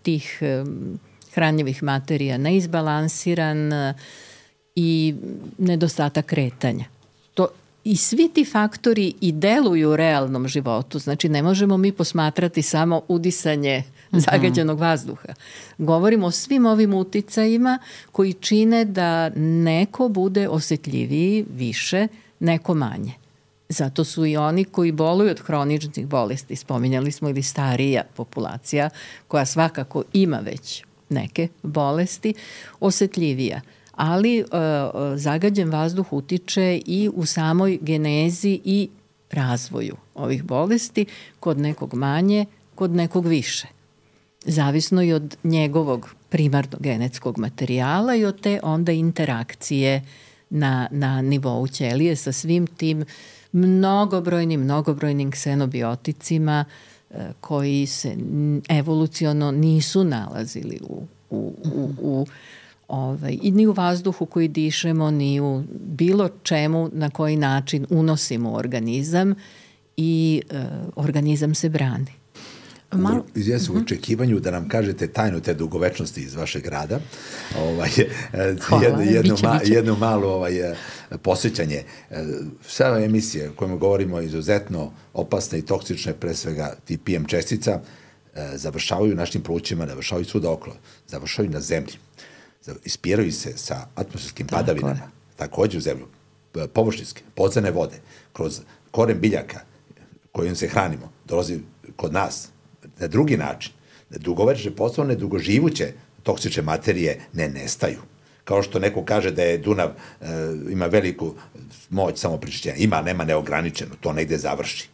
tih uh, hranjivih materija neizbalansiran uh, i nedostatak kretanja. To, I svi ti faktori i deluju u realnom životu. Znači, ne možemo mi posmatrati samo udisanje uh. Zagađenog vazduha. Govorimo o svim ovim uticajima koji čine da neko bude osetljiviji više, neko manje. Zato su i oni koji boluju od hroničnih bolesti, spominjali smo ili starija populacija koja svakako ima već neke bolesti, osetljivija. Ali e, zagađen vazduh utiče i u samoj genezi i razvoju ovih bolesti, kod nekog manje, kod nekog više zavisno i od njegovog primarnog genetskog materijala i od te onda interakcije na, na nivou ćelije sa svim tim mnogobrojnim, mnogobrojnim ksenobioticima e, koji se evoluciono nisu nalazili u, u, u, u ovaj, i ni u vazduhu koji dišemo, ni u bilo čemu na koji način unosimo organizam i e, organizam se brani. Malo... Izvijem u očekivanju da nam kažete tajnu te dugovečnosti iz vašeg rada. Ovaj, Hvala, jedno, jedno, biće, ma, biće. jedno malo ovaj, posjećanje. Sve emisije kojima govorimo izuzetno opasne i toksične, pre svega ti PM čestica, završavaju našim plućima, završavaju svuda okolo, završavaju na zemlji. Ispiraju se sa atmosferskim Tako padavinama, je. takođe u zemlju, površinske, podzemne vode, kroz koren biljaka kojim se hranimo, dolazi kod nas, na drugi način, da dugovečne poslovne, dugoživuće toksične materije ne nestaju. Kao što neko kaže da je Dunav e, ima veliku moć samopričišćenja. Ima, nema neograničeno, to negde završi.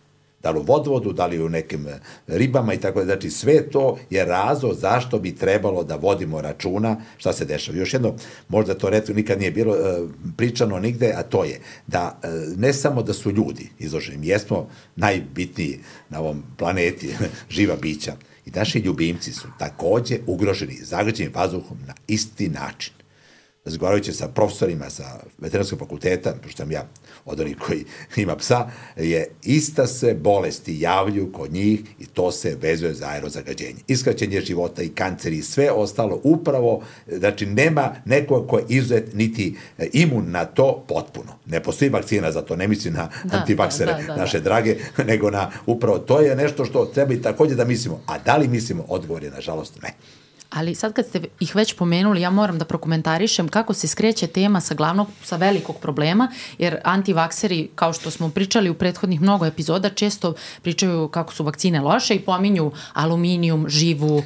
Da li u vodovodu, da li u nekim e, ribama i tako da. Znači, sve to je razlog zašto bi trebalo da vodimo računa šta se dešava. Još jedno, možda to reto nikad nije bilo uh, pričano nigde, a to je da uh, ne samo da su ljudi izloženi, jesmo najbitniji na ovom planeti (laughs) živa bića, i naši ljubimci su takođe ugroženi zagađenim vazduhom na isti način razgovarajući sa profesorima sa veterinarskog fakulteta, pošto sam ja od onih koji (laughs) ima psa, je ista se bolesti javljaju kod njih i to se vezuje za aerozagađenje. Iskraćenje života i kancer i sve ostalo upravo, znači nema nekoga ko je izuzet niti e, imun na to potpuno. Ne postoji vakcina za to, ne mislim na da, antivaksere da, da, da, naše drage, (laughs) nego na upravo to je nešto što treba i takođe da mislimo. A da li mislimo? Odgovor je nažalost ne. Ali sad kad ste ih već pomenuli, ja moram da prokomentarišem kako se skreće tema sa glavnog, sa velikog problema, jer antivakseri, kao što smo pričali u prethodnih mnogo epizoda, često pričaju kako su vakcine loše i pominju aluminijum, živu, uh,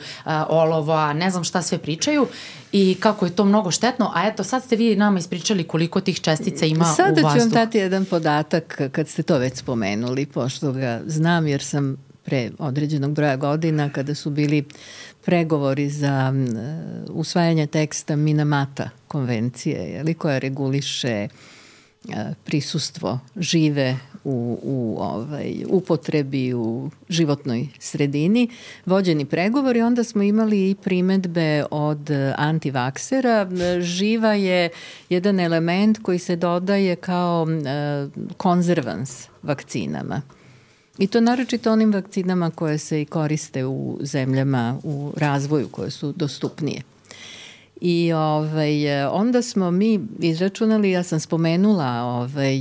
olova, ne znam šta sve pričaju i kako je to mnogo štetno, a eto sad ste vi nama ispričali koliko tih čestica ima Sada u vazduhu. Sada ću vam dati jedan podatak kad ste to već spomenuli, pošto ga znam jer sam pre određenog broja godina kada su bili pregovori za usvajanje teksta Minamata konvencije, jeli, koja reguliše e, prisustvo žive u, u ovaj, upotrebi u životnoj sredini, vođeni pregovori, onda smo imali i primetbe od antivaksera. Živa je jedan element koji se dodaje kao konzervans vakcinama. I to naročito onim vakcinama koje se i koriste u zemljama u razvoju, koje su dostupnije. I ovaj, onda smo mi izračunali, ja sam spomenula ovaj,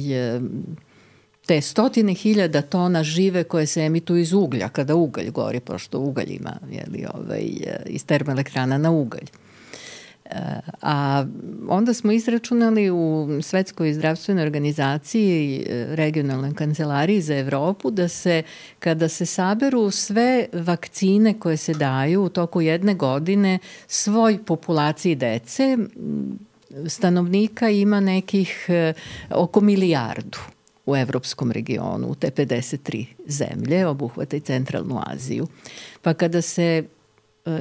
te stotine hiljada tona žive koje se emituju iz uglja, kada ugalj gori, pošto ugalj ima jeli, ovaj, iz termoelektrana na ugalj. A onda smo izračunali u Svetskoj zdravstvenoj organizaciji regionalnoj kancelariji za Evropu da se kada se saberu sve vakcine koje se daju u toku jedne godine svoj populaciji dece stanovnika ima nekih e, oko milijardu u evropskom regionu, u te 53 zemlje, obuhvata i centralnu Aziju. Pa kada se E,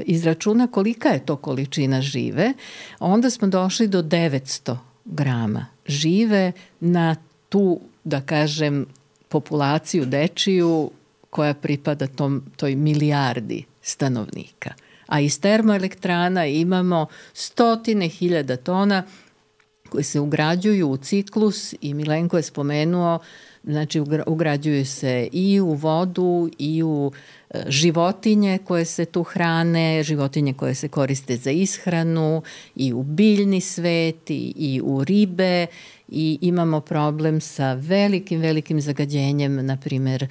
izračuna kolika je to količina žive, onda smo došli do 900 grama žive na tu, da kažem, populaciju dečiju koja pripada tom, toj milijardi stanovnika. A iz termoelektrana imamo stotine hiljada tona koje se ugrađuju u ciklus i Milenko je spomenuo, znači ugrađuju se i u vodu i u životinje koje se tu hrane, životinje koje se koriste za ishranu i u biljni svet i, i u ribe i imamo problem sa velikim, velikim zagađenjem, na primer, e,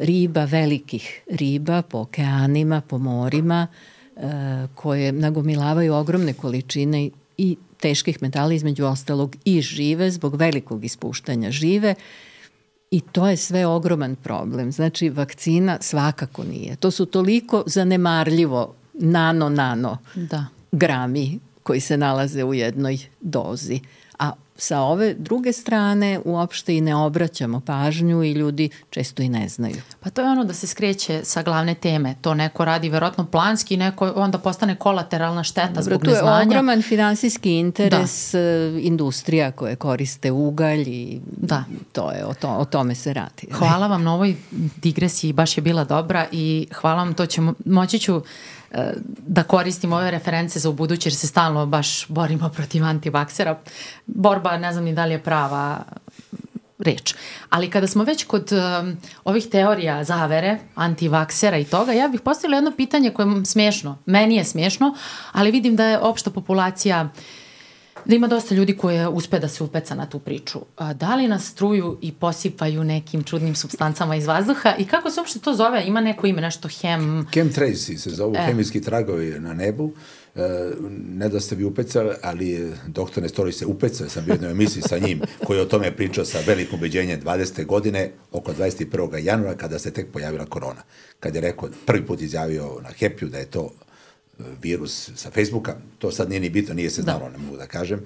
riba, velikih riba po okeanima, po morima, e, koje nagomilavaju ogromne količine i teških metala, između ostalog i žive, zbog velikog ispuštanja žive I to je sve ogroman problem. Znači, vakcina svakako nije. To su toliko zanemarljivo nano-nano da. grami koji se nalaze u jednoj dozi. Sa ove druge strane uopšte i ne obraćamo pažnju i ljudi često i ne znaju. Pa to je ono da se skreće sa glavne teme. To neko radi verovatno planski, neko onda postane kolateralna šteta Dobro, zbog neznanja. To je ogroman finansijski interes da. E, industrija koje koriste ugalj i da. to je, o, to, o tome se radi. Hvala vam na ovoj digresiji, baš je bila dobra i hvala vam, to ćemo, moći ću da koristim ove reference za ubuduće jer se stalno baš borimo (laughs) protiv antivaksera. Borba ne znam ni da li je prava reč. Ali kada smo već kod um, ovih teorija zavere, antivaksera i toga, ja bih postavila jedno pitanje koje je smešno. Meni je smešno, ali vidim da je opšta populacija uh, da ima dosta ljudi koje uspe da se upeca na tu priču. A, da li nas struju i posipaju nekim čudnim substancama iz vazduha i kako se uopšte to zove? Ima neko ime, nešto hem... Chemtrails se zovu, e. hemijski tragovi na nebu. E, ne da ste vi upecali, ali doktor Nestori se upecao, sam bio u jednoj emisiji sa njim, koji je o tome pričao sa velikom ubeđenjem 20. godine, oko 21. januara, kada se tek pojavila korona. Kad je rekao, prvi put izjavio na Happy da je to virus sa Facebooka, to sad nije ni bitno, nije se da. znalo, da. ne mogu da kažem,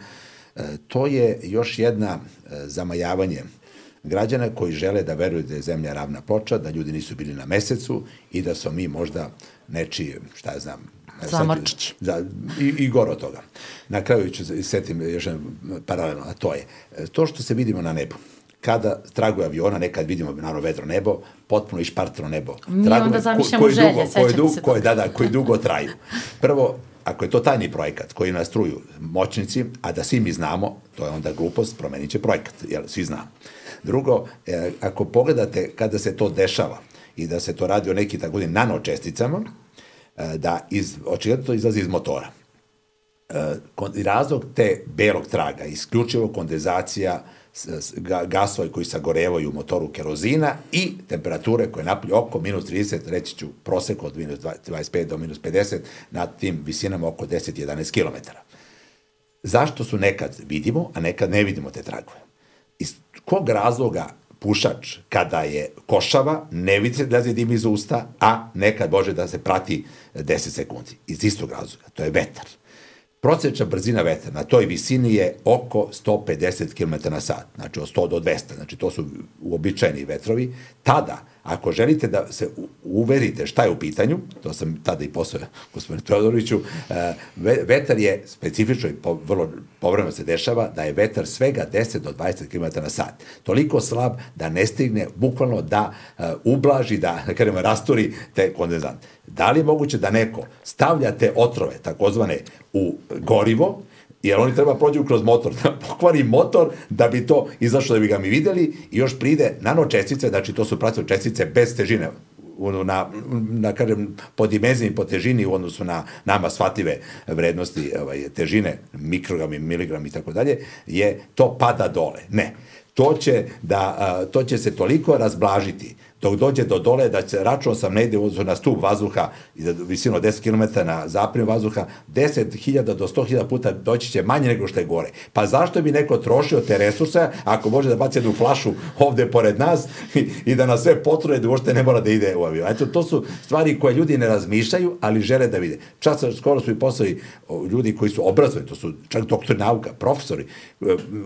e, to je još jedna e, zamajavanje građana koji žele da veruju da je zemlja ravna ploča, da ljudi nisu bili na mesecu i da smo mi možda nečiji, šta ja znam, Zamorčić. Da, i, I gore od toga. Na kraju ću se setim još paralelno, a to je to što se vidimo na nebu kada tragu aviona, nekad vidimo naravno vedro nebo, potpuno išpartano nebo. Mi Tragove, onda zamišljamo ko, želje, dugo, koje, dugo, koje, da, da, koji dugo traju. Prvo, ako je to tajni projekat koji nastruju moćnici, a da svi mi znamo, to je onda glupost, promenit će projekat, jer svi znamo. Drugo, e, ako pogledate kada se to dešava i da se to radi o nekim tako nanočesticama, e, da iz, očigledno to izlazi iz motora. E, razlog te belog traga, isključivo kondenzacija gasove koji sagorevaju u motoru kerozina i temperature koje napolje oko minus 30, reći ću prosek od minus 25 do minus 50, na tim visinama oko 10-11 km. Zašto su nekad vidimo, a nekad ne vidimo te tragove? Iz kog razloga pušač kada je košava, ne vidi se da je dim iz usta, a nekad može da se prati 10 sekundi. Iz istog razloga. To je vetar. Prosječna brzina vetra na toj visini je oko 150 km na sat, znači od 100 do 200, znači to su uobičajeni vetrovi. Tada, ako želite da se uverite šta je u pitanju, to sam tada i posao gospodinu Teodoroviću, e, vetar je specifično i vrlo povremeno se dešava da je vetar svega 10 do 20 km na sat. Toliko slab da ne stigne bukvalno da e, ublaži, da, da kažemo, rasturi te kondenzante. Da li je moguće da neko stavlja te otrove, takozvane, u gorivo, jer oni treba prođu kroz motor, (laughs) da pokvari motor da bi to izašlo da bi ga mi videli i još pride nanočestice, znači to su praktično čestice bez težine, na, na kažem, po dimenziji po težini u odnosu na nama shvatljive vrednosti ovaj, težine, mikrogrami, miligrami i tako dalje, je to pada dole. Ne. To će, da, to će se toliko razblažiti dok dođe do dole, da će, računao sam negde na stup vazduha visino 10 km na zapremu vazduha, 10.000 do 100.000 puta doći će manje nego što je gore. Pa zašto bi neko trošio te resurse ako može da baci jednu flašu ovde pored nas (laughs) i, i da nas sve potruje da uopšte ne mora da ide u avion. Eto, to su stvari koje ljudi ne razmišljaju, ali žele da vide. Čas skoro su i poslali ljudi koji su obrazovani, to su čak doktori nauka, profesori,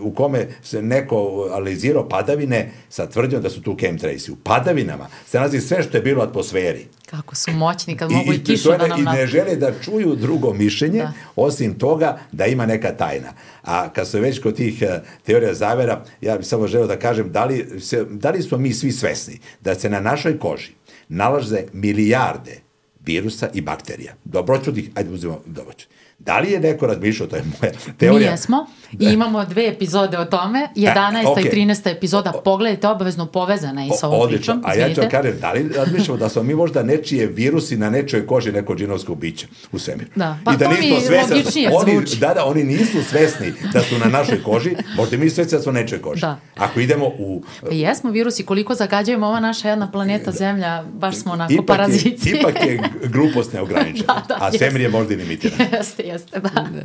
u kome se neko analizirao padavine sa tvrdnjom da su tu chemtrails. U padavine godinama se nalazi sve što je bilo u atmosferi. Kako su moćni kad mogu i, i kišu da nam... I ne žele da čuju drugo mišljenje, da. osim toga da ima neka tajna. A kad se već kod tih uh, teorija zavera, ja bih samo želeo da kažem da li, se, da li smo mi svi svesni da se na našoj koži nalaze milijarde virusa i bakterija. Dobroćudih, ajde uzimo dobroćudih Da li je neko razmišljao, to je moja teorija. Mi jesmo i imamo dve epizode o tome, 11. E, okay. i 13. epizoda, pogledajte, obavezno povezana i sa ovom Odlično. pričom. A ja ću kažem, da li razmišljamo da smo mi možda nečije virusi na nečoj koži neko džinovsko biće u svemiru. Da, pa I da to mi svesni, logičnije oni, zvuči. Da, da, oni nisu svesni da su na našoj koži, možda mi svesni da na nečoj koži. Da. Ako idemo u... Pa jesmo virusi, koliko zagađujemo ova naša jedna planeta da. Zemlja, baš smo onako ipak paraziti. Je, ipak je glupost neograničena, (laughs) da, da, a svemir je možda i limitiran. (laughs) Jeste, jeste, da. da.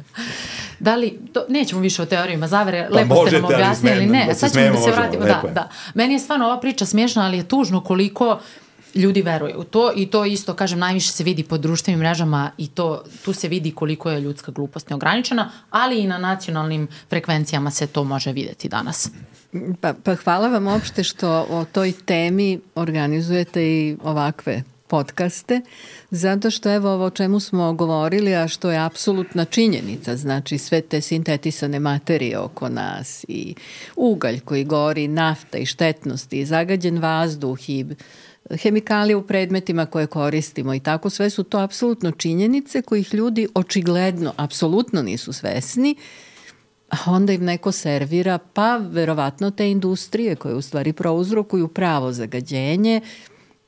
Da li, to, nećemo više o teorijama zavere, pa lepo ste nam objasnili, ne, da sad ćemo da se vratimo, da, da. Meni je stvarno ova priča smiješna, ali je tužno koliko ljudi veruju u to i to isto, kažem, najviše se vidi po društvenim mrežama i to, tu se vidi koliko je ljudska glupost neograničena, ali i na nacionalnim frekvencijama se to može videti danas. Pa, pa hvala vam uopšte što o toj temi organizujete i ovakve podcaste, zato što evo ovo o čemu smo govorili, a što je apsolutna činjenica, znači sve te sintetisane materije oko nas i ugalj koji gori, nafta i štetnosti, i zagađen vazduh i hemikalije u predmetima koje koristimo i tako, sve su to apsolutno činjenice kojih ljudi očigledno, apsolutno nisu svesni, a onda im neko servira, pa verovatno te industrije koje u stvari prouzrokuju pravo zagađenje,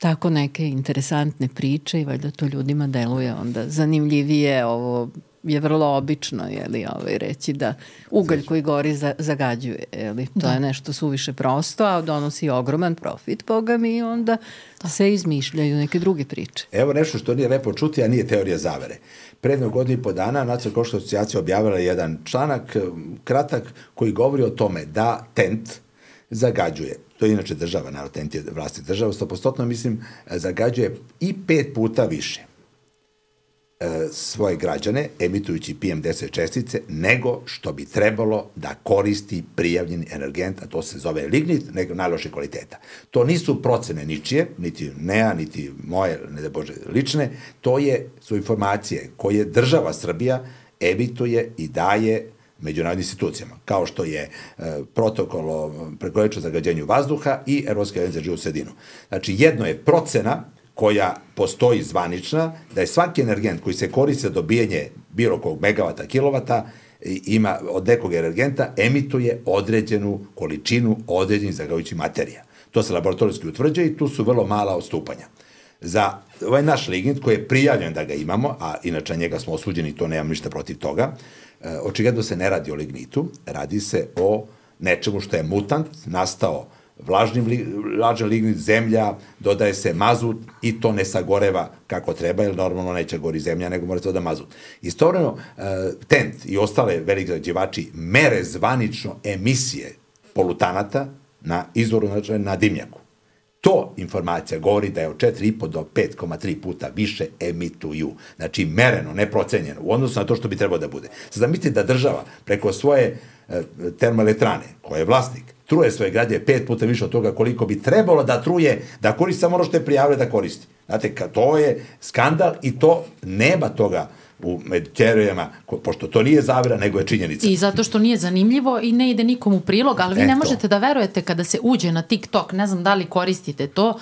tako neke interesantne priče i valjda to ljudima deluje onda zanimljivije ovo je vrlo obično je li ovaj reći da ugalj koji gori za, zagađuje je li to da. je nešto suviše prosto a donosi ogroman profit boga mi i onda da. se izmišljaju neke druge priče. Evo nešto što nije lepo čuti a nije teorija zavere. Prednog godinu i po dana Nacionalna koška asocijacija objavila jedan članak kratak koji govori o tome da tent zagađuje to je inače država, narod TNT je vlasti država, 100% mislim, zagađuje i pet puta više e, svoje građane, emitujući PM10 čestice, nego što bi trebalo da koristi prijavljeni energent, a to se zove lignit, nego najloše kvaliteta. To nisu procene ničije, niti nea, niti moje, ne da Bože, lične, to je, su informacije koje država Srbija emituje i daje međunarodnim institucijama, kao što je e, protokol o prekograničnom zagađenju vazduha i Evropska agencija za sredinu. Znači, jedno je procena koja postoji zvanična, da je svaki energent koji se koristi za dobijanje bilo kog megavata, kilovata, ima od nekog energenta, emituje određenu količinu određenih zagađujućih materija. To se laboratorijski utvrđuje i tu su vrlo mala odstupanja. Za ovaj naš lignit koji je prijavljen da ga imamo, a inače njega smo osuđeni, to nemam ništa protiv toga, e, očigledno se ne radi o lignitu, radi se o nečemu što je mutant, nastao vlažni, vlažan lignit, zemlja, dodaje se mazut i to ne sagoreva kako treba, jer normalno neće gori zemlja, nego mora se da mazut. Istovremeno, e, TENT i ostale velike zagađivači mere zvanično emisije polutanata na izvoru, znači na dimnjaku. To informacija govori da je od 4,5 do 5,3 puta više emituju. Znači, mereno, neprocenjeno, u odnosu na to što bi trebalo da bude. Sad zamislite da država preko svoje e, termoelektrane, koja je vlasnik, truje svoje građe pet puta više od toga koliko bi trebalo da truje, da koristi samo ono što je prijavio da koristi. Znate, to je skandal i to nema toga u teorijama, pošto to nije zavira, nego je činjenica. I zato što nije zanimljivo i ne ide nikom u prilog, ali vi e, ne možete da verujete kada se uđe na TikTok, ne znam da li koristite to,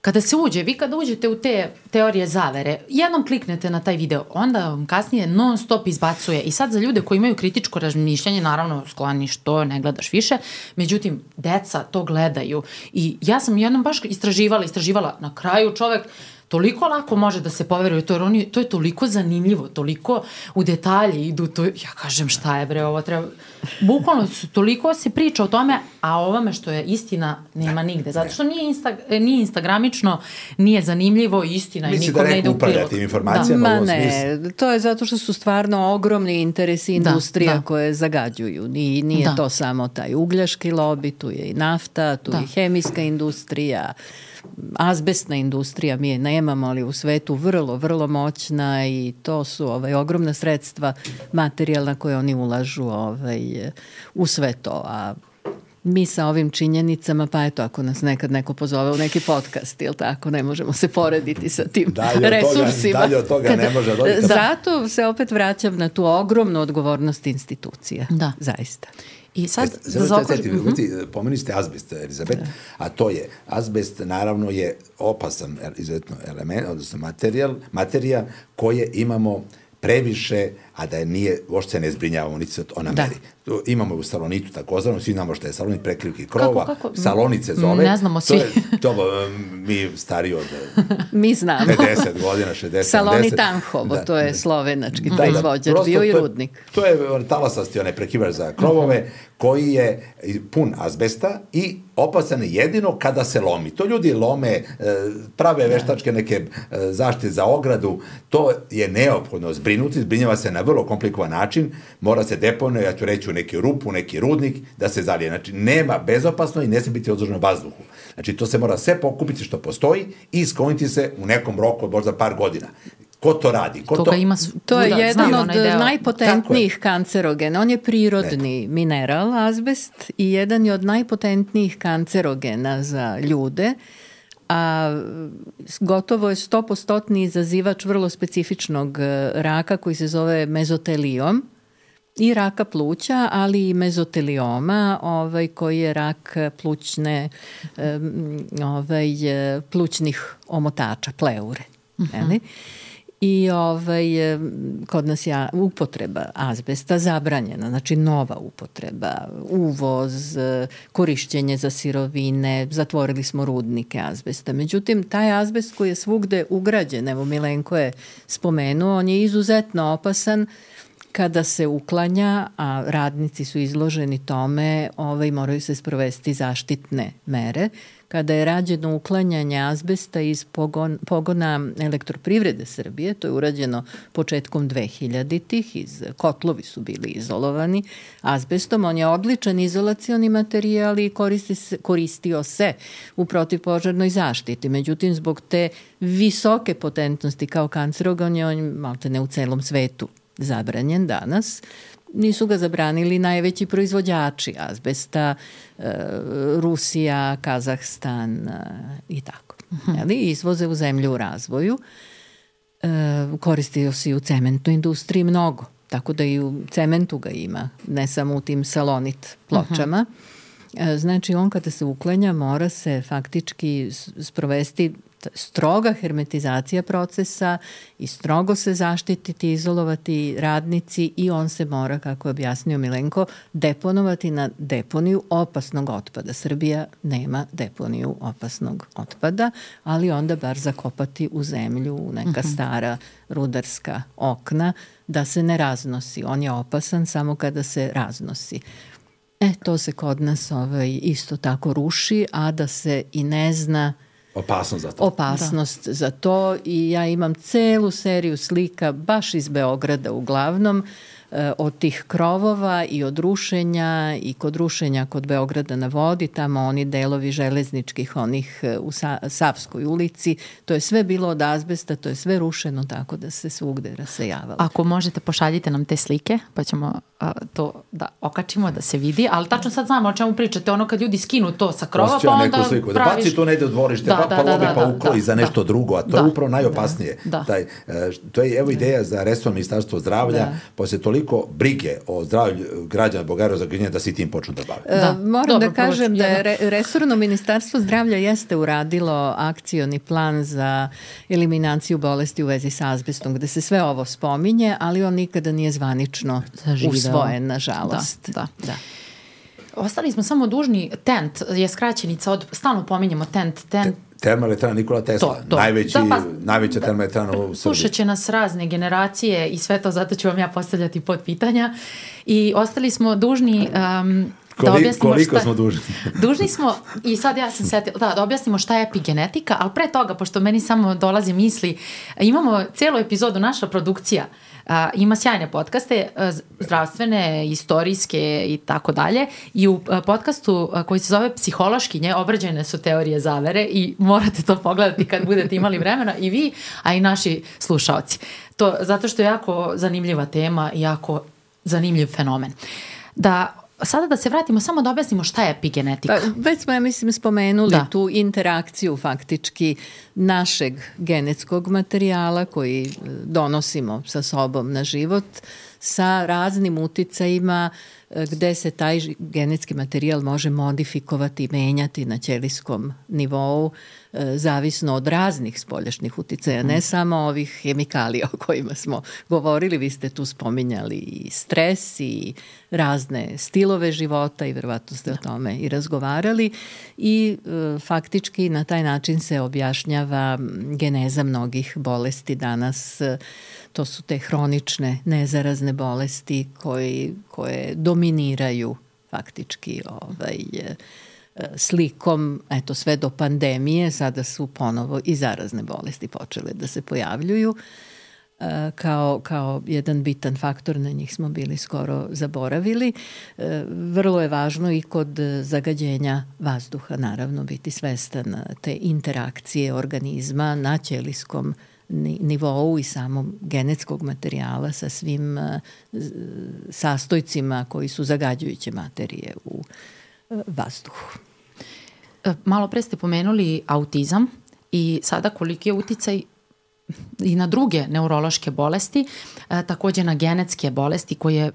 kada se uđe, vi kada uđete u te teorije zavere, jednom kliknete na taj video, onda vam kasnije non stop izbacuje. I sad za ljude koji imaju kritičko razmišljanje, naravno skloniš to, ne gledaš više, međutim, deca to gledaju. I ja sam jednom baš istraživala, istraživala, na kraju čovek toliko lako može da se poveruje to, jer oni, to je toliko zanimljivo, toliko u detalje idu, to, ja kažem šta je bre, ovo treba, bukvalno su, toliko se priča o tome, a ovome što je istina nema nigde, zato što nije, insta, nije instagramično, nije zanimljivo, istina i nikom da ne ide u prilog. tim informacijama da. Ma ne, smislu. to je zato što su stvarno ogromni interesi da, industrija da, da. koje zagađuju i nije da. to samo taj ugljaški lobby, tu je i nafta, tu da. je i hemijska industrija, azbestna industrija mi je nemamo, ali u svetu vrlo, vrlo moćna i to su ovaj, ogromna sredstva materijalna koje oni ulažu ovaj, u sve to. A mi sa ovim činjenicama, pa eto, ako nas nekad neko pozove u neki podcast, ili tako, ne možemo se porediti sa tim dalje resursima. Toga, dalje od toga ne može dojeti. Zato se opet vraćam na tu ogromnu odgovornost institucija. Da. Zaista. I sad, e, da zaokružim... Uh -huh. Pomeni ste azbest, Elizabet, da. a to je, azbest naravno je opasan izuzetno element, odnosno materijal, materija koje imamo previše, a da je nije, uopšte se ne zbrinjavamo, niti se ona da. meri. Imamo u salonitu takozvano, svi znamo što je salonit prekrivki krova, kako, kako? salonice zove. Ne znamo svi. To, je, (laughs) to mi stariji od (laughs) mi znamo. 50 godina, 60, Salonit Anhovo, da, to je slovenački da, proizvođač, da, bio i rudnik. To, to je talasasti onaj prekivač za krovove, uh -huh. koji je pun azbesta i opasan jedino kada se lomi. To ljudi lome, e, prave da. veštačke neke e, zaštite za ogradu, to je neophodno zbrinuti, zbrinjava se na vrlo komplikovan način, mora se deponuje, ja ću reći u neki rupu, neki rudnik, da se zalije. Znači, nema bezopasno i ne se biti odloženo vazduhu. Znači, to se mora sve pokupiti što postoji i skloniti se u nekom roku od možda par godina. Ko to radi? Ko to... Ima su... To je da, jedan od najpotentnijih kancerogena. On je prirodni ne. mineral, azbest, i jedan je od najpotentnijih kancerogena za ljude a gotovo je 100% izazivač vrlo specifičnog e, raka koji se zove mezotelijom i raka pluća, ali i mezotelioma, ovaj, koji je rak plućne, ovaj, plućnih omotača, pleure. Uh mhm. -huh. I ovaj, kod nas je upotreba azbesta zabranjena, znači nova upotreba, uvoz, korišćenje za sirovine, zatvorili smo rudnike azbesta. Međutim, taj azbest koji je svugde ugrađen, evo Milenko je spomenuo, on je izuzetno opasan kada se uklanja, a radnici su izloženi tome, ovaj, moraju se sprovesti zaštitne mere. Kada je rađeno uklanjanje azbesta iz pogon, pogona elektroprivrede Srbije, to je urađeno početkom 2000-ih, iz, kotlovi su bili izolovani azbestom, on je odličan izolacioni materijal i koristi se, koristio se u protivpožarnoj zaštiti. Međutim, zbog te visoke potentnosti kao kancerogon je on malte ne u celom svetu zabranjen danas. Nisu ga zabranili najveći proizvođači azbesta, e, Rusija, Kazahstan e, i tako. Mhm. Jeli? Izvoze u zemlju u razvoju. E, koristio se i u cementnoj industriji mnogo. Tako da i u cementu ga ima, ne samo u tim salonit pločama. Uh -huh. Znači, on kada se uklanja mora se faktički sprovesti stroga hermetizacija procesa i strogo se zaštititi, izolovati radnici i on se mora, kako je objasnio Milenko, deponovati na deponiju opasnog otpada. Srbija nema deponiju opasnog otpada, ali onda bar zakopati u zemlju u neka mhm. stara rudarska okna da se ne raznosi. On je opasan samo kada se raznosi. E, to se kod nas ovaj, isto tako ruši, a da se i ne zna Opasnost za to. Opasnost da. za to i ja imam celu seriju slika baš iz Beograda uglavnom Eh, od tih krovova i od rušenja i kod rušenja kod Beograda na vodi, tamo oni delovi železničkih onih eh, u Sa Savskoj ulici, to je sve bilo od azbesta, to je sve rušeno tako da se svugde rasejavalo. Ako možete pošaljite nam te slike, pa ćemo a, to da okačimo, da se vidi, ali tačno sad znamo o čemu pričate, ono kad ljudi skinu to sa krova, Osjeća pa onda neku sliku, praviš... Da baci to negde u dvorište, da, pa, da, pa da, lobi, da, pa da, ukloji da, za nešto da, drugo, a to da, je upravo najopasnije. Da, da. Taj, e, to je evo ideja za restorno ministarstvo zdravlja, da. posle toliko toliko brige o zdravlju građana Bogara za grinje da se tim počnu da bave. Da, Moram Dobro, da kažem da je re, Resorno ministarstvo zdravlja jeste uradilo akcioni plan za eliminaciju bolesti u vezi sa azbestom, gde se sve ovo spominje, ali on nikada nije zvanično Zaživao. usvojen, nažalost. Da, da. da. Ostali smo samo dužni, tent je skraćenica od, stalno pominjemo tent, tent, termoelektrana Nikola Tesla, to, to. najveći, da, pa, najveća da, termoelektrana u Srbiji. Slušat će nas razne generacije i sve to, zato ću vam ja postavljati pod pitanja. I ostali smo dužni um, da objasnimo koliko šta, smo dužni? (laughs) dužni smo i sad ja sam setila, da, da objasnimo šta je epigenetika, ali pre toga, pošto meni samo dolazi misli, imamo celu epizodu, naša produkcija uh, A, ima sjajne podcaste, zdravstvene, istorijske i tako dalje. I u podcastu koji se zove Psihološkinje obrađene su teorije zavere i morate to pogledati kad budete imali vremena i vi, a i naši slušaoci. To, zato što je jako zanimljiva tema i jako zanimljiv fenomen. Da sada da se vratimo, samo da objasnimo šta je epigenetika. Pa, već smo, ja mislim, spomenuli da. tu interakciju faktički našeg genetskog materijala koji e, donosimo sa sobom na život sa raznim uticajima e, gde se taj genetski materijal može modifikovati i menjati na ćelijskom nivou zavisno od raznih spoljašnjih uticaja, ne mhm. samo ovih hemikalija o kojima smo govorili, vi ste tu spominjali i stres i razne stilove života i verovatno ste o da. tome i razgovarali i e, faktički na taj način se objašnjava geneza mnogih bolesti danas e, to su te hronične nezarazne bolesti koji, koje dominiraju faktički ovaj, slikom, eto sve do pandemije, sada su ponovo i zarazne bolesti počele da se pojavljuju e, kao, kao jedan bitan faktor, na njih smo bili skoro zaboravili. E, vrlo je važno i kod zagađenja vazduha, naravno, biti svestan te interakcije organizma na ćelijskom nivou i samom genetskog materijala sa svim e, sastojcima koji su zagađujuće materije u vazduhu. E, malo pre ste pomenuli autizam i sada koliki je uticaj i na druge neurološke bolesti, e, takođe na genetske bolesti koje je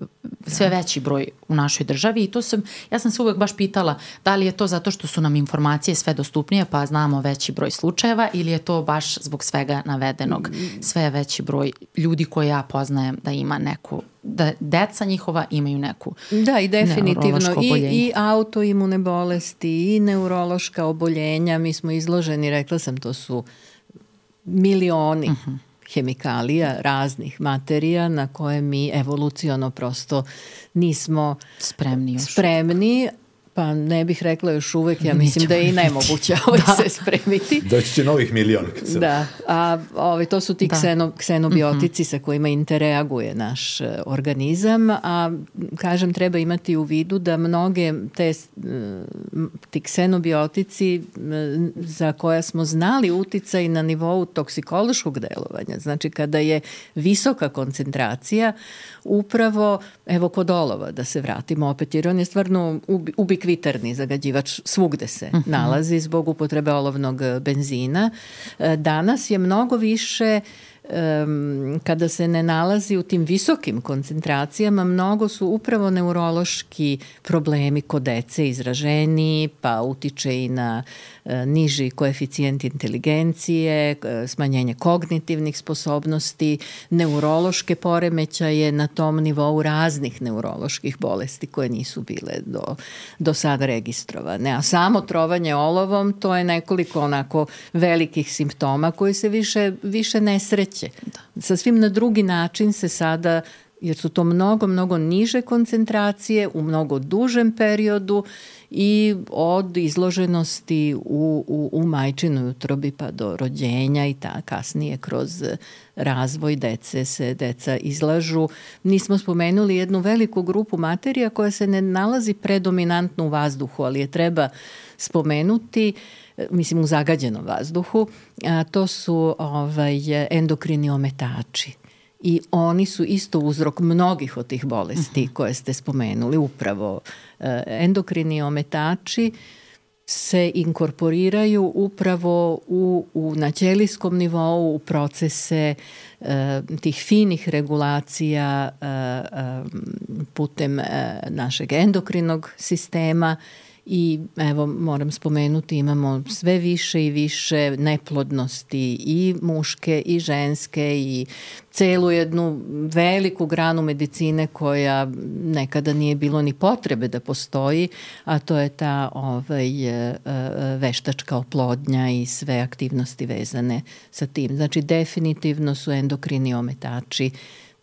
sve da. veći broj u našoj državi. I to sam, ja sam se uvek baš pitala da li je to zato što su nam informacije sve dostupnije pa znamo veći broj slučajeva ili je to baš zbog svega navedenog? Sve veći broj ljudi koje ja poznajem da ima neku da deca njihova imaju neku Da, i definitivno. i, i autoimune bolesti i neurološka oboljenja, mi smo izloženi, rekla sam, to su milioni. Uh. -huh hemikalija, raznih materija na koje mi evoluciono prosto nismo spremni, još. spremni Pa ne bih rekla još uvek, ja mislim da je i nemoguće (laughs) ovaj da. se spremiti. Doći će novih milion. Da, a ovaj, to su ti da. kseno, ksenobiotici mm -hmm. sa kojima interreaguje naš uh, organizam, a kažem treba imati u vidu da mnoge te, uh, ti ksenobiotici za koja smo znali uticaj na nivou toksikološkog delovanja, znači kada je visoka koncentracija, upravo, evo kod olova, da se vratimo opet, jer on je stvarno ubikvitarni zagađivač, svugde se uh mhm. -huh. nalazi zbog upotrebe olovnog benzina. E, danas je mnogo više um, kada se ne nalazi u tim visokim koncentracijama, mnogo su upravo neurološki problemi kod dece izraženi, pa utiče i na e, niži koeficijent inteligencije, smanjenje kognitivnih sposobnosti, neurološke poremećaje na tom nivou raznih neuroloških bolesti koje nisu bile do, do sada registrovane. A samo trovanje olovom, to je nekoliko onako velikih simptoma koji se više, više ne sreće. Da. Sasvim na drugi način se sada jer su to mnogo, mnogo niže koncentracije u mnogo dužem periodu i od izloženosti u, u, u majčinoj utrobi pa do rođenja i ta kasnije kroz razvoj dece se deca izlažu. Nismo spomenuli jednu veliku grupu materija koja se ne nalazi predominantno u vazduhu, ali je treba spomenuti mislim u zagađenom vazduhu, a to su ovaj, endokrini ometači i oni su isto uzrok mnogih od tih bolesti uh mhm. -huh. koje ste spomenuli, upravo e, endokrini ometači se inkorporiraju upravo u, u na ćelijskom nivou u procese e, tih finih regulacija e, e, putem e, našeg endokrinog sistema i evo moram spomenuti imamo sve više i više neplodnosti i muške i ženske i celu jednu veliku granu medicine koja nekada nije bilo ni potrebe da postoji, a to je ta ovaj, e, e, veštačka oplodnja i sve aktivnosti vezane sa tim. Znači definitivno su endokrini ometači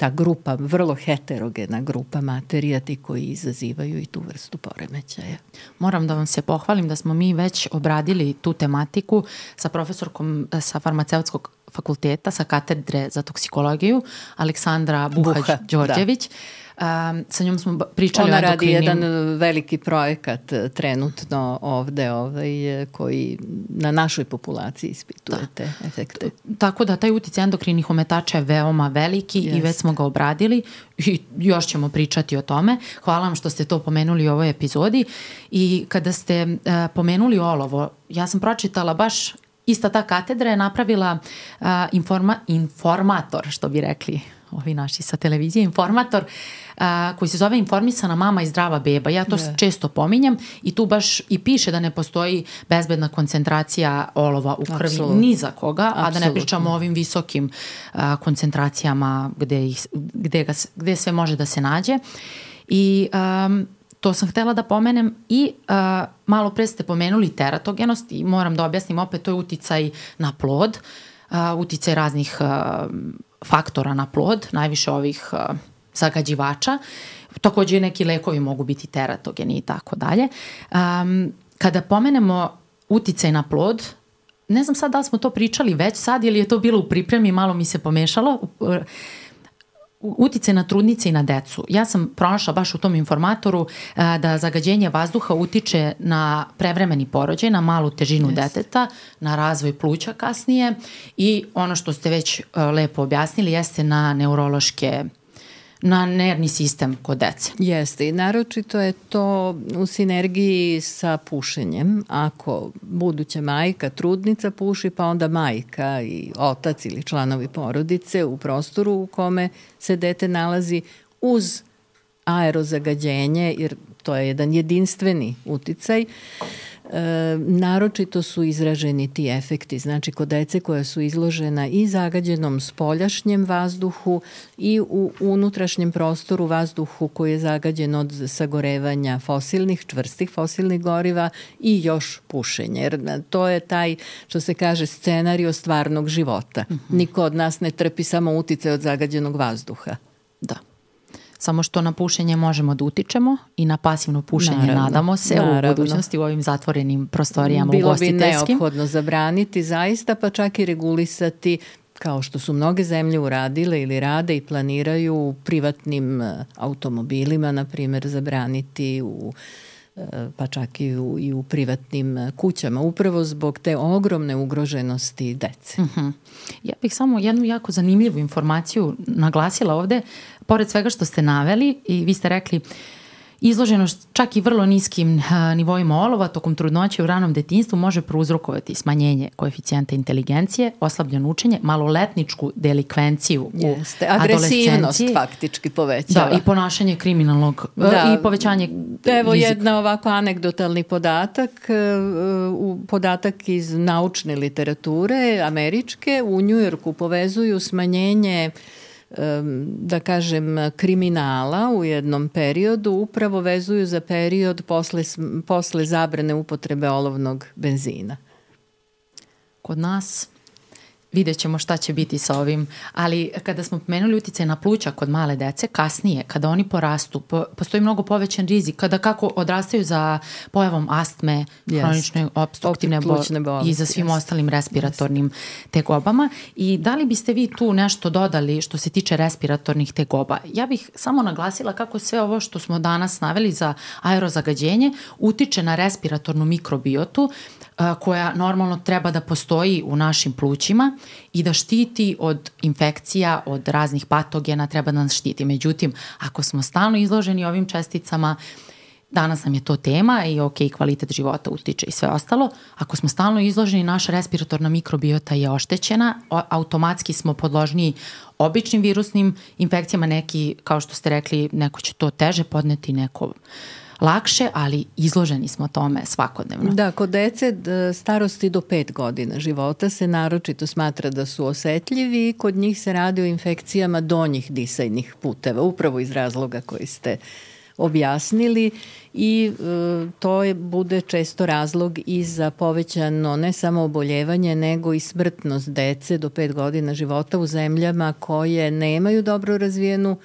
ta grupa, vrlo heterogena grupa materija ti koji izazivaju i tu vrstu poremećaja. Moram da vam se pohvalim da smo mi već obradili tu tematiku sa profesorkom e, sa farmaceutskog fakulteta, sa katedre za toksikologiju, Aleksandra Buhać-Đorđević. Da Um, sa njom smo pričali Ona o endokrinim... radi jedan veliki projekat e, trenutno ovde ovaj, e, koji na našoj populaciji ispituje da. te efekte. Tako da taj uticaj endokrinih ometača je veoma veliki Jest. i već smo ga obradili i još ćemo pričati o tome. Hvala vam što ste to pomenuli u ovoj epizodi i kada ste uh, pomenuli olovo, ja sam pročitala baš ista ta katedra je napravila uh, informa, informator, što bi rekli ovi naši sa televizije, informator a, koji se zove Informisana mama i zdrava beba. Ja to yeah. često pominjem i tu baš i piše da ne postoji bezbedna koncentracija olova u krvi Absolut. ni za koga, Absolutno. a da ne pričamo o ovim visokim a, koncentracijama gde, ih, gde, ga, gde sve može da se nađe. I um, to sam htela da pomenem i uh, malo pre ste pomenuli teratogenost i moram da objasnim opet, to je uticaj na plod, uh, uticaj raznih uh, faktora na plod, najviše ovih uh, zagađivača. Takođe neki lekovi mogu biti teratogeni i tako dalje. Um, kada pomenemo uticaj na plod, ne znam sad da li smo to pričali već sad ili je to bilo u pripremi, malo mi se pomešalo. Utice na trudnice i na decu. Ja sam pronašla baš u tom informatoru a, da zagađenje vazduha utiče na prevremeni porođaj, na malu težinu yes. deteta, na razvoj pluća kasnije i ono što ste već a, lepo objasnili jeste na neurološke na nervni sistem kod dece. Jeste i naročito je to u sinergiji sa pušenjem. Ako buduća majka, trudnica puši, pa onda majka i otac ili članovi porodice u prostoru u kome se dete nalazi uz aerozagađenje, jer to je jedan jedinstveni uticaj, E, naročito su izraženi ti efekti, znači kod dece koja su izložena i zagađenom spoljašnjem vazduhu i u unutrašnjem prostoru vazduhu koji je zagađen od sagorevanja fosilnih, čvrstih fosilnih goriva i još pušenje. Jer to je taj, što se kaže, scenario stvarnog života. Mhm. Niko od nas ne trpi samo utice od zagađenog vazduha. Da. Samo što na pušenje možemo da utičemo i na pasivno pušenje naravno, nadamo se naravno. u budućnosti u ovim zatvorenim prostorijama Bilo ugostiteljskim. Bilo bi neophodno zabraniti zaista pa čak i regulisati kao što su mnoge zemlje uradile ili rade i planiraju u privatnim e, automobilima, na primjer, zabraniti u e, pa čak i u, i u privatnim e, kućama, upravo zbog te ogromne ugroženosti dece. Uh mhm. -huh. Ja bih samo jednu jako zanimljivu informaciju naglasila ovde pored svega što ste naveli i vi ste rekli izloženost čak i vrlo niskim nivoima olova tokom trudnoće u ranom detinstvu može prouzrokovati smanjenje koeficijenta inteligencije, oslabljeno učenje, maloletničku delikvenciju Jeste. Agresivnost faktički povećava. Da, i ponašanje kriminalnog da. i povećanje Evo rizika. jedna ovako anegdotalni podatak, e, podatak iz naučne literature američke u Njujorku povezuju smanjenje da kažem, kriminala u jednom periodu upravo vezuju za period posle, posle zabrane upotrebe olovnog benzina. Kod nas vidjet ćemo šta će biti sa ovim, ali kada smo pomenuli utice na pluća kod male dece, kasnije, kada oni porastu, po, postoji mnogo povećan rizik, kada kako odrastaju za pojavom astme, yes. hronične obstruktivne bolesti bol i za svim yes. ostalim respiratornim yes. tegobama. I da li biste vi tu nešto dodali što se tiče respiratornih tegoba? Ja bih samo naglasila kako sve ovo što smo danas naveli za aerozagađenje utiče na respiratornu mikrobiotu, koja normalno treba da postoji u našim plućima i da štiti od infekcija, od raznih patogena, treba da nas štiti. Međutim, ako smo stalno izloženi ovim česticama, danas nam je to tema i ok, kvalitet života utiče i sve ostalo. Ako smo stalno izloženi, naša respiratorna mikrobiota je oštećena, automatski smo podložni običnim virusnim infekcijama, neki, kao što ste rekli, neko će to teže podneti, neko uh, lakše, ali izloženi smo tome svakodnevno. Da, kod dece starosti do 5 godina života se naročito smatra da su osetljivi i kod njih se radi o infekcijama donjih disajnih puteva, upravo iz razloga koji ste objasnili i e, to je, bude često razlog i za povećano ne samo oboljevanje, nego i smrtnost dece do 5 godina života u zemljama koje nemaju dobro razvijenu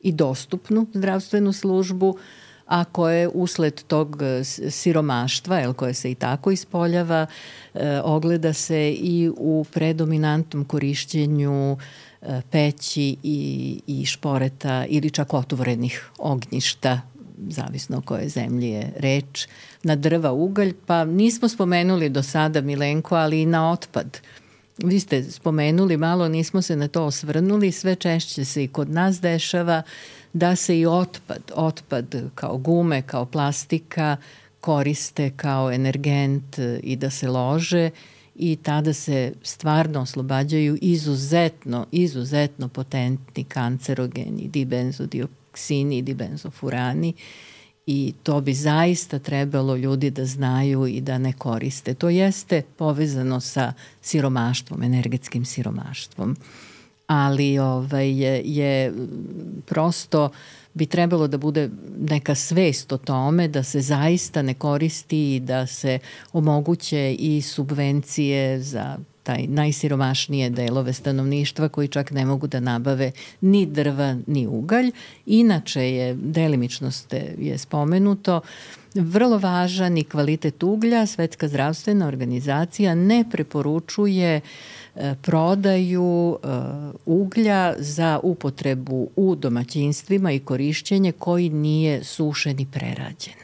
i dostupnu zdravstvenu službu, a koje usled tog e, siromaštva, el, koje se i tako ispoljava, e, ogleda se i u predominantnom korišćenju e, peći i, i šporeta ili čak otvorenih ognjišta zavisno o kojoj zemlji je reč, na drva ugalj, pa nismo spomenuli do sada Milenko, ali i na otpad. Vi ste spomenuli malo, nismo se na to osvrnuli, sve češće se i kod nas dešava da se i otpad, otpad kao gume, kao plastika koriste kao energent i da se lože i tada se stvarno oslobađaju izuzetno, izuzetno potentni kancerogeni dibenzodioksini dibenzofurani i to bi zaista trebalo ljudi da znaju i da ne koriste. To jeste povezano sa siromaštvom, energetskim siromaštvom ali ovaj, je, je prosto bi trebalo da bude neka svest o tome da se zaista ne koristi i da se omoguće i subvencije za taj najsiromašnije delove stanovništva koji čak ne mogu da nabave ni drva ni ugalj. Inače je, delimično ste, je spomenuto, vrlo važan i kvalitet uglja. Svetska zdravstvena organizacija ne preporučuje uh, prodaju e, uglja za upotrebu u domaćinstvima i korišćenje koji nije sušen i prerađen.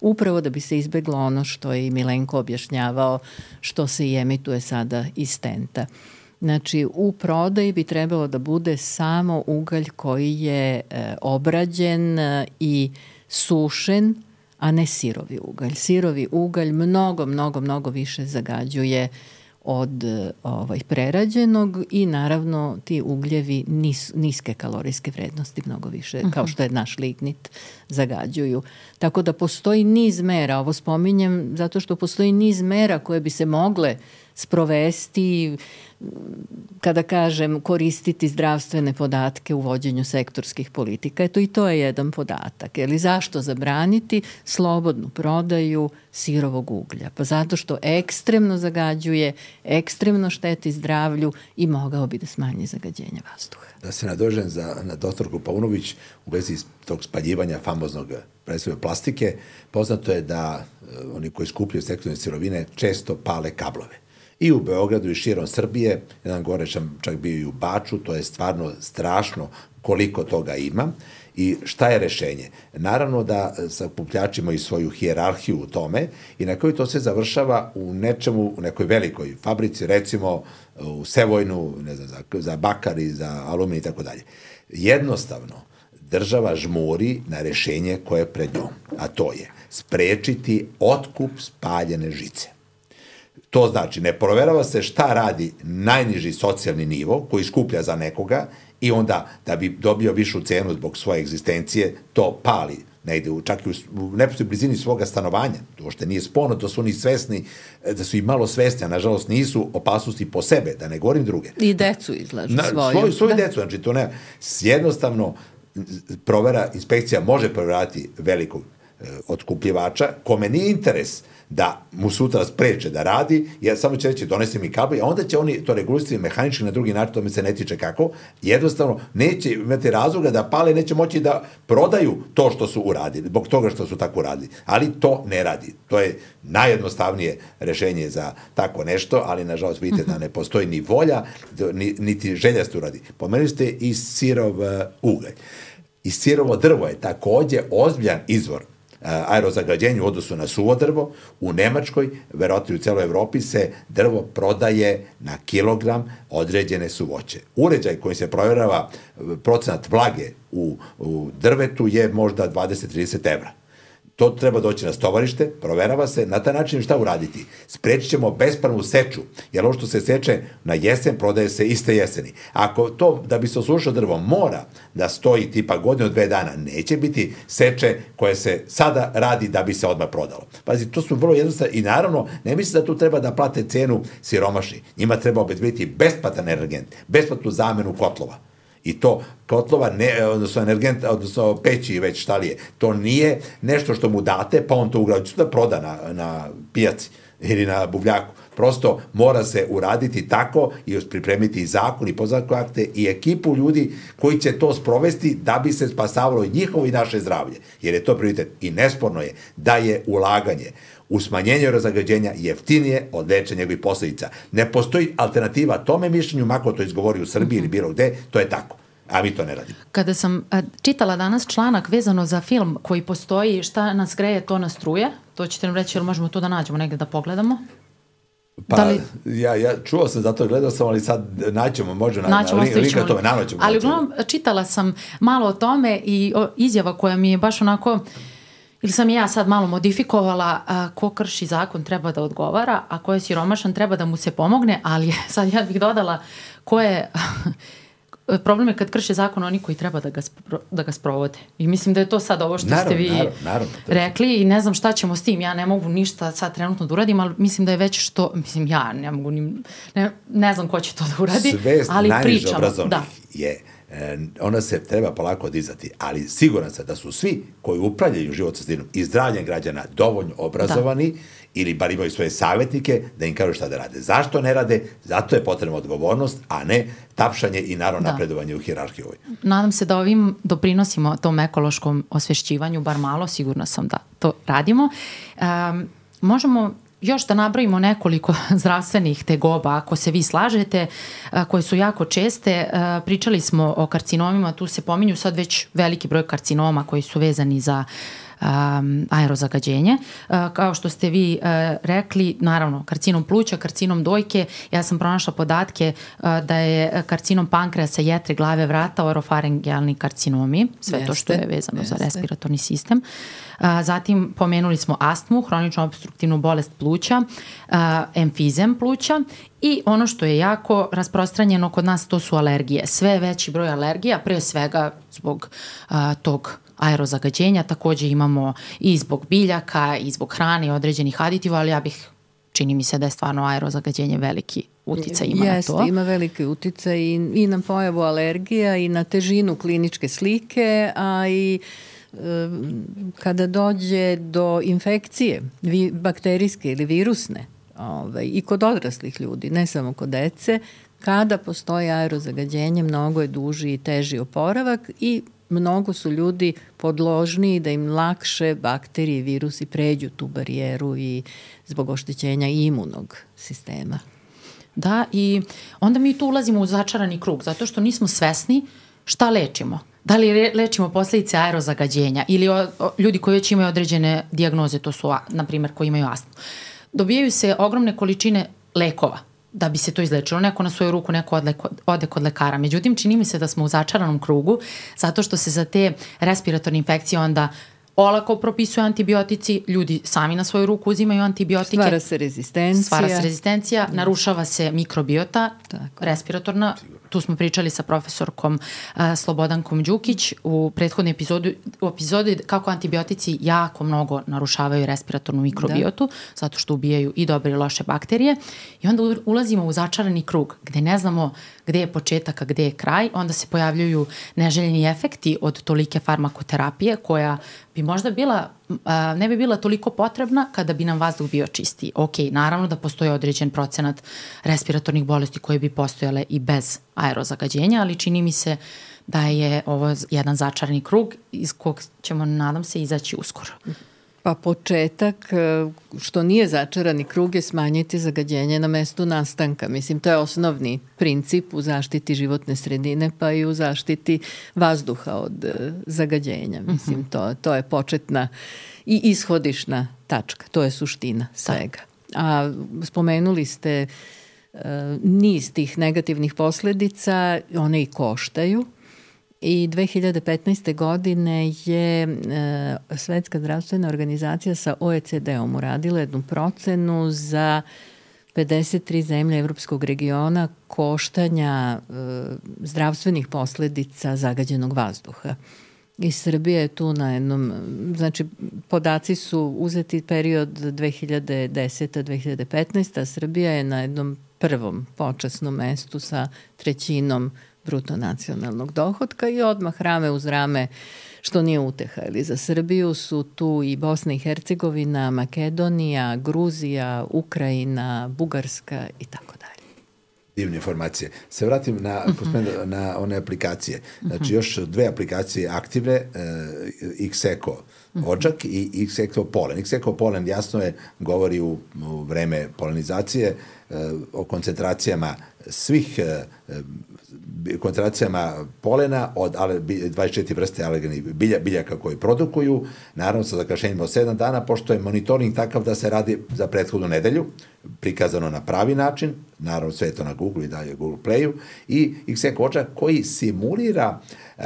Upravo da bi se izbeglo ono što je i Milenko objašnjavao, što se i emituje sada iz tenta. Znači, u prodaji bi trebalo da bude samo ugalj koji je e, obrađen e, i sušen, a ne sirovi ugalj. Sirovi ugalj mnogo, mnogo, mnogo više zagađuje od ovaj, prerađenog i naravno ti ugljevi nis, niske kalorijske vrednosti mnogo više, uh -huh. kao što je naš lignit, zagađuju. Tako da postoji niz mera, ovo spominjem zato što postoji niz mera koje bi se mogle sprovesti, kada kažem koristiti zdravstvene podatke u vođenju sektorskih politika. Eto i to je jedan podatak. Eli zašto zabraniti slobodnu prodaju sirovog uglja? Pa zato što ekstremno zagađuje, ekstremno šteti zdravlju i mogao bi da smanji zagađenje vazduha. Da se nadožem za, na doktorku Paunović u vezi tog spaljivanja famoznog predstavlja plastike, poznato je da uh, oni koji skupljaju sektorne sirovine često pale kablove i u Beogradu i širom Srbije, jedan gore sam čak bio i u Baču, to je stvarno strašno koliko toga ima. I šta je rešenje? Naravno da sakupljači i svoju hijerarhiju u tome i na kojoj to se završava u nečemu, u nekoj velikoj fabrici, recimo u Sevojnu, ne znam, za, za bakar i za alumin i tako dalje. Jednostavno, država žmuri na rešenje koje je pred njom, a to je sprečiti otkup spaljene žice. To znači, ne proverava se šta radi najniži socijalni nivo koji skuplja za nekoga i onda da bi dobio višu cenu zbog svoje egzistencije, to pali negde, čak i u, u neposlednoj blizini svoga stanovanja. To što nije spono, to su oni svesni, da su i malo svesni, a nažalost nisu opasnosti po sebe, da ne govorim druge. I decu izlažu Na, svoju. Svoju, svoju da. decu, znači to ne, jednostavno provera, inspekcija može proverati velikog e, otkupljivača, kome nije interes da mu sutra spreče da radi, jer samo će reći donesi mi kabel, a onda će oni to regulisati mehanički na drugi način, to mi se ne tiče kako, jednostavno neće imati razloga da pale, neće moći da prodaju to što su uradili, zbog toga što su tako uradili. Ali to ne radi. To je najjednostavnije rešenje za tako nešto, ali nažalost vidite da ne postoji ni volja, ni, niti želja se uradi. Pomenuli ste i sirov uh, ugalj. I sirovo drvo je takođe ozbiljan izvor aerozagađenju u odnosu na suvo drvo. U Nemačkoj, verovatno u celoj Evropi, se drvo prodaje na kilogram određene suvoće. Uređaj koji se provjerava procenat vlage u, u drvetu je možda 20-30 evra. To treba doći na stovarište, proverava se, na taj način šta uraditi? Sprečit ćemo bespravnu seču, jer ovo što se seče na jesen prodaje se iste jeseni. Ako to, da bi se osušao drvo, mora da stoji tipa godinu, dve dana, neće biti seče koje se sada radi da bi se odmah prodalo. Pazi, to su vrlo jednostavno i naravno, ne misli da tu treba da plate cenu siromašni. Njima treba obezbediti besplatan energent, besplatnu zamenu kotlova I to kotlova, ne, odnosno energent, odnosno peći već šta li je. To nije nešto što mu date, pa on to ugrađuje da proda na, na pijaci ili na buvljaku. Prosto mora se uraditi tako i pripremiti i zakon i pozakon akte i ekipu ljudi koji će to sprovesti da bi se spasavalo i njihovo i naše zdravlje. Jer je to prioritet. I nesporno je da je ulaganje u smanjenju razagađenja jeftinije od lečenja njegovih posledica. Ne postoji alternativa tome mišljenju, mako to izgovori u Srbiji ili bilo gde, to je tako a mi to ne radimo. Kada sam čitala danas članak vezano za film koji postoji šta nas greje, to nas truje, to ćete nam reći, jel možemo to da nađemo negde da pogledamo? Pa, da li... ja, ja čuo sam, zato gledao sam, ali sad naćemo, može na, naćemo, na link, tome, nanoćemo. Ali uglavnom, čitala sam malo o tome i o, izjava koja mi je baš onako, ili sam i ja sad malo modifikovala, a, ko krši zakon treba da odgovara, a ko je siromašan treba da mu se pomogne, ali (laughs) sad ja bih dodala ko je (laughs) problem je kad krše zakon oni koji treba da ga, spro, da ga sprovode. I mislim da je to sad ovo što naravno, ste vi naravno, naravno, rekli i ne znam šta ćemo s tim. Ja ne mogu ništa sad trenutno da uradim, ali mislim da je već što, mislim ja ne mogu ni, ne, ne znam ko će to da uradi, Svest ali pričamo. Da. je ona se treba polako dizati, ali siguran sam da su svi koji upravljaju život sa sredinom i zdravljem građana dovoljno obrazovani da ili bar imaju svoje savjetnike da im kažu šta da rade. Zašto ne rade? Zato je potrebna odgovornost, a ne tapšanje i naravno da. napredovanje u hirarhiji ovoj. Nadam se da ovim doprinosimo tom ekološkom osvešćivanju, bar malo, sigurno sam da to radimo. Um, možemo još da nabrojimo nekoliko (laughs) zdravstvenih tegoba, ako se vi slažete, koje su jako česte. Pričali smo o karcinomima, tu se pominju sad već veliki broj karcinoma koji su vezani za um, aerozagađenje. Uh, kao što ste vi uh, rekli, naravno, karcinom pluća, karcinom dojke, ja sam pronašla podatke uh, da je karcinom pankreasa, jetre, glave, vrata, orofarengijalni karcinomi, sve jeste, to što je vezano jeste. za respiratorni sistem. Uh, zatim pomenuli smo astmu, hronično obstruktivnu bolest pluća, uh, emfizem pluća i ono što je jako rasprostranjeno kod nas to su alergije. Sve veći broj alergija, pre svega zbog uh, tog aerozagađenja, takođe imamo i zbog biljaka, i zbog hrane i određenih aditiva, ali ja bih čini mi se da je stvarno aerozagađenje veliki utica ima Jest, na to. ima veliki utica i, i na pojavu alergija i na težinu kliničke slike, a i e, kada dođe do infekcije vi, bakterijske ili virusne ovaj, i kod odraslih ljudi, ne samo kod dece, kada postoji aerozagađenje mnogo je duži i teži oporavak i mnogo su ljudi podložniji da im lakše bakterije i virusi pređu tu barijeru i zbog oštećenja imunog sistema. Da, i onda mi tu ulazimo u začarani krug, zato što nismo svesni šta lečimo. Da li lečimo posledice aerozagađenja ili o, o, ljudi koji već imaju određene diagnoze, to su, na primjer, koji imaju astmu. Dobijaju se ogromne količine lekova da bi se to izlečilo. Neko na svoju ruku, neko odle, ode kod lekara. Međutim, čini mi se da smo u začaranom krugu, zato što se za te respiratorne infekcije onda olako propisuju antibiotici, ljudi sami na svoju ruku uzimaju antibiotike. Stvara se rezistencija. Stvara se rezistencija, narušava se mikrobiota, Tako. respiratorna. Tu smo pričali sa profesorkom uh, Slobodankom Đukić u prethodnoj epizodu, u epizodi kako antibiotici jako mnogo narušavaju respiratornu mikrobiotu, da. zato što ubijaju i dobre i loše bakterije. I onda ulazimo u začarani krug gde ne znamo gde je početak, a gde je kraj. Onda se pojavljuju neželjeni efekti od tolike farmakoterapije koja bi možda bila, ne bi bila toliko potrebna kada bi nam vazduh bio čistiji. Ok, naravno da postoji određen procenat respiratornih bolesti koje bi postojale i bez aerozagađenja, ali čini mi se da je ovo jedan začarni krug iz kog ćemo, nadam se, izaći uskoro. Pa početak, e, što nije začarani krug, je smanjiti zagađenje na mestu nastanka. Mislim, to je osnovni princip u zaštiti životne sredine, pa i u zaštiti vazduha od e, zagađenja. Mhm. Mislim, to, to je početna i ishodišna tačka. To je suština da. svega. A spomenuli ste uh, niz tih negativnih posledica, one i koštaju i 2015. godine je e, Svetska zdravstvena organizacija sa OECD-om uradila jednu procenu za 53 zemlje Evropskog regiona koštanja e, zdravstvenih posledica zagađenog vazduha. I Srbija je tu na jednom, znači podaci su uzeti period 2010-2015, a Srbija je na jednom prvom počasnom mestu sa trećinom bruto nacionalnog dohodka i odmah rame uz rame što nije uteha. Ili za Srbiju su tu i Bosna i Hercegovina, Makedonija, Gruzija, Ukrajina, Bugarska i tako dalje divne informacije. Se vratim na, mhm. -huh. na one aplikacije. Znači, još dve aplikacije aktivne, uh, Xeco očak i Xeco polen. Xeco polen jasno je, govori u, u vreme polenizacije o koncentracijama svih uh, koncentracijama polena od 24 vrste alergenih bilja, biljaka koji produkuju, naravno sa zakašenjima od 7 dana, pošto je monitoring takav da se radi za prethodnu nedelju, prikazano na pravi način, naravno sve to na Google i dalje Google Playu, i XE koča koji simulira uh,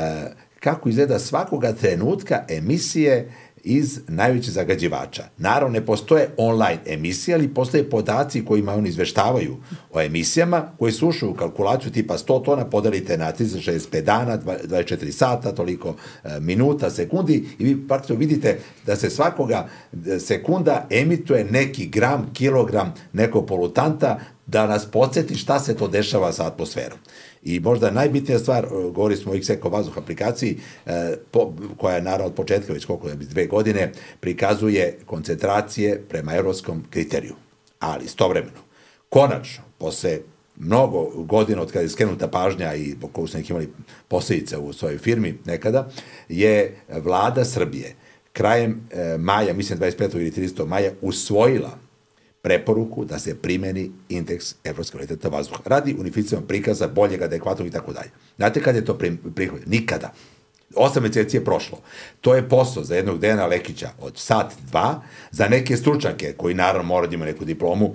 kako izgleda svakoga trenutka emisije iz najvećih zagađivača. Naravno, ne postoje online emisije, ali postoje podaci kojima oni izveštavaju o emisijama, koji su ušli u kalkulaciju tipa 100 tona, podelite na 365 dana, 24 sata, toliko e, minuta, sekundi i vi praktično vidite da se svakoga e, sekunda emituje neki gram, kilogram nekog polutanta da nas podsjeti šta se to dešava sa atmosferom. I možda najbitnija stvar, govorili smo o XECO vazduh aplikaciji, e, po, koja je naravno od početka, već koliko je dve godine, prikazuje koncentracije prema evropskom kriteriju. Ali istovremeno, konačno, posle mnogo godina od kada je skrenuta pažnja i po koju neki imali posledice u svojoj firmi nekada, je vlada Srbije krajem e, maja, mislim 25. ili 30. maja, usvojila preporuku da se primeni indeks evropske kvaliteta vazduha. Radi unificiranog prikaza, boljeg, adekvatnog i tako dalje. Znate kada je to prihvatljeno? Nikada. Osam meseci je prošlo. To je posao za jednog Dejana Lekića od sat, dva, za neke stručnjake koji naravno mora da ima neku diplomu,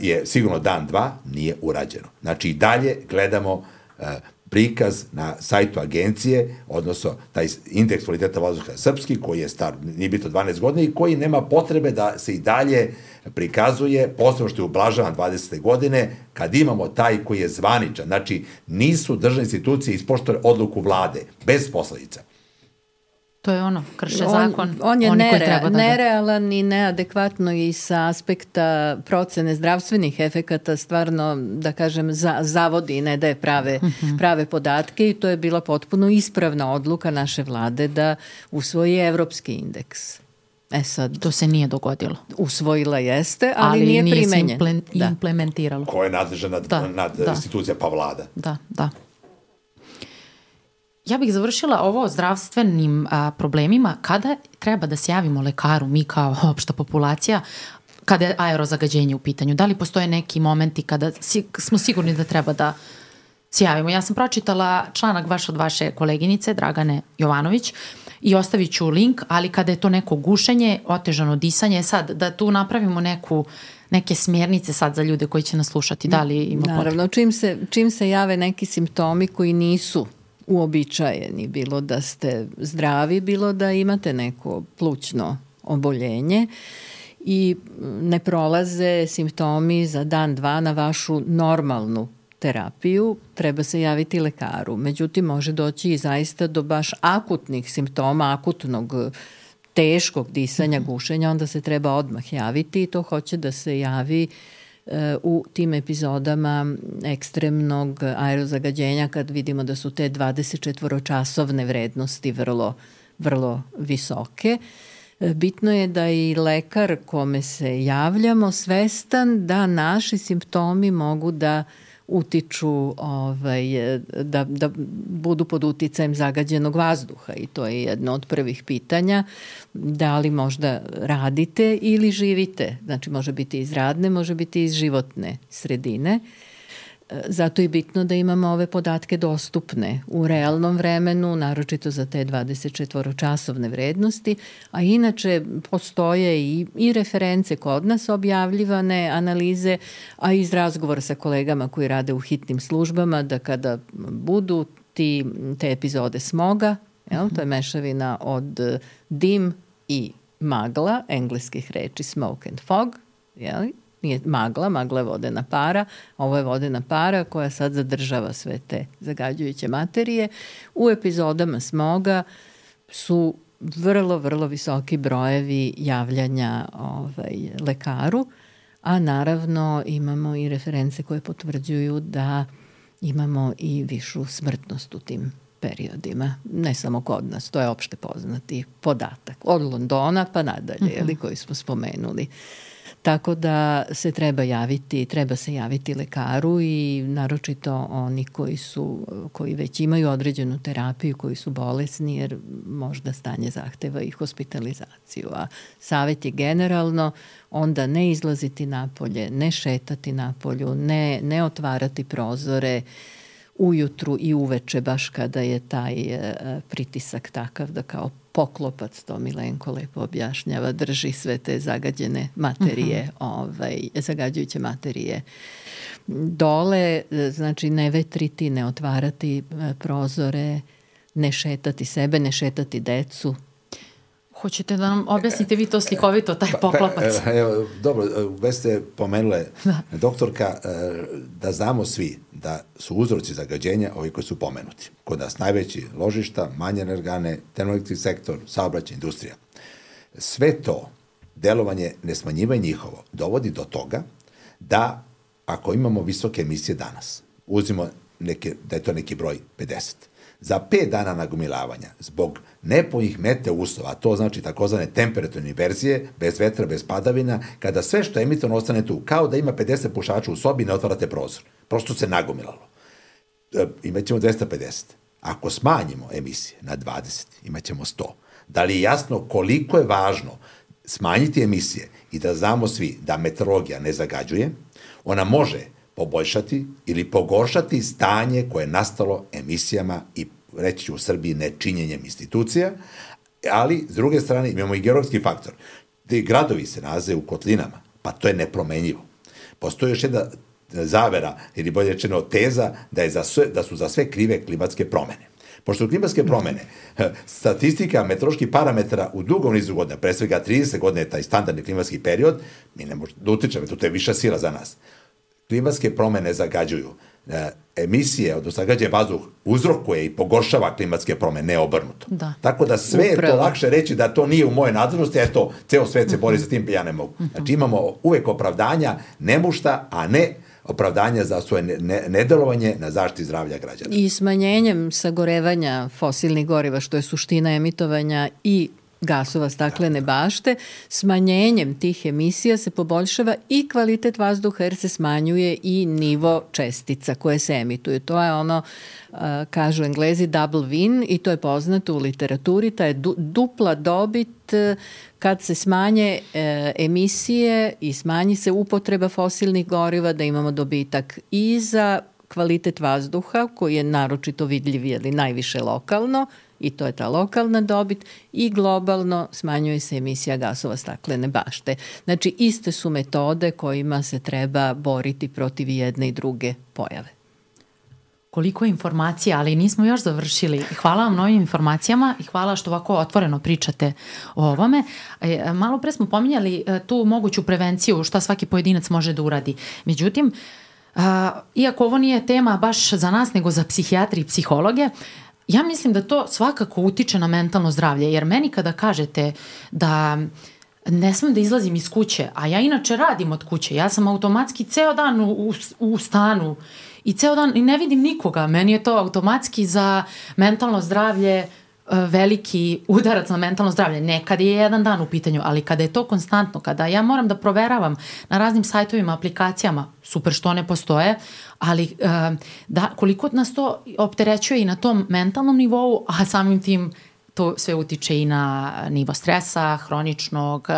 je sigurno dan, dva, nije urađeno. Znači i dalje gledamo prikaz na sajtu agencije, odnosno taj indeks kvaliteta vazduha srpski, koji je star, nije bito 12 godina i koji nema potrebe da se i dalje prikazuje, posebno što je ublažavan 20. godine, kad imamo taj koji je zvaničan. Znači, nisu državne institucije ispoštove odluku vlade, bez posledica. To je ono, krše zakon. On, on je nere, treba da nerealan i neadekvatno i sa aspekta procene zdravstvenih efekata stvarno, da kažem, za, zavodi i ne daje prave, mm -hmm. prave podatke i to je bila potpuno ispravna odluka naše vlade da usvoji evropski indeks. E sad, to se nije dogodilo. Usvojila jeste, ali, ali nije, nije primenjen. Ali nije se implementiralo. Ko je nadležan nad, da, nad da. institucija pa vlada? Da, da. Ja bih završila ovo o zdravstvenim a, problemima. Kada treba da se javimo lekaru, mi kao opšta populacija, kada je aerozagađenje u pitanju? Da li postoje neki momenti kada si, smo sigurni da treba da se javimo? Ja sam pročitala članak vaš od vaše koleginice, Dragane Jovanović, i ostavit ću link, ali kada je to neko gušenje, otežano disanje, sad da tu napravimo neku neke smjernice sad za ljude koji će nas slušati, da li ima Naravno, čim se, čim se jave neki simptomi koji nisu uobičajeni, bilo da ste zdravi, bilo da imate neko plućno oboljenje i ne prolaze simptomi za dan, dva na vašu normalnu terapiju, treba se javiti lekaru. Međutim, može doći i zaista do baš akutnih simptoma, akutnog teškog disanja, gušenja, onda se treba odmah javiti i to hoće da se javi uh, u tim epizodama ekstremnog aerozagađenja kad vidimo da su te 24-časovne vrednosti vrlo, vrlo visoke. Bitno je da i lekar kome se javljamo svestan da naši simptomi mogu da uh, utiču ovaj, da, da budu pod uticajem zagađenog vazduha i to je jedno od prvih pitanja. Da li možda radite ili živite? Znači može biti iz radne, može biti iz životne sredine Zato je bitno da imamo ove podatke dostupne u realnom vremenu, naročito za te 24-časovne vrednosti, a inače postoje i, i reference kod nas objavljivane analize, a iz razgovora sa kolegama koji rade u hitnim službama, da kada budu ti, te epizode smoga, jel, to je mešavina od dim i magla, engleskih reči smoke and fog, jel, nije magla, magla je vodena para, ovo je vodena para koja sad zadržava sve te zagađujuće materije. U epizodama smoga su vrlo, vrlo visoki brojevi javljanja ovaj, lekaru, a naravno imamo i reference koje potvrđuju da imamo i višu smrtnost u tim periodima, ne samo kod nas, to je opšte poznati podatak. Od Londona pa nadalje, uh -huh. jeli, koji smo spomenuli. Uh, Tako da se treba javiti, treba se javiti lekaru i naročito oni koji su, koji već imaju određenu terapiju, koji su bolesni jer možda stanje zahteva i hospitalizaciju. A savet je generalno onda ne izlaziti napolje, ne šetati napolju, ne, ne otvarati prozore, ujutru i uveče baš kada je taj e, pritisak takav da kao poklopac, to Milenko lepo objašnjava, drži sve te zagađene materije, uh mhm. -huh. ovaj, zagađujuće materije dole, znači ne vetriti, ne otvarati e, prozore, ne šetati sebe, ne šetati decu, Hoćete da nam objasnite vi to slikovito, taj pa, pa, poklopac? Pa, evo, dobro, već ste pomenule, da. doktorka, e, da znamo svi da su uzroci zagađenja ovi koji su pomenuti. Kod nas najveći ložišta, manje energane, termoelektrični sektor, saobraćaj, industrija. Sve to, delovanje, nesmanjivanje njihovo, dovodi do toga da ako imamo visoke emisije danas, uzimo neke, da je to neki broj 50, za 5 dana nagomilavanja zbog nepojih mete uslova, to znači takozvane temperaturne inverzije, bez vetra, bez padavina, kada sve što je emitovano ostane tu, kao da ima 50 pušača u sobi, ne otvarate prozor. Prosto se nagomilalo. E, imaćemo 250. Ako smanjimo emisije na 20, imaćemo 100. Da li je jasno koliko je važno smanjiti emisije i da znamo svi da meteorologija ne zagađuje, ona može poboljšati ili pogoršati stanje koje je nastalo emisijama i reći ću u Srbiji, nečinjenjem institucija, ali s druge strane imamo i geografski faktor. Ti gradovi se nalaze u kotlinama, pa to je nepromenjivo. Postoji još jedna zavera, ili bolje rečeno teza, da, je za sve, da su za sve krive klimatske promene. Pošto klimatske promene, statistika meteoroloških parametara u dugom nizu godina, pre svega 30 godina je taj standardni klimatski period, mi ne možemo da utičemo, to je viša sila za nas. Klimatske promene zagađuju e, emisije, odnosno zagađaj vazduh, uzrokuje i pogoršava klimatske promene, ne obrnuto. Da. Tako da sve Upravo. je to lakše reći da to nije u moje nadležnosti, eto, ceo svet se bori za tim, ja ne mogu. Znači imamo uvek opravdanja nemušta, a ne opravdanja za svoje nedelovanje na zaštiti zdravlja građana. I smanjenjem sagorevanja fosilnih goriva, što je suština emitovanja i gasova staklene bašte, smanjenjem tih emisija se poboljšava i kvalitet vazduha jer se smanjuje i nivo čestica koje se emituju. To je ono, kažu englezi, double win i to je poznato u literaturi, ta je dupla dobit e, kad se smanje e, emisije i smanji se upotreba fosilnih goriva, da imamo dobitak i za kvalitet vazduha koji je naročito vidljiv ili najviše lokalno i to je ta lokalna dobit i globalno smanjuje se emisija gasova staklene bašte. Znači iste su metode kojima se treba boriti protiv jedne i druge pojave koliko informacija, ali nismo još završili. Hvala vam novim informacijama i hvala što ovako otvoreno pričate o ovome. E, malo pre smo pominjali e, tu moguću prevenciju, šta svaki pojedinac može da uradi. Međutim, iako ovo nije tema baš za nas, nego za psihijatri i psihologe, ja mislim da to svakako utiče na mentalno zdravlje, jer meni kada kažete da ne smem da izlazim iz kuće, a ja inače radim od kuće, ja sam automatski ceo dan u, u, u stanu i ceo dan i ne vidim nikoga, meni je to automatski za mentalno zdravlje veliki udarac na mentalno zdravlje. Ne kad je jedan dan u pitanju, ali kada je to konstantno, kada ja moram da proveravam na raznim sajtovima, aplikacijama, super što ne postoje, ali e, da, koliko nas to opterećuje i na tom mentalnom nivou, a samim tim to sve utiče i na nivo stresa, hroničnog,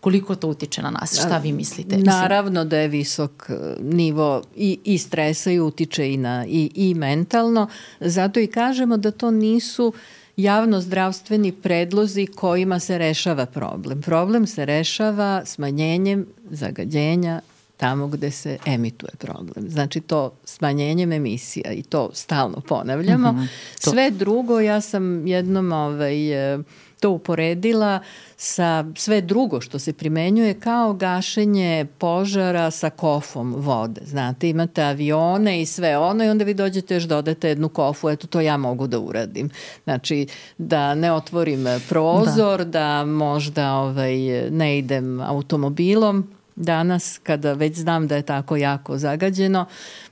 koliko to utiče na nas, šta vi mislite? Naravno da je visok e, nivo i, i stresa i utiče i, na, i, i mentalno, zato i kažemo da to nisu uh, javnozdravstveni predlozi kojima se rešava problem. Problem se rešava smanjenjem zagađenja tamo gde se emituje problem. Znači to smanjenjem emisija i to stalno ponavljamo. Mm -hmm, to. Sve drugo, ja sam jednom ovaj, to uporedila sa sve drugo što se primenjuje kao gašenje požara sa kofom vode. Znate, imate avione i sve ono i onda vi dođete još dodate jednu kofu, eto to ja mogu da uradim. Znači, da ne otvorim prozor, da, da možda ovaj, ne idem automobilom, danas kada već znam da je tako jako zagađeno,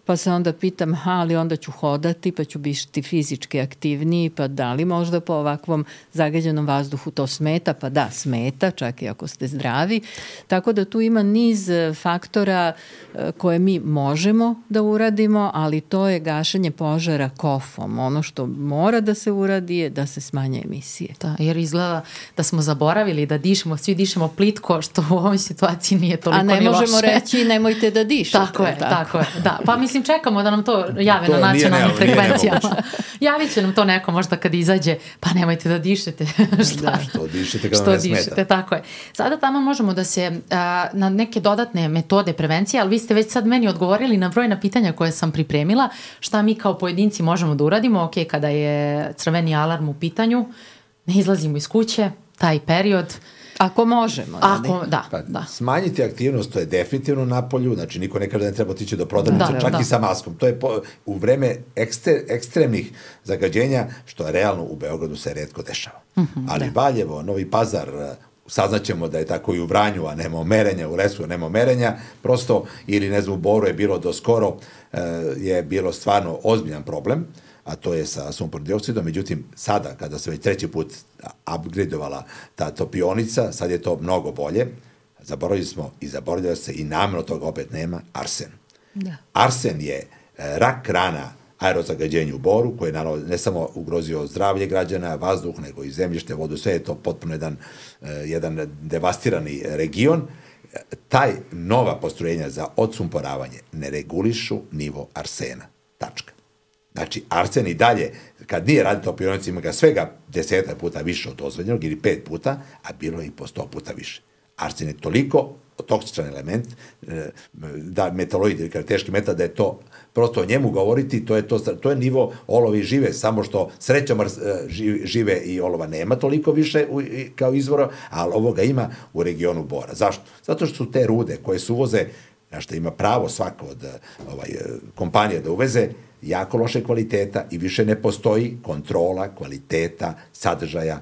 pa se onda pitam, ha, ali onda ću hodati, pa ću biti fizički aktivniji, pa da li možda po ovakvom zagađenom vazduhu to smeta? Pa da, smeta, čak i ako ste zdravi. Tako da tu ima niz e, faktora e, koje mi možemo da uradimo, ali to je gašenje požara kofom. Ono što mora da se uradi je da se smanje emisije. Da, jer izgleda da smo zaboravili da dišemo, svi dišemo plitko, što u ovoj situaciji nije toliko ni loše. A ne možemo reći nemojte da dišete. Tako je, tako, tako je. Da, pa mislim čekamo da nam to jave to na nacionalnim frekvencijama. (laughs) Javit će nam to neko možda kad izađe, pa nemojte da dišete. (laughs) Šta? Da, što dišete kad što ne dišete, smeta. tako je. Sada tamo možemo da se a, na neke dodatne metode prevencije, ali vi ste već sad meni odgovorili na brojna pitanja koje sam pripremila, šta mi kao pojedinci možemo da uradimo, ok, kada je crveni alarm u pitanju, ne izlazimo iz kuće, taj period, Ako možemo. Ako, da, pa, da. Smanjiti aktivnost, to je definitivno na polju, znači niko ne kaže da ne treba otići do prodavnice, da, čak da. i sa maskom. To je po, u vreme ekstre, ekstremnih zagađenja, što je realno u Beogradu se redko dešava. Mm -hmm, Ali da. Valjevo, Novi Pazar, saznaćemo da je tako i u Vranju, a nema merenja, u Lesu nema merenja, prosto, ili ne znam, u Boru je bilo do skoro, e, je bilo stvarno ozbiljan problem a to je sa sumpornim dioksidom. Međutim, sada, kada se već treći put upgradeovala ta topionica, sad je to mnogo bolje. Zaboravili smo i zaboravili se i namno toga opet nema, arsen. Da. Arsen je e, rak rana aerozagađenju u Boru, koji je naravno ne samo ugrozio zdravlje građana, vazduh, nego i zemljište, vodu, sve je to potpuno jedan, e, jedan devastirani region. Taj nova postrojenja za odsumporavanje ne regulišu nivo arsena. Tačka. Znači, arsen i dalje, kad nije radio topionici, ima ga svega deseta puta više od dozvoljenog ili pet puta, a bilo je i po sto puta više. Arsen je toliko toksičan element, e, da metaloid ili teški metal, da je to prosto o njemu govoriti, to je, to, to je nivo olovi žive, samo što srećom e, žive i olova nema toliko više u, kao izvora, ali ovoga ima u regionu Bora. Zašto? Zato što su te rude koje se uvoze, na što ima pravo svako od ovaj, kompanije da uveze, jako loše kvaliteta i više ne postoji kontrola kvaliteta sadržaja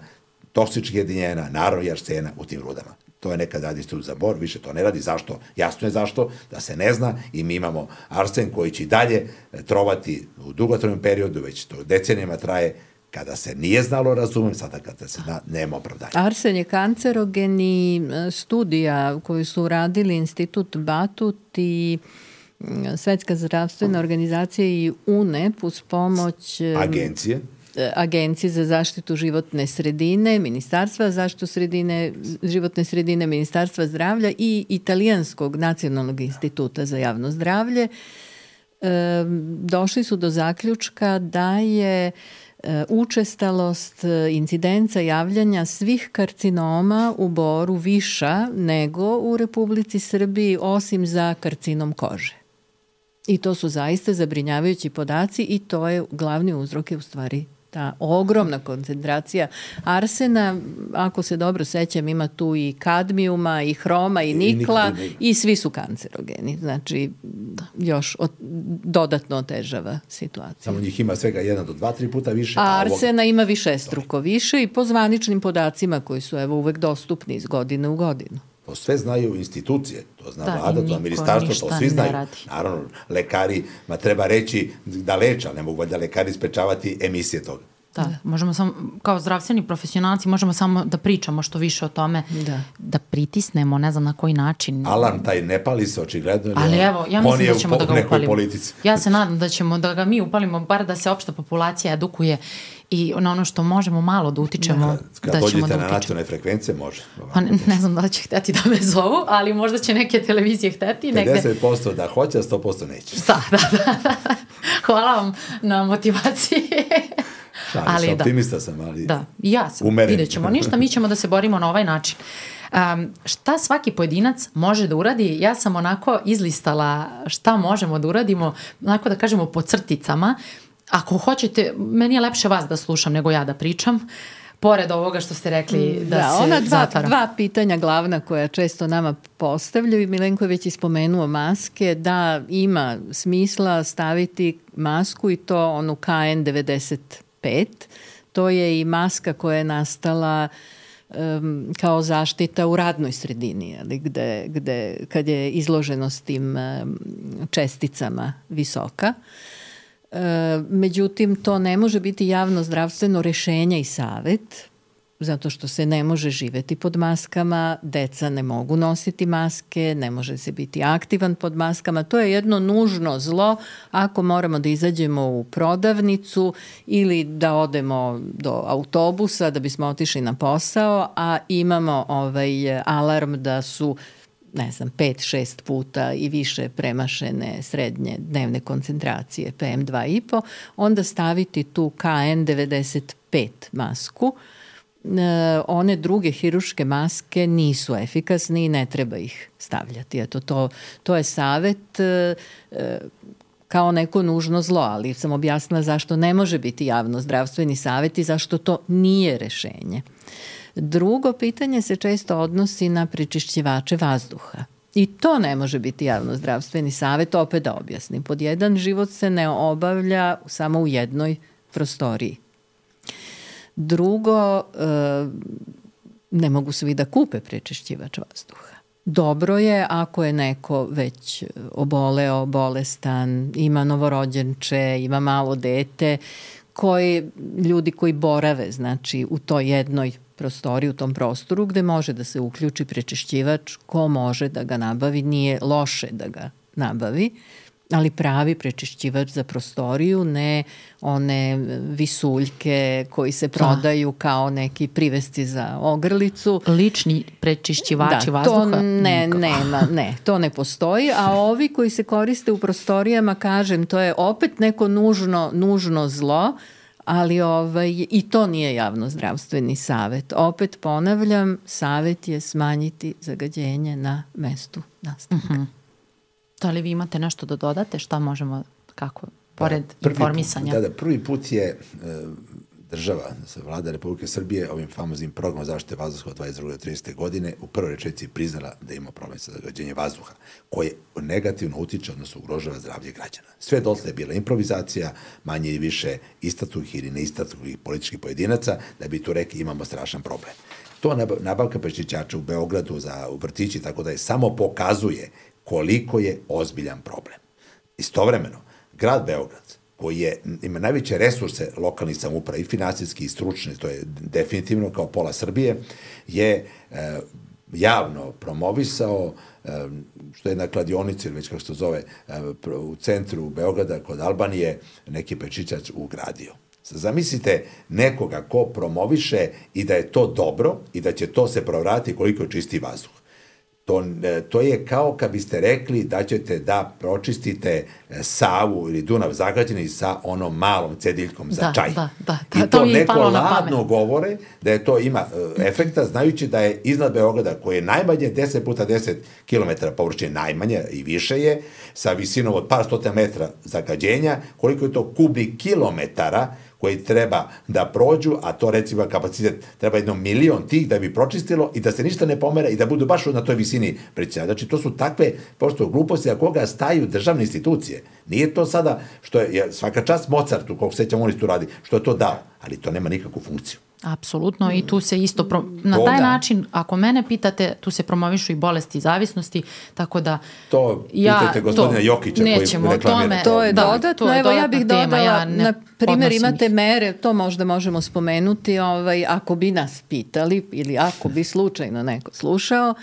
toksičnih jedinjena, naravno i arsena u tim rudama. To je nekad radi institut za bor, više to ne radi. Zašto? Jasno je zašto, da se ne zna i mi imamo arsen koji će dalje trovati u dugotrajnom periodu, već to decenijama traje, kada se nije znalo, razumem, sada kada se na, nema opravdanja. Arsen je kancerogen i e, studija koju su uradili Institut Batut i Svetska zdravstvena organizacija i UNEP uz pomoć e, agencije Agencije za zaštitu životne sredine, Ministarstva za zaštitu sredine, životne sredine, Ministarstva zdravlja i Italijanskog nacionalnog instituta za javno zdravlje e, došli su do zaključka da je e, učestalost incidenca javljanja svih karcinoma u Boru viša nego u Republici Srbiji osim za karcinom kože. I to su zaista zabrinjavajući podaci i to je glavni uzrok je u stvari ta ogromna koncentracija arsena, ako se dobro sećam, ima tu i kadmijuma, i hroma, i nikla, i, i svi su kancerogeni. Znači, još od, dodatno otežava situaciju. Samo njih ima svega jedan do dva, tri puta više. A, a arsena ovog... ima više struko više i po zvaničnim podacima koji su evo uvek dostupni iz godine u godinu. To sve znaju institucije, to zna da, vlada, to ministarstvo, to svi znaju. Radi. Naravno, lekari, ma treba reći da leče, ali ne mogu valjda lekari sprečavati emisije toga. Da, da, možemo samo, kao zdravstveni profesionalci, možemo samo da pričamo što više o tome, da, da pritisnemo, ne znam na koji način. Alarm taj ne pali se očigledno. Ali evo, ja mislim da ćemo da ga upalimo. Politici. Ja se nadam da ćemo da ga mi upalimo, bar da se opšta populacija edukuje i na ono što možemo malo da utičemo. Da, kad, kad da ćemo da na nacionalne frekvencije, može. Pa ne, ne znam da li će hteti da me zovu, ali možda će neke televizije hteti. 50% negde... da hoće, a 100% neće. Da, da, da, da. Hvala vam na motivaciji. Šalim ali da. optimista sam, ali da. ja sam, umeren. vidjet ćemo ništa, mi ćemo da se borimo na ovaj način. Um, šta svaki pojedinac može da uradi? Ja sam onako izlistala šta možemo da uradimo, onako da kažemo po crticama. Ako hoćete, meni je lepše vas da slušam nego ja da pričam pored ovoga što ste rekli da, da se ona dva, zatvara. dva pitanja glavna koja često nama postavljaju, Milenko je već ispomenuo maske, da ima smisla staviti masku i to onu KN95, to je i maska koja je nastala um, kao zaštita u radnoj sredini, ali gde, gde kad je izloženost tim um, česticama visoka. E, međutim, to ne može biti javno zdravstveno rešenje i savet, zato što se ne može živeti pod maskama, deca ne mogu nositi maske, ne može se biti aktivan pod maskama. To je jedno nužno zlo ako moramo da izađemo u prodavnicu ili da odemo do autobusa da bismo otišli na posao, a imamo ovaj alarm da su ne znam, 5-6 puta i više premašene srednje dnevne koncentracije PM2,5, onda staviti tu KN95 masku, E, one druge hiruške maske nisu efikasne i ne treba ih stavljati. Eto, to, to je savet e, e, kao neko nužno zlo, ali sam objasnila zašto ne može biti javno zdravstveni savet i zašto to nije rešenje. Drugo pitanje se često odnosi na prečišćivače vazduha. I to ne može biti javno zdravstveni savet, opet da objasnim. Pod jedan, život se ne obavlja samo u jednoj prostoriji. Drugo, e, ne mogu svi da kupe prečišćivač vazduha. Dobro je ako je neko već oboleo, bolestan, ima novorođenče, ima malo dete, koji, ljudi koji borave znači, u toj jednoj prostoriji, u tom prostoru gde može da se uključi prečišćivač, ko može da ga nabavi, nije loše da ga nabavi ali pravi prečišćivač za prostoriju, ne one visuljke koji se da. prodaju da. kao neki privesti za ogrlicu. Lični prečišćivači da, vazduha? To ne, nema, ne, to ne postoji, a (laughs) ovi koji se koriste u prostorijama, kažem, to je opet neko nužno, nužno zlo, ali ovaj, i to nije javno zdravstveni savet. Opet ponavljam, savet je smanjiti zagađenje na mestu nastanka. Mhm. -huh. Da li vi imate nešto da dodate? Šta možemo, kako, pored pa, informisanja? Put, da, da, prvi put je e, država, vlada Republike Srbije ovim famoznim programom zaštite vazduha od 22. do 30. godine u prvoj rečeci priznala da ima problem sa zagađenjem vazduha, koje negativno utiče, odnosno ugrožava zdravlje građana. Sve dotle je bila improvizacija, manje i više istatuhih ili neistatuhih političkih pojedinaca, da bi tu rekli imamo strašan problem. To nabavka prečišćača u Beogradu za u vrtići, tako da je samo pokazuje koliko je ozbiljan problem. Istovremeno, grad Beograd, koji je, ima najveće resurse lokalnih samuprava i finansijski i stručne, to je definitivno kao pola Srbije, je e, javno promovisao e, što je na kladionici, ili već kako se zove, e, u centru Beograda kod Albanije, neki pečićac ugradio. Zamislite nekoga ko promoviše i da je to dobro i da će to se provratiti koliko je čisti vazduh. To, e, to je kao kad biste rekli da ćete da pročistite e, Savu ili Dunav zagađeni sa onom malom cediljkom za da, čaj. Da, da, da, I to, to neko ladno govore da je to ima e, efekta, znajući da je iznad Beograda, koji je najmanje 10 puta 10 km površine, najmanje i više je, sa visinom od par stota metra zagađenja, koliko je to kubik kilometara koji treba da prođu, a to recimo kapacitet treba jedno milion tih da bi pročistilo i da se ništa ne pomera i da budu baš na toj visini prećenja. Znači, to su takve pošto gluposti a koga staju državne institucije. Nije to sada, što je, svaka čast Mozartu, kog sećam on isto radi, što je to dao, ali to nema nikakvu funkciju. Apsolutno i tu se isto pro... na taj da. način ako mene pitate tu se promovišu i bolesti i zavisnosti tako da to ja, pitajte gospodina to, Jokića nećemo, koji reklamira tome, to je da, dodatno to je evo ja bih dodala ja na primjer imate ih. mere to možda možemo spomenuti ovaj ako bi nas pitali ili ako bi slučajno neko slušao uh,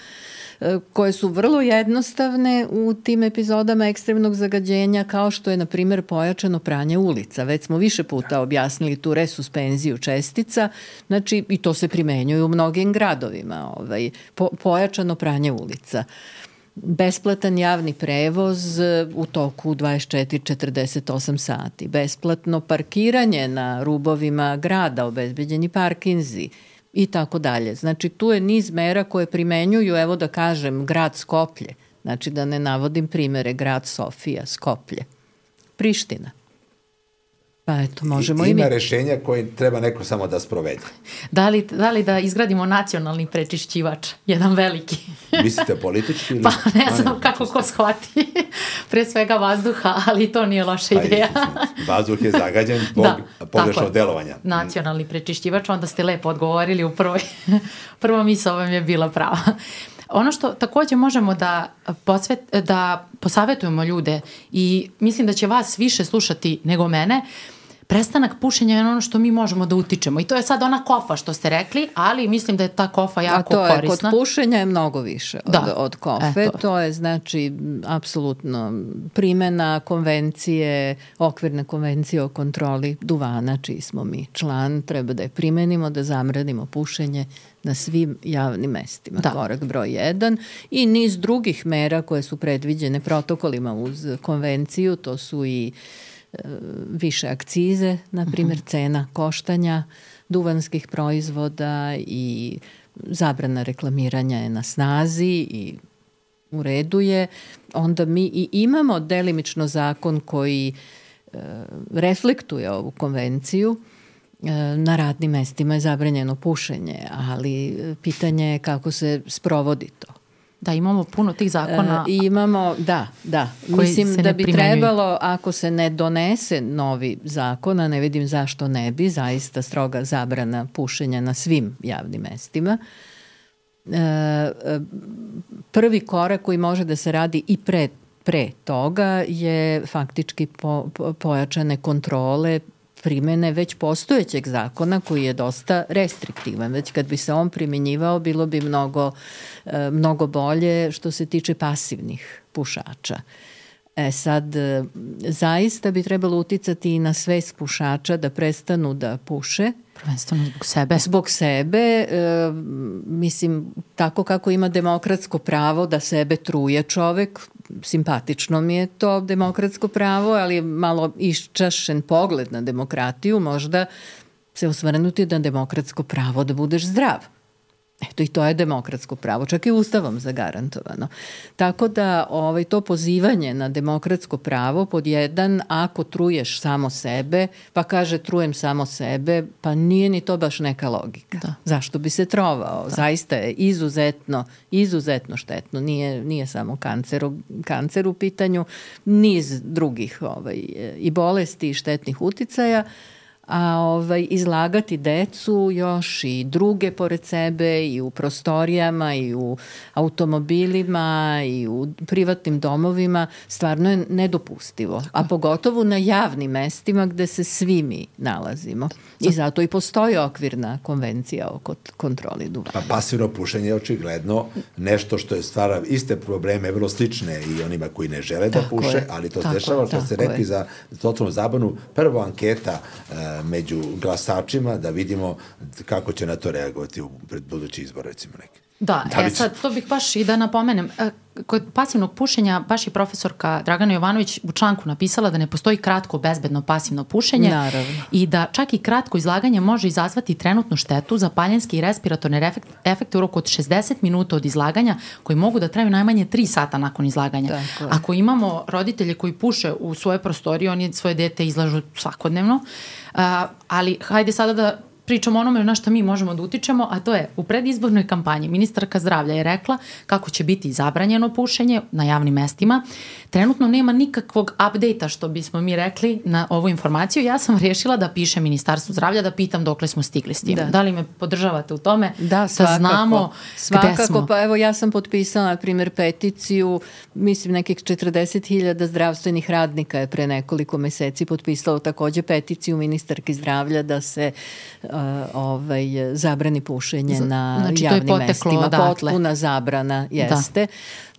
koje su vrlo jednostavne u tim epizodama ekstremnog zagađenja, kao što je, na primjer, pojačano pranje ulica. Već smo više puta objasnili tu resuspenziju čestica, znači i to se primenjuje u mnogim gradovima, ovaj, po, pojačano pranje ulica. Besplatan javni prevoz u toku 24-48 sati, besplatno parkiranje na rubovima grada, obezbeđeni parkinzi, i tako dalje. Znači tu je niz mera koje primenjuju, evo da kažem, grad Skoplje, znači da ne navodim primere, grad Sofija, Skoplje, Priština. Pa eto, možemo I, i mi. Ima rešenja koje treba neko samo da sprovede. Da li, da li da izgradimo nacionalni prečišćivač, jedan veliki? (laughs) Mislite politički? Ili? Pa ne znam kako ko shvati. (laughs) Pre svega vazduha, ali to nije loša pa ideja. Vazduh je zagađen (laughs) zbog da, pogrešnog delovanja. Nacionalni prečišćivač, onda ste lepo odgovorili u prvoj. Prva misla vam je bila prava. Ono što takođe možemo da, posvet, da posavetujemo ljude i mislim da će vas više slušati nego mene, uh, prestanak pušenja je ono što mi možemo da utičemo. I to je sad ona kofa što ste rekli, ali mislim da je ta kofa jako korisna. A to je, korisna. kod pušenja je mnogo više od, da. od kofe. Eto. To je znači apsolutno primena konvencije, okvirne konvencije o kontroli duvana, čiji smo mi član, treba da je primenimo, da zamradimo pušenje na svim javnim mestima. Da. Korak broj 1 i niz drugih mera koje su predviđene protokolima uz konvenciju, to su i uh, više akcize, na primjer mhm. cena koštanja duvanskih proizvoda i zabrana reklamiranja je na snazi i u redu je. Onda mi i imamo delimično zakon koji e, reflektuje ovu konvenciju, e, na radnim mestima je zabranjeno pušenje, ali pitanje je kako se sprovodi to. Da, imamo puno tih zakona. E, imamo, da, da. Mislim da bi trebalo, ako se ne donese novi zakon, a ne vidim zašto ne bi, zaista stroga zabrana pušenja na svim javnim mestima, e, e prvi korak koji može da se radi i pre, pre toga je faktički po, po, pojačane kontrole primene već postojećeg zakona koji je dosta restriktivan. Već kad bi se on primenjivao bilo bi mnogo, e, mnogo bolje što se tiče pasivnih pušača. E sad, e, zaista bi trebalo uticati i na svest pušača da prestanu da puše, Prvenstveno zbog sebe. Zbog sebe, e, mislim, tako kako ima demokratsko pravo da sebe truje čovek, simpatično mi je to demokratsko pravo, ali malo iščašen pogled na demokratiju, možda se osvrnuti na demokratsko pravo da budeš zdrav. Eto i to je demokratsko pravo, čak i ustavom zagarantovano. Tako da ovaj, to pozivanje na demokratsko pravo pod jedan, ako truješ samo sebe, pa kaže trujem samo sebe, pa nije ni to baš neka logika. Da. Zašto bi se trovao? Da. Zaista je izuzetno, izuzetno štetno. Nije, nije samo kancer, kancer u pitanju, niz drugih ovaj, i bolesti i štetnih uticaja a ovaj, izlagati decu još i druge pored sebe i u prostorijama i u automobilima i u privatnim domovima stvarno je nedopustivo. A pogotovo na javnim mestima gde se svi mi nalazimo. I zato i postoji okvirna konvencija o kontroli duha. Pa pasivno pušenje je očigledno nešto što je stvara iste probleme, vrlo slične i onima koji ne žele da puše, je. ali to se dešava, što ste rekli je. za totalnu zabanu. Prvo anketa uh, među glasačima da vidimo kako će na to reagovati u pred budući izbor recimo neki. Da, da e sad to bih baš i da napomenem. E, kod pasivnog pušenja baš i profesorka Dragana Jovanović u članku napisala da ne postoji kratko bezbedno pasivno pušenje Naravno. i da čak i kratko izlaganje može izazvati trenutnu štetu za paljenske i respiratorne efekte u roku od 60 minuta od izlaganja koji mogu da traju najmanje 3 sata nakon izlaganja. Tako Ako imamo roditelje koji puše u svoje prostorije, oni svoje dete izlažu svakodnevno, uh, ali hajde sada da pričamo onome na što mi možemo da utičemo, a to je u predizbornoj kampanji ministarka zdravlja je rekla kako će biti zabranjeno pušenje na javnim mestima. Trenutno nema nikakvog update-a što bismo mi rekli na ovu informaciju. Ja sam rešila da piše Ministarstvu zdravlja da pitam dokle smo stigli s tim. Da, da li me podržavate u tome? Da, svakako. Da znamo svakako, gde smo. Pa evo ja sam potpisala, na primjer, peticiju, mislim nekih 40.000 zdravstvenih radnika je pre nekoliko meseci potpisalo takođe peticiju ministarki zdravlja da se uh, ovaj, zabrani pušenje na znači, javnim mestima. Odatle. Potpuna zabrana da. jeste.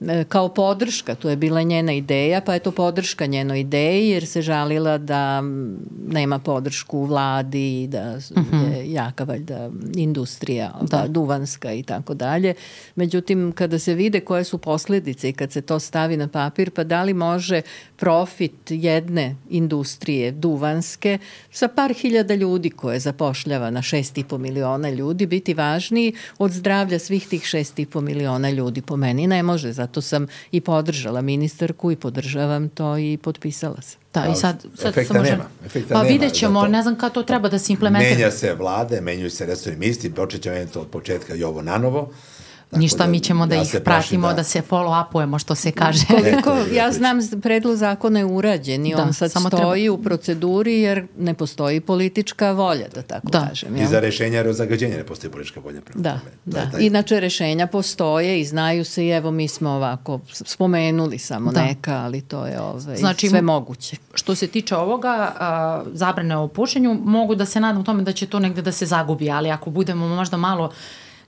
Da. Kao podrška, to je bila njena ideja, pa je to podrška njenoj ideji jer se žalila da nema podršku u vladi, da mhm. -huh. je jaka valjda industrija da. duvanska i tako dalje. Međutim, kada se vide koje su posledice i kad se to stavi na papir, pa da li može profit jedne industrije duvanske sa par hiljada ljudi koje zapošljava na 6,5 miliona ljudi biti važniji od zdravlja svih tih 6,5 miliona ljudi. Po meni ne može, zato sam i podržala ministarku i podržavam to i potpisala sam. Da, i sad, sad efekta može... nema. Efekta pa vidjet ćemo, ne znam kada to treba da se implementira. Menja se vlade, menjuju se resorni ministri, počet ćemo od početka i ovo nanovo. Tako Ništa, da, mi ćemo da, da ih pratimo, da, da se follow-upujemo, što se kaže. Koliko, ja znam, predlog zakona je urađen i da, on sad stoji treba... u proceduri jer ne postoji politička volja, da tako da. kažem. I za rešenja o zagađenja ne postoji politička volja. Da, tome. da. da. Taj... Inače, rešenja postoje i znaju se i evo mi smo ovako spomenuli samo da. neka, ali to je ovaj, znači, sve moguće. Što se tiče ovoga, a, zabrane o pušenju, mogu da se nadam tome da će to negde da se zagubi, ali ako budemo možda malo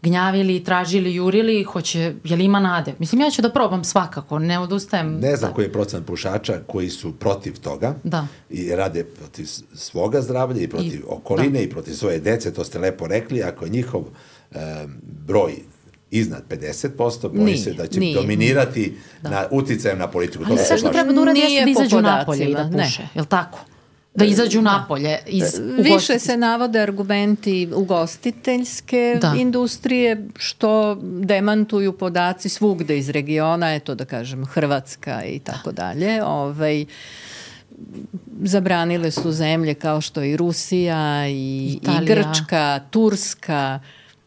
gnjavili, tražili, jurili, hoće, je li ima nade? Mislim, ja ću da probam svakako, ne odustajem. Ne znam da. koji je procent pušača koji su protiv toga da. i rade protiv svoga zdravlja i protiv I, okoline da. i protiv svoje dece, to ste lepo rekli, ako je njihov um, broj iznad 50%, boji nije, se da će nije, dominirati da. na uticajem na politiku. Ali sve što treba da uradi jeste da izađu napolje i da puše, je li tako? Da izađu da. napolje. Iz, Više se navode argumenti ugostiteljske da. industrije, što demantuju podaci svugde iz regiona, eto da kažem Hrvatska i tako da. dalje. Ovaj, zabranile su zemlje kao što i Rusija i, i Grčka, Turska,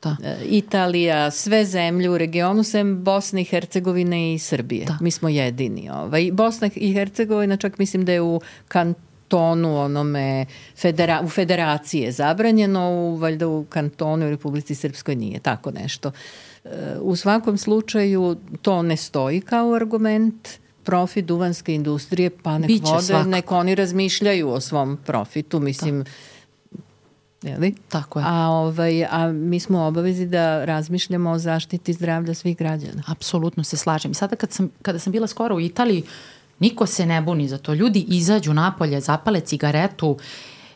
da. E, Italija, sve zemlje u regionu, sem Bosne i Hercegovine i Srbije. Da. Mi smo jedini. Ovaj. Bosna i Hercegovina čak mislim da je u kan kantonu onome federa, u federaciji je zabranjeno, u, valjda u kantonu u Republici Srpskoj nije tako nešto. E, u svakom slučaju to ne stoji kao argument profit duvanske industrije, pa nek Biće vode, svako. nek oni razmišljaju o svom profitu, mislim, da. Jeli? Tako je. A, ovaj, a mi smo obavezi da razmišljamo o zaštiti zdravlja svih građana. Apsolutno se slažem. I sada kad sam, kada sam bila skoro u Italiji, Niko se ne buni za to. Ljudi izađu napolje, zapale cigaretu,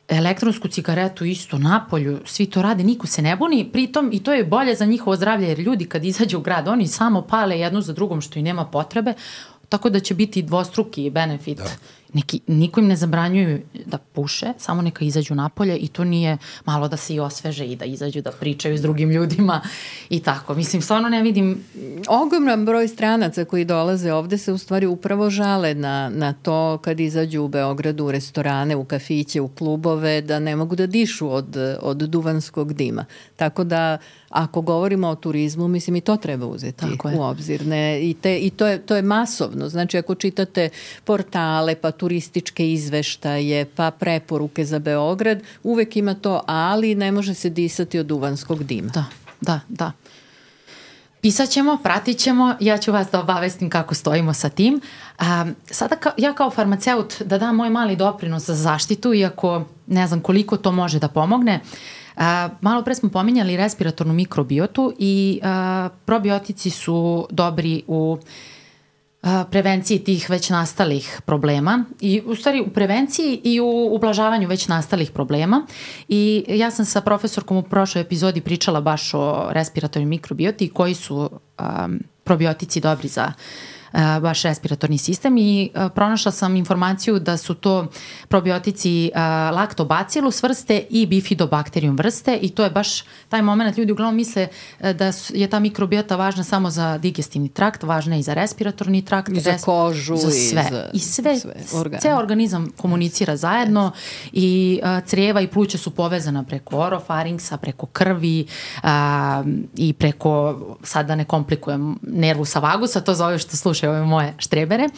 elektronsku cigaretu isto napolju, svi to rade, niko se ne buni, pritom i to je bolje za njihovo zdravlje, jer ljudi kad izađu u grad, oni samo pale jednu za drugom što i nema potrebe, tako da će biti dvostruki benefit. Da neki, niko im ne zabranjuju da puše, samo neka izađu napolje i to nije malo da se i osveže i da izađu da pričaju s drugim ljudima i tako. Mislim, stvarno ne vidim... Ogroman broj stranaca koji dolaze ovde se u stvari upravo žale na, na to kad izađu u Beogradu u restorane, u kafiće, u klubove, da ne mogu da dišu od, od duvanskog dima. Tako da ako govorimo o turizmu, mislim i to treba uzeti Tako u obzir. Ne? I, te, I to je, to je masovno. Znači ako čitate portale, pa turističke izveštaje, pa preporuke za Beograd, uvek ima to, ali ne može se disati od duvanskog dima. Da, da, da. Pisat ćemo, pratit ćemo, ja ću vas da obavestim kako stojimo sa tim. A, sada ka, ja kao farmaceut da dam moj mali doprinos za zaštitu, iako ne znam koliko to može da pomogne. A, malo pre smo pominjali respiratornu mikrobiotu i a, probiotici su dobri u prevenciji tih već nastalih problema i u stvari u prevenciji i u ublažavanju već nastalih problema. I ja sam sa profesorkom u prošloj epizodi pričala baš o respiratornoj mikrobioti koji su um, probiotici dobri za uh, baš respiratorni sistem i pronašla sam informaciju da su to probiotici lactobacillus vrste i bifidobakterijum vrste i to je baš taj moment ljudi uglavnom misle da je ta mikrobiota važna samo za digestivni trakt, važna i za respiratorni trakt, I za kožu za sve. i za I sve, sve ceo organizam komunicira zajedno i uh, crijeva i pluća su povezana preko orofarinksa, preko krvi uh, i preko, sad da ne komplikujem, nervusa vagusa, to zove što sluša slušaju ove moje štrebere.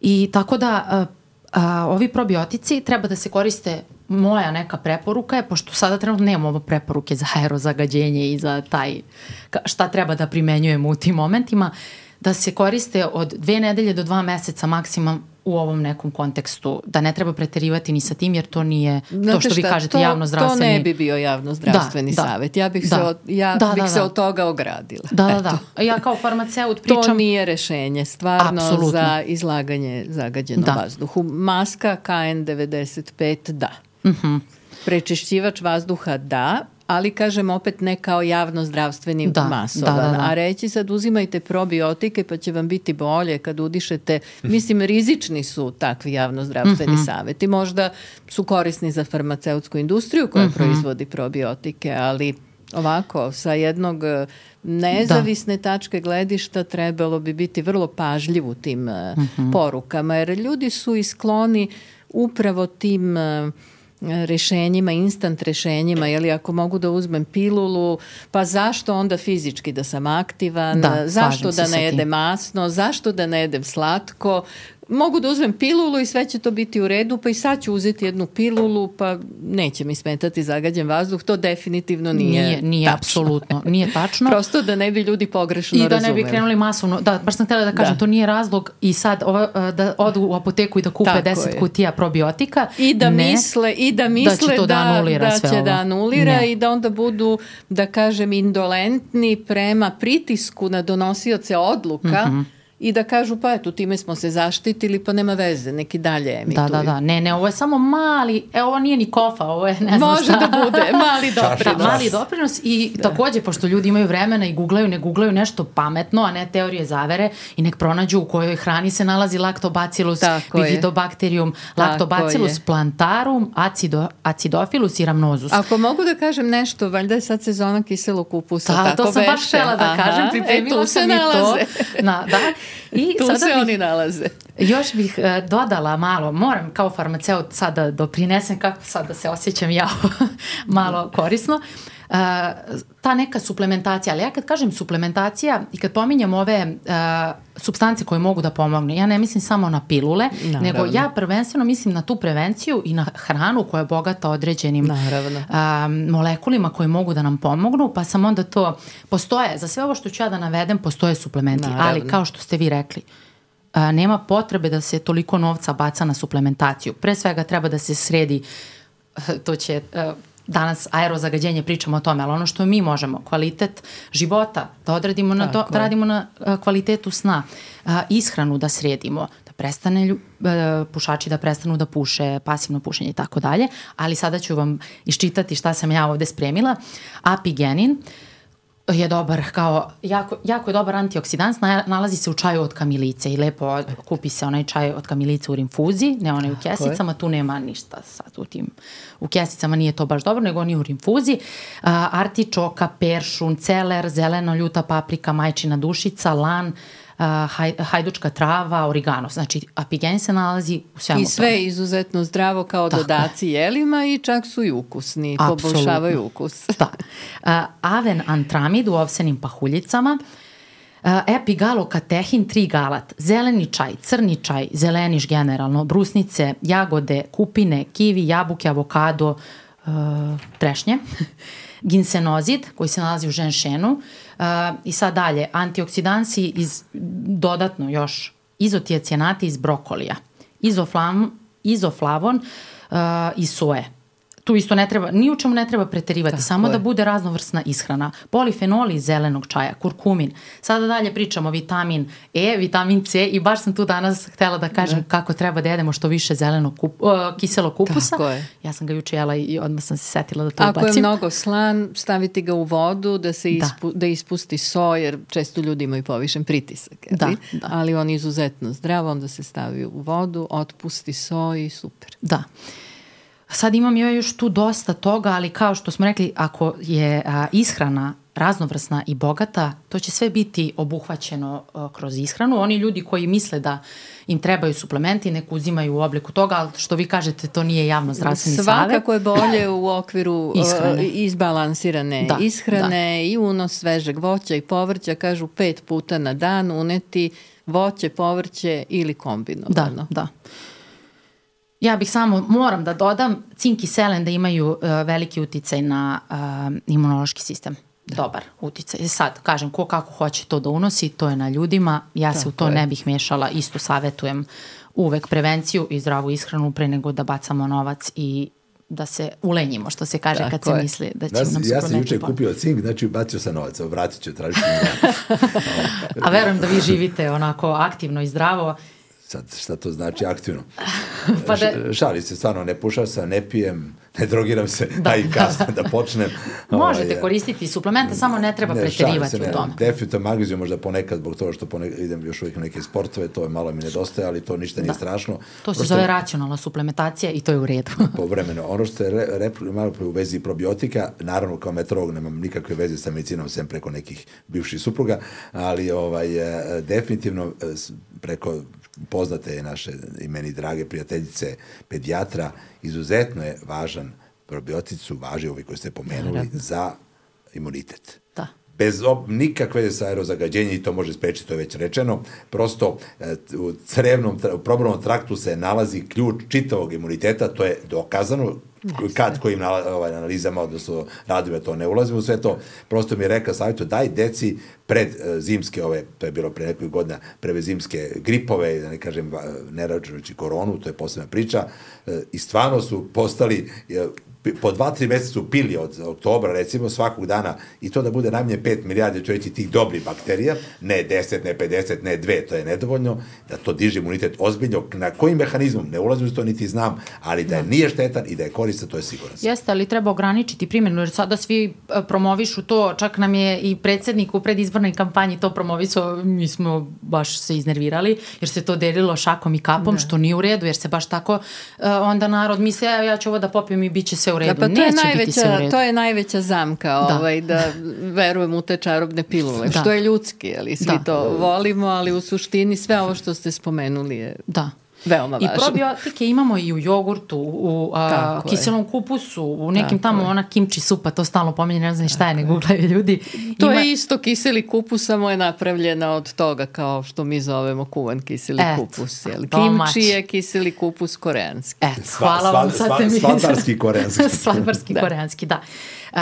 I tako da a, a, ovi probiotici treba da se koriste moja neka preporuka je, pošto sada trenutno nemamo preporuke za aerozagađenje i za taj, šta treba da primenjujemo u tim momentima, da se koriste od dve nedelje do dva meseca maksimum u ovom nekom kontekstu, da ne treba preterivati ni sa tim, jer to nije Znate to što šta, vi kažete to, javno zdravstveni. To ne bi bio javno zdravstveni da, da. savet. Ja bih, da. se, od, ja da, bih da, se da. od toga ogradila. Da, da, da. Ja kao farmaceut pričam... To nije rešenje, stvarno Absolutno. za izlaganje zagađenom da. vazduhu. Maska KN95 da. Uh mhm. -huh. Prečišćivač vazduha da, ali kažem opet ne kao javno zdravstveni da, masovan. Da, da, da. A reći sad uzimajte probiotike pa će vam biti bolje kad udišete. Mislim, rizični su takvi javno zdravstveni mm -hmm. saveti. Možda su korisni za farmaceutsku industriju koja mm -hmm. proizvodi probiotike, ali ovako, sa jednog e, nezavisne da. tačke gledišta trebalo bi biti vrlo pažljiv u tim mm -hmm. porukama, jer ljudi su iskloni upravo tim uh, rešenjima, instant rešenjima, jeli ako mogu da uzmem pilulu, pa zašto onda fizički da sam aktivan, da, zašto da ne jedem masno, zašto da ne jedem slatko, mogu da uzmem pilulu i sve će to biti u redu, pa i sad ću uzeti jednu pilulu, pa neće mi smetati zagađen vazduh, to definitivno nije Nije, nije tačno. apsolutno, nije tačno. (laughs) Prosto da ne bi ljudi pogrešno razumeli. I da razumeli. ne bi krenuli masovno, da, baš sam htjela da kažem, da. to nije razlog i sad ovo, e, da odu u apoteku i da kupe Tako 10 je. kutija probiotika. I da ne, misle, i da misle da, da, da, da će ovo. da anulira ne. i da onda budu, da kažem, indolentni prema pritisku na donosioce odluka, mm -hmm i da kažu pa eto time smo se zaštitili pa nema veze, neki dalje emituju. Da, da, da, ne, ne, ovo je samo mali, e ovo nije ni kofa, ovo je ne znam Može šta. da bude, (laughs) mali doprinos. Da, mali doprinos i da. takođe, pošto ljudi imaju vremena i googlaju, ne googlaju nešto pametno, a ne teorije zavere i nek pronađu u kojoj hrani se nalazi lactobacillus, bifidobacterium, lactobacillus plantarum, acido, acidofilus i rhamnosus. Ako mogu da kažem nešto, valjda je sad sezona kiselog kupusa, da, tako to sam baš htela da Aha, kažem, pripremila e, sam i to. Na, da, (laughs) I tu sada se bih, oni nalaze. Još bih uh, dodala malo, moram kao farmaceut sada da doprinesem kako sad da se osjećam ja (laughs) malo korisno. Uh, ta neka suplementacija, ali ja kad kažem suplementacija i kad pominjem ove uh, substance koje mogu da pomogne, ja ne mislim samo na pilule, Naravno. nego ja prvenstveno mislim na tu prevenciju i na hranu koja je bogata određenim uh, molekulima koje mogu da nam pomognu, pa sam onda to, postoje, za sve ovo što ću ja da navedem, postoje suplementi, Naravno. ali kao što ste vi rekli, uh, nema potrebe da se toliko novca baca na suplementaciju. Pre svega treba da se sredi to će danas aerozagađenje pričamo o tome, ali ono što mi možemo, kvalitet života, da odradimo na to, da radimo na kvalitetu sna, ishranu da sredimo, da prestane lju, e, pušači da prestanu da puše, pasivno pušenje i tako dalje, ali sada ću vam iščitati šta sam ja ovde spremila. Apigenin, uh, je dobar, kao, jako, jako je dobar antioksidans, nalazi se u čaju od kamilice i lepo kupi se onaj čaj od kamilice u rinfuzi, ne onaj u kesicama, tu nema ništa sad u tim, u kesicama nije to baš dobro, nego oni u rinfuzi. Artičoka, peršun, celer, zeleno, ljuta paprika, majčina dušica, lan, uh, haj, hajdučka trava, origano. Znači, apigen se nalazi u svemu I sve je izuzetno zdravo kao Tako dodaci je. jelima i čak su i ukusni, Absolutno. poboljšavaju ukus. (laughs) da. Aven antramid u ovsenim pahuljicama, epigalokatehin galat, zeleni čaj, crni čaj, zeleniš generalno, brusnice, jagode, kupine, kivi, jabuke, avokado, uh, trešnje, (laughs) ginsenozid koji se nalazi u ženšenu, uh, Uh, I sad dalje, antioksidansi iz, dodatno još, izotijacijanati iz brokolija, izoflam, izoflavon uh, iz soje tu isto ne treba, ni u čemu ne treba preterivati, Tako samo je. da bude raznovrsna ishrana. Polifenoli iz zelenog čaja, kurkumin. Sada dalje pričamo vitamin E, vitamin C i baš sam tu danas htela da kažem. Da. kako treba da jedemo što više zelenog kup, uh, kiselog kupusa. Tako je. Ja sam ga juče jela i odmah sam se setila da to Ako ubacim. Ako je mnogo slan, staviti ga u vodu da se da. ispu, da. da ispusti so, jer često ljudi imaju povišen pritisak. Da, da. Ali on je izuzetno zdrav, onda se stavi u vodu, otpusti so i super. Da. Sad imam ja još tu dosta toga, ali kao što smo rekli, ako je a, ishrana raznovrsna i bogata, to će sve biti obuhvaćeno a, kroz ishranu. Oni ljudi koji misle da im trebaju suplementi, nek uzimaju u obliku toga, ali što vi kažete, to nije javno zdravstveni savet. Svakako je bolje u okviru ishrane. izbalansirane da, ishrane da. i unos svežeg voća i povrća, kažu pet puta na dan uneti voće, povrće ili kombinovano. Da, da. Ja bih samo, moram da dodam, cink i selen da imaju uh, veliki uticaj na uh, imunološki sistem. Da. Dobar uticaj. Sad, kažem, ko kako hoće to da unosi, to je na ljudima. Ja Tako se u to je. ne bih mešala. Isto savetujem uvek prevenciju i zdravu ishranu pre nego da bacamo novac i da se ulenjimo, što se kaže Tako kad se je. misli da će nas, nam Ja sam juče kupio cink, znači bacio sam novac, vratit ću, tražiti. (laughs) A verujem da vi živite onako aktivno i zdravo Sad, šta to znači aktivno? (laughs) pa da... Šali se, stvarno, ne pušam se, ne pijem, ne drogiram se, da, i kasno da počnem. (laughs) Možete ovaj, koristiti suplemente, samo ne treba ne, preterivati se, u tome. Definitivno magaziju možda ponekad, zbog toga što ponekad idem još uvijek na neke sportove, to je malo mi nedostaje, ali to ništa nije da. strašno. To se Prosto, zove racionalna suplementacija i to je u redu. (laughs) povremeno. Ono što je re, re, malo u vezi probiotika, naravno kao metrolog nemam nikakve veze sa medicinom, sem preko nekih bivših supruga, ali ovaj, e, definitivno e, preko poznate naše i meni drage prijateljice pedijatra, izuzetno je važan probiotic su važi ovi koji ste pomenuli da, da. za imunitet. Da. Bez ob, nikakve sa aerozagađenja i to može sprečiti, to je već rečeno. Prosto e, u crevnom, u probavnom traktu se nalazi ključ čitavog imuniteta, to je dokazano, kad kojim ovaj, analizama, odnosno radove, to ne ulazimo u sve to, prosto mi je rekao savjetu, daj deci pred uh, zimske, ove, to je bilo pre nekog godina, pre zimske gripove, da ne kažem, ne računajući koronu, to je posebna priča, uh, i stvarno su postali, uh, po dva, tri meseca su pili od oktobra, recimo, svakog dana, i to da bude najmanje 5 milijarde, ću reći, tih dobrih bakterija, ne 10, ne 50, ne 2, to je nedovoljno, da to diže imunitet ozbiljno. Na kojim mehanizmom, ne ulazim u to, niti znam, ali da je nije štetan i da je koristan, to je sigurno. Jeste, ali treba ograničiti primjenu, jer sada svi e, promovišu to, čak nam je i predsednik u predizbornoj kampanji to promovisao, mi smo baš se iznervirali, jer se to delilo šakom i kapom, da. što nije u redu, jer se baš tako, uh, onda narod misle, ja ću ovo da popijem i bit će sve sve u redu. Da, pa to je najveća. To je najveća zamka, da. ovaj, da verujem u te čarobne pilule, da. što je ljudski, ali svi da. to volimo, ali u suštini sve ovo što ste spomenuli je da. Veoma važno. I probiotike imamo i u jogurtu, u a, kiselom je. kupusu, u nekim Tako tamo je. ona kimči supa, to stalno pominje, ne znam ni šta je, nego gledaju ljudi. To Ima... je isto kiseli kupus, samo je napravljena od toga kao što mi zovemo kuvan kiseli Et, kupus. Jel? Kimči je kiseli kupus koreanski. Et, hvala vam, sad ste mi... Svatarski koreanski. Svatarski da. koreanski, da. Uh,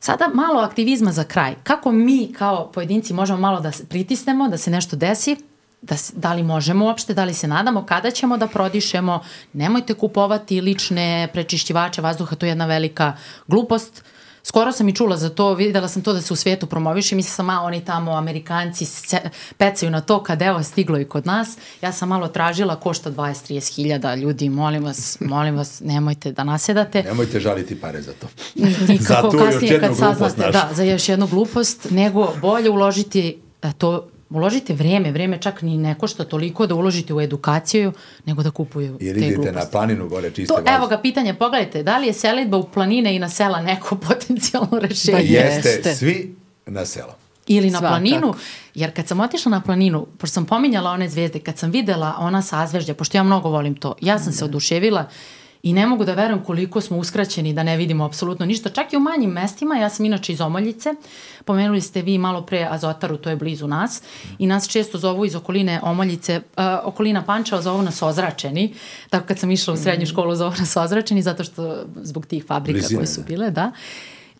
Sada malo aktivizma za kraj. Kako mi kao pojedinci možemo malo da pritisnemo, da se nešto desi, da, da li možemo uopšte, da li se nadamo, kada ćemo da prodišemo, nemojte kupovati lične prečišćivače vazduha, to je jedna velika glupost. Skoro sam i čula za to, videla sam to da se u svijetu promoviše, mislim sam, a oni tamo, Amerikanci, se, pecaju na to kad evo stiglo i kod nas. Ja sam malo tražila, košta 20-30 hiljada ljudi, molim vas, molim vas, nemojte da nasedate. Nemojte žaliti pare za to. Nikako, (laughs) za kasnije kad saznate, da, za još jednu glupost, nego bolje uložiti e, to uložite vreme, vreme čak ni ne košta toliko da uložite u edukaciju, nego da kupuju Jer te gluposti. na planinu gore čiste to, Evo ga pitanje, pogledajte, da li je selitba u planine i na sela neko (laughs) potencijalno rešenje? Da jeste, jeste. svi na selo. Ili na Svakak. planinu, jer kad sam otišla na planinu, pošto sam pominjala one zvezde, kad sam videla ona sazvežđa, pošto ja mnogo volim to, ja sam se oduševila i ne mogu da verujem koliko smo uskraćeni da ne vidimo apsolutno ništa. Čak i u manjim mestima, ja sam inače iz Omoljice, pomenuli ste vi malo pre Azotaru, to je blizu nas, i nas često zovu iz okoline Omoljice, uh, okolina Pančeva zovu nas ozračeni, tako kad sam išla u srednju mm. školu zovu nas ozračeni, zato što zbog tih fabrika Blizine. koje su bile, da.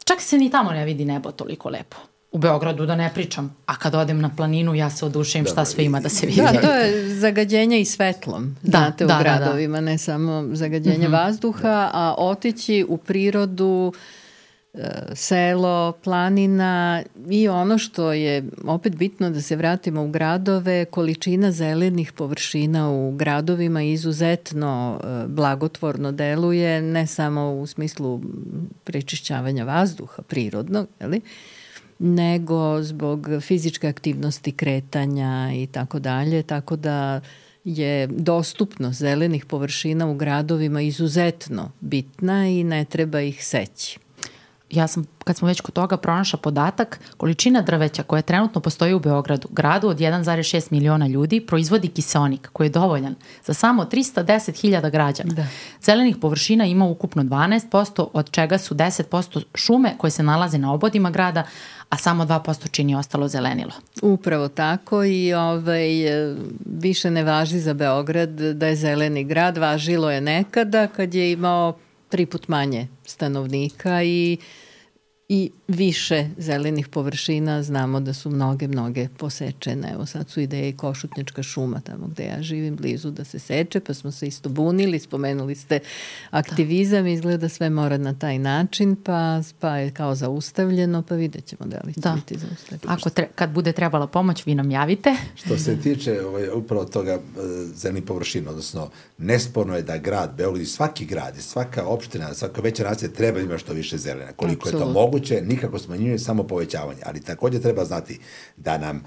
Čak se ni tamo ne vidi nebo toliko lepo u Beogradu da ne pričam, a kad odem na planinu ja se odušim šta sve ima da se vidi. Da, to je zagađenje i svetlom, da, znate, da, u gradovima, da, da. ne samo zagađenje mm -hmm. vazduha, a otići u prirodu, e, selo, planina i ono što je opet bitno da se vratimo u gradove, količina zelenih površina u gradovima izuzetno e, blagotvorno deluje, ne samo u smislu prečišćavanja vazduha prirodnog, ali, nego zbog fizičke aktivnosti kretanja i tako dalje, tako da je dostupnost zelenih površina u gradovima izuzetno bitna i ne treba ih seći ja sam, kad smo već kod toga, pronašla podatak, količina drveća koja trenutno postoji u Beogradu, gradu od 1,6 miliona ljudi, proizvodi kiseonik koji je dovoljan za samo 310.000 građana. Da. Zelenih površina ima ukupno 12%, od čega su 10% šume koje se nalaze na obodima grada, a samo 2% čini ostalo zelenilo. Upravo tako i ovaj, više ne važi za Beograd da je zeleni grad, važilo je nekada kad je imao tri put manje stanovnika i i više zelenih površina, znamo da su mnoge, mnoge posečene. Evo sad su ideje i Košutnjačka šuma tamo gde ja živim blizu da se seče, pa smo se isto bunili, spomenuli ste aktivizam, da. izgleda sve mora na taj način, pa, pa je kao zaustavljeno, pa vidjet ćemo da li će da. biti zaustavljeno. Ako tre, kad bude trebala pomoć, vi nam javite. Što se tiče ovaj, upravo toga uh, zelenih površina, odnosno nesporno je da grad, Beograd i svaki grad, i svaka opština, svaka veća nacija treba ima što više zelena. Koliko Absolut. je to moguće, nikako smanjuje samo povećavanje, ali takođe treba znati da nam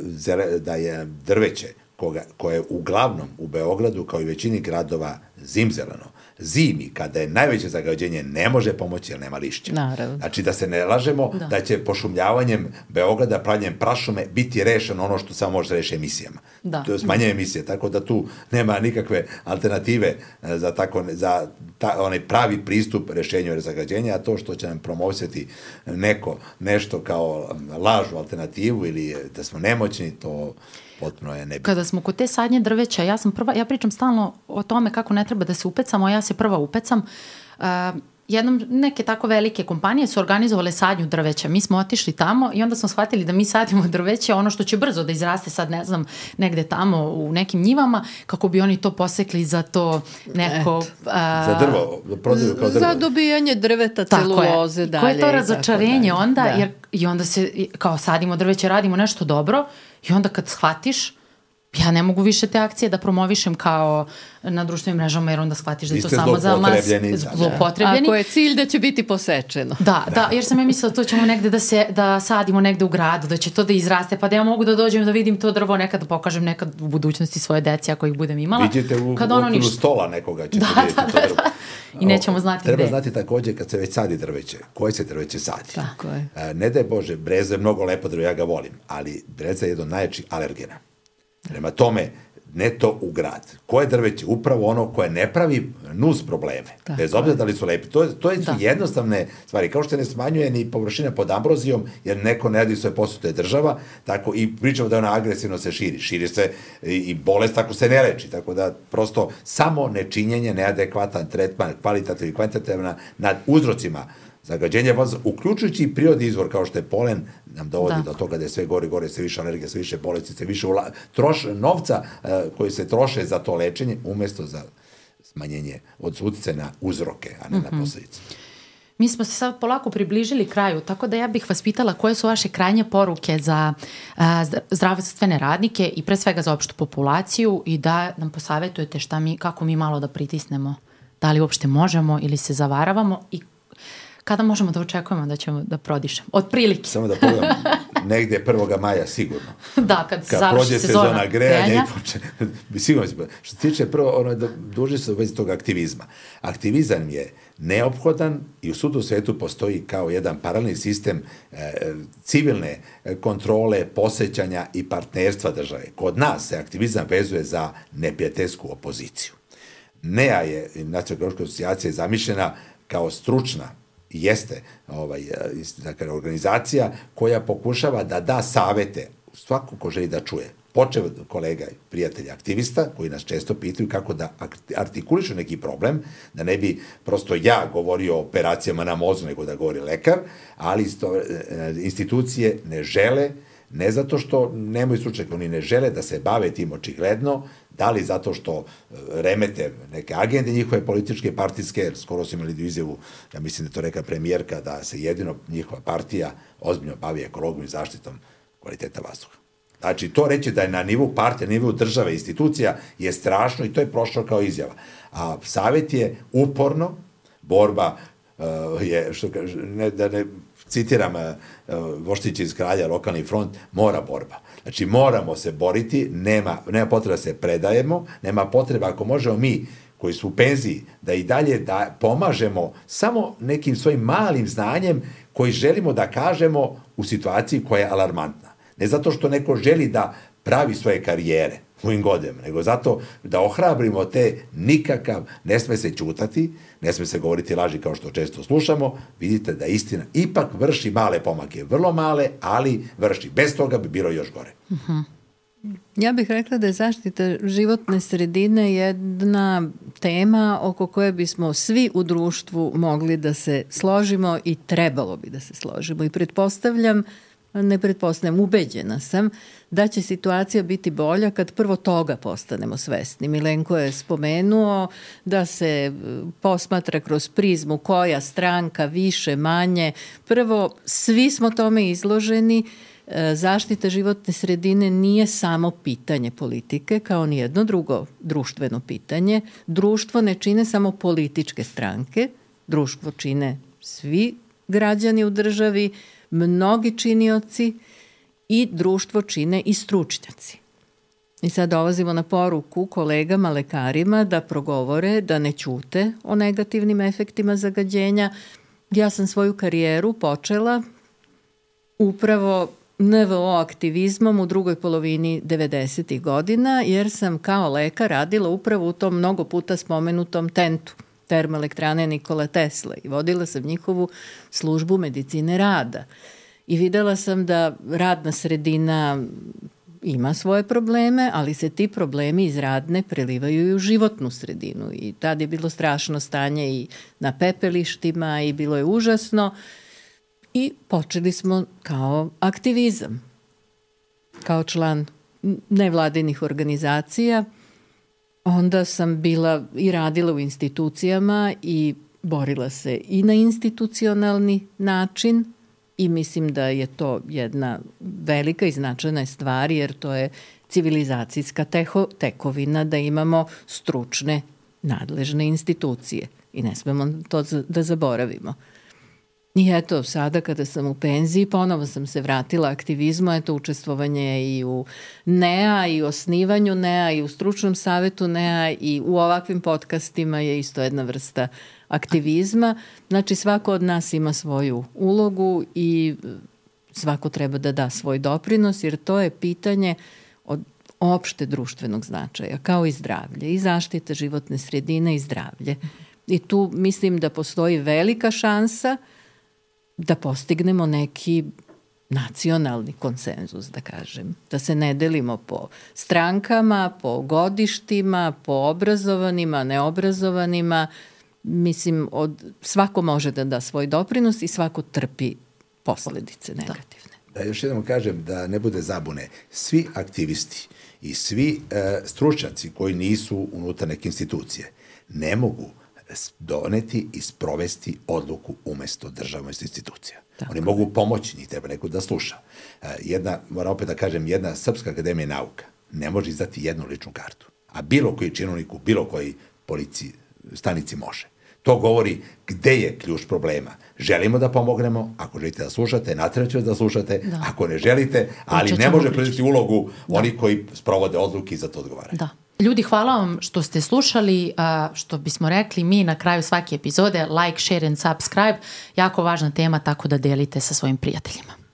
zele, da je drveće koga, koje je uglavnom u Beogradu kao i većini gradova zimzeleno zimi, kada je najveće zagađenje, ne može pomoći jer nema lišća. Naravno. Znači da se ne lažemo da, da će pošumljavanjem Beograda, pravljanjem prašume biti rešeno ono što samo može reši emisijama. Da. To je smanjenje emisije, tako da tu nema nikakve alternative e, za, tako, za ta, onaj pravi pristup rešenju zagađenja, a to što će nam promovisati neko nešto kao lažu alternativu ili da smo nemoćni, to potpuno je nebitno. Kada smo kod te sadnje drveća, ja sam prva, ja pričam stalno o tome kako ne treba da se upecamo, ja se prva upecam. Uh, jednom neke tako velike kompanije su organizovale sadnju drveća. Mi smo otišli tamo i onda smo shvatili da mi sadimo (laughs) drveće, ono što će brzo da izraste sad, ne znam, negde tamo u nekim njivama, kako bi oni to posekli za to neko... A, za drvo, da prodaju kao drvo. Za dobijanje drveta, celuloze, dalje. Koje je to razočarenje onda, da. jer i onda se, kao sadimo drveće, radimo nešto dobro i onda kad shvatiš, ja ne mogu više te akcije da promovišem kao na društvenim mrežama jer onda shvatiš da je to samo za mas zlopotrebljeni. Ako je cilj da će biti posečeno. Da, da, da jer sam ja mislila da to ćemo negde da se da sadimo negde u gradu, da će to da izraste, pa da ja mogu da dođem da vidim to drvo nekad da pokažem nekad u budućnosti svoje deci ako ih budem imala. Vidite u, kad ono ništa. stola nekoga ćete da, vidjeti da, to drvo. Da. I nećemo znati Treba gde. Treba znati takođe kad se već sadi drveće, koje se drveće sadi. Tako je. Ne daj Bože, breza je mnogo lepo drvo, ja ga volim, ali breza je jedno najjačih alergena. Prema tome, ne to u grad. Koje drveće? Upravo ono koje ne pravi nus probleme. Tako bez obzira da li su lepi. To, to su da. jednostavne stvari. Kao što ne smanjuje ni površina pod ambrozijom, jer neko ne radi svoje posao, to je država, tako i pričamo da ona agresivno se širi. Širi se i, i bolest tako se ne leči. Tako da prosto samo nečinjenje, neadekvatan tretman, kvalitativ i kvantitativna nad uzrocima Zagađenje vazduha, uključujući i prirodni izvor kao što je polen, nam dovodi da. do toga da je sve gore gore, sve više energije, sve više bolesti, sve više ula, troš, novca uh, koji se troše za to lečenje, umesto za smanjenje od na uzroke, a ne mm -hmm. na mhm. posledice. Mi smo se sad polako približili kraju, tako da ja bih vas pitala koje su vaše krajnje poruke za a, zdravstvene radnike i pre svega za opštu populaciju i da nam posavetujete šta mi, kako mi malo da pritisnemo, da li uopšte možemo ili se zavaravamo i kada možemo da očekujemo da ćemo da prodišemo? Od prilike. Samo da pogledam, (laughs) negde 1. maja sigurno. da, kad, kad završi sezona, sezona grejanja, grejanja. i poče, sigurno što se tiče prvo, ono, da duži se u vezi tog aktivizma. Aktivizam je neophodan i u sudu svetu postoji kao jedan paralelni sistem e, civilne kontrole, posećanja i partnerstva države. Kod nas se aktivizam vezuje za neprijateljsku opoziciju. NEA je, Nacionalna asocijacija je zamišljena kao stručna jeste ovaj, dakle, organizacija koja pokušava da da savete svako ko želi da čuje. Počeo od kolega i prijatelja aktivista koji nas često pitaju kako da artikulišu neki problem, da ne bi prosto ja govorio o operacijama na mozgu nego da govori lekar, ali isto, e, institucije ne žele, ne zato što nemaju stručnjaka, oni ne žele da se bave tim očigledno, Da li zato što e, remete neke agende njihove političke, partijske, skoro su imali izjavu, ja mislim da to reka premijerka, da se jedino njihova partija ozbiljno bavi ekologom i zaštitom kvaliteta vazduha. Znači, to reći da je na nivou partije, na nivou države, institucija, je strašno i to je prošlo kao izjava. A savjet je uporno, borba uh, je, što kaže, ne, da ne citiram uh, Voštić iz kralja, lokalni front, mora borba. Znači, moramo se boriti, nema, nema potreba da se predajemo, nema potreba, ako možemo mi, koji su u penziji, da i dalje da pomažemo samo nekim svojim malim znanjem koji želimo da kažemo u situaciji koja je alarmantna. Ne zato što neko želi da pravi svoje karijere, u ovim godinama, nego zato da ohrabrimo te nikakav, ne sme se čutati, ne sme se govoriti laži kao što često slušamo, vidite da istina ipak vrši male pomake, vrlo male, ali vrši. Bez toga bi bilo još gore. Uh mhm. -huh. Ja bih rekla da je zaštita životne sredine jedna tema oko koje bismo svi u društvu mogli da se složimo i trebalo bi da se složimo. I pretpostavljam, ne pretpostavljam, ubeđena sam da će situacija biti bolja kad prvo toga postanemo svesni. Milenko je spomenuo da se e, posmatra kroz prizmu koja stranka više, manje. Prvo, svi smo tome izloženi, e, zaštita životne sredine nije samo pitanje politike, kao ni jedno drugo društveno pitanje. Društvo ne čine samo političke stranke, društvo čine svi građani u državi, mnogi činioci, i društvo čine i stručnjaci. I sad dolazimo na poruku kolegama, lekarima da progovore, da ne ćute o negativnim efektima zagađenja. Ja sam svoju karijeru počela upravo NVO aktivizmom u drugoj polovini 90. godina, jer sam kao lekar radila upravo u tom mnogo puta spomenutom tentu termoelektrane Nikola Tesla i vodila sam njihovu službu medicine rada. I videla sam da radna sredina ima svoje probleme, ali se ti problemi iz radne prelivaju i u životnu sredinu. I tad je bilo strašno stanje i na pepelištima i bilo je užasno. I počeli smo kao aktivizam, kao član nevladinih organizacija. Onda sam bila i radila u institucijama i borila se i na institucionalni način, i mislim da je to jedna velika i značajna stvar jer to je civilizacijska teho, tekovina da imamo stručne nadležne institucije i ne smemo to da zaboravimo. I eto, sada kada sam u penziji, ponovo sam se vratila aktivizmu, eto, učestvovanje i u NEA, i u osnivanju NEA, i u stručnom savetu NEA, i u ovakvim podcastima je isto jedna vrsta aktivizma. Znači, svako od nas ima svoju ulogu i svako treba da da svoj doprinos, jer to je pitanje od opšte društvenog značaja, kao i zdravlje, i zaštita životne sredine i zdravlje. I tu mislim da postoji velika šansa – da postignemo neki nacionalni konsenzus, da kažem. Da se ne delimo po strankama, po godištima, po obrazovanima, neobrazovanima. Mislim, od, svako može da da svoj doprinos i svako trpi posledice da. negativne. Da, da još jednom kažem da ne bude zabune. Svi aktivisti i svi e, stručnjaci koji nisu unutar neke institucije ne mogu doneti i sprovesti odluku umesto državnosti institucija. Tako Oni mogu pomoći, njih treba neko da sluša. E, jedna, moram opet da kažem, jedna Srpska akademija nauka ne može izdati jednu ličnu kartu. A bilo koji činovnik u bilo koji policiji, stanici može. To govori gde je ključ problema. Želimo da pomognemo, ako želite da slušate, natreću da slušate, da. ako ne želite, ali ne može prediti ulogu da. oni koji sprovode odluke i za to odgovaraju. Da. Ljudi, hvala vam što ste slušali, što bismo rekli mi na kraju svake epizode, like, share and subscribe, jako važna tema, tako da delite sa svojim prijateljima.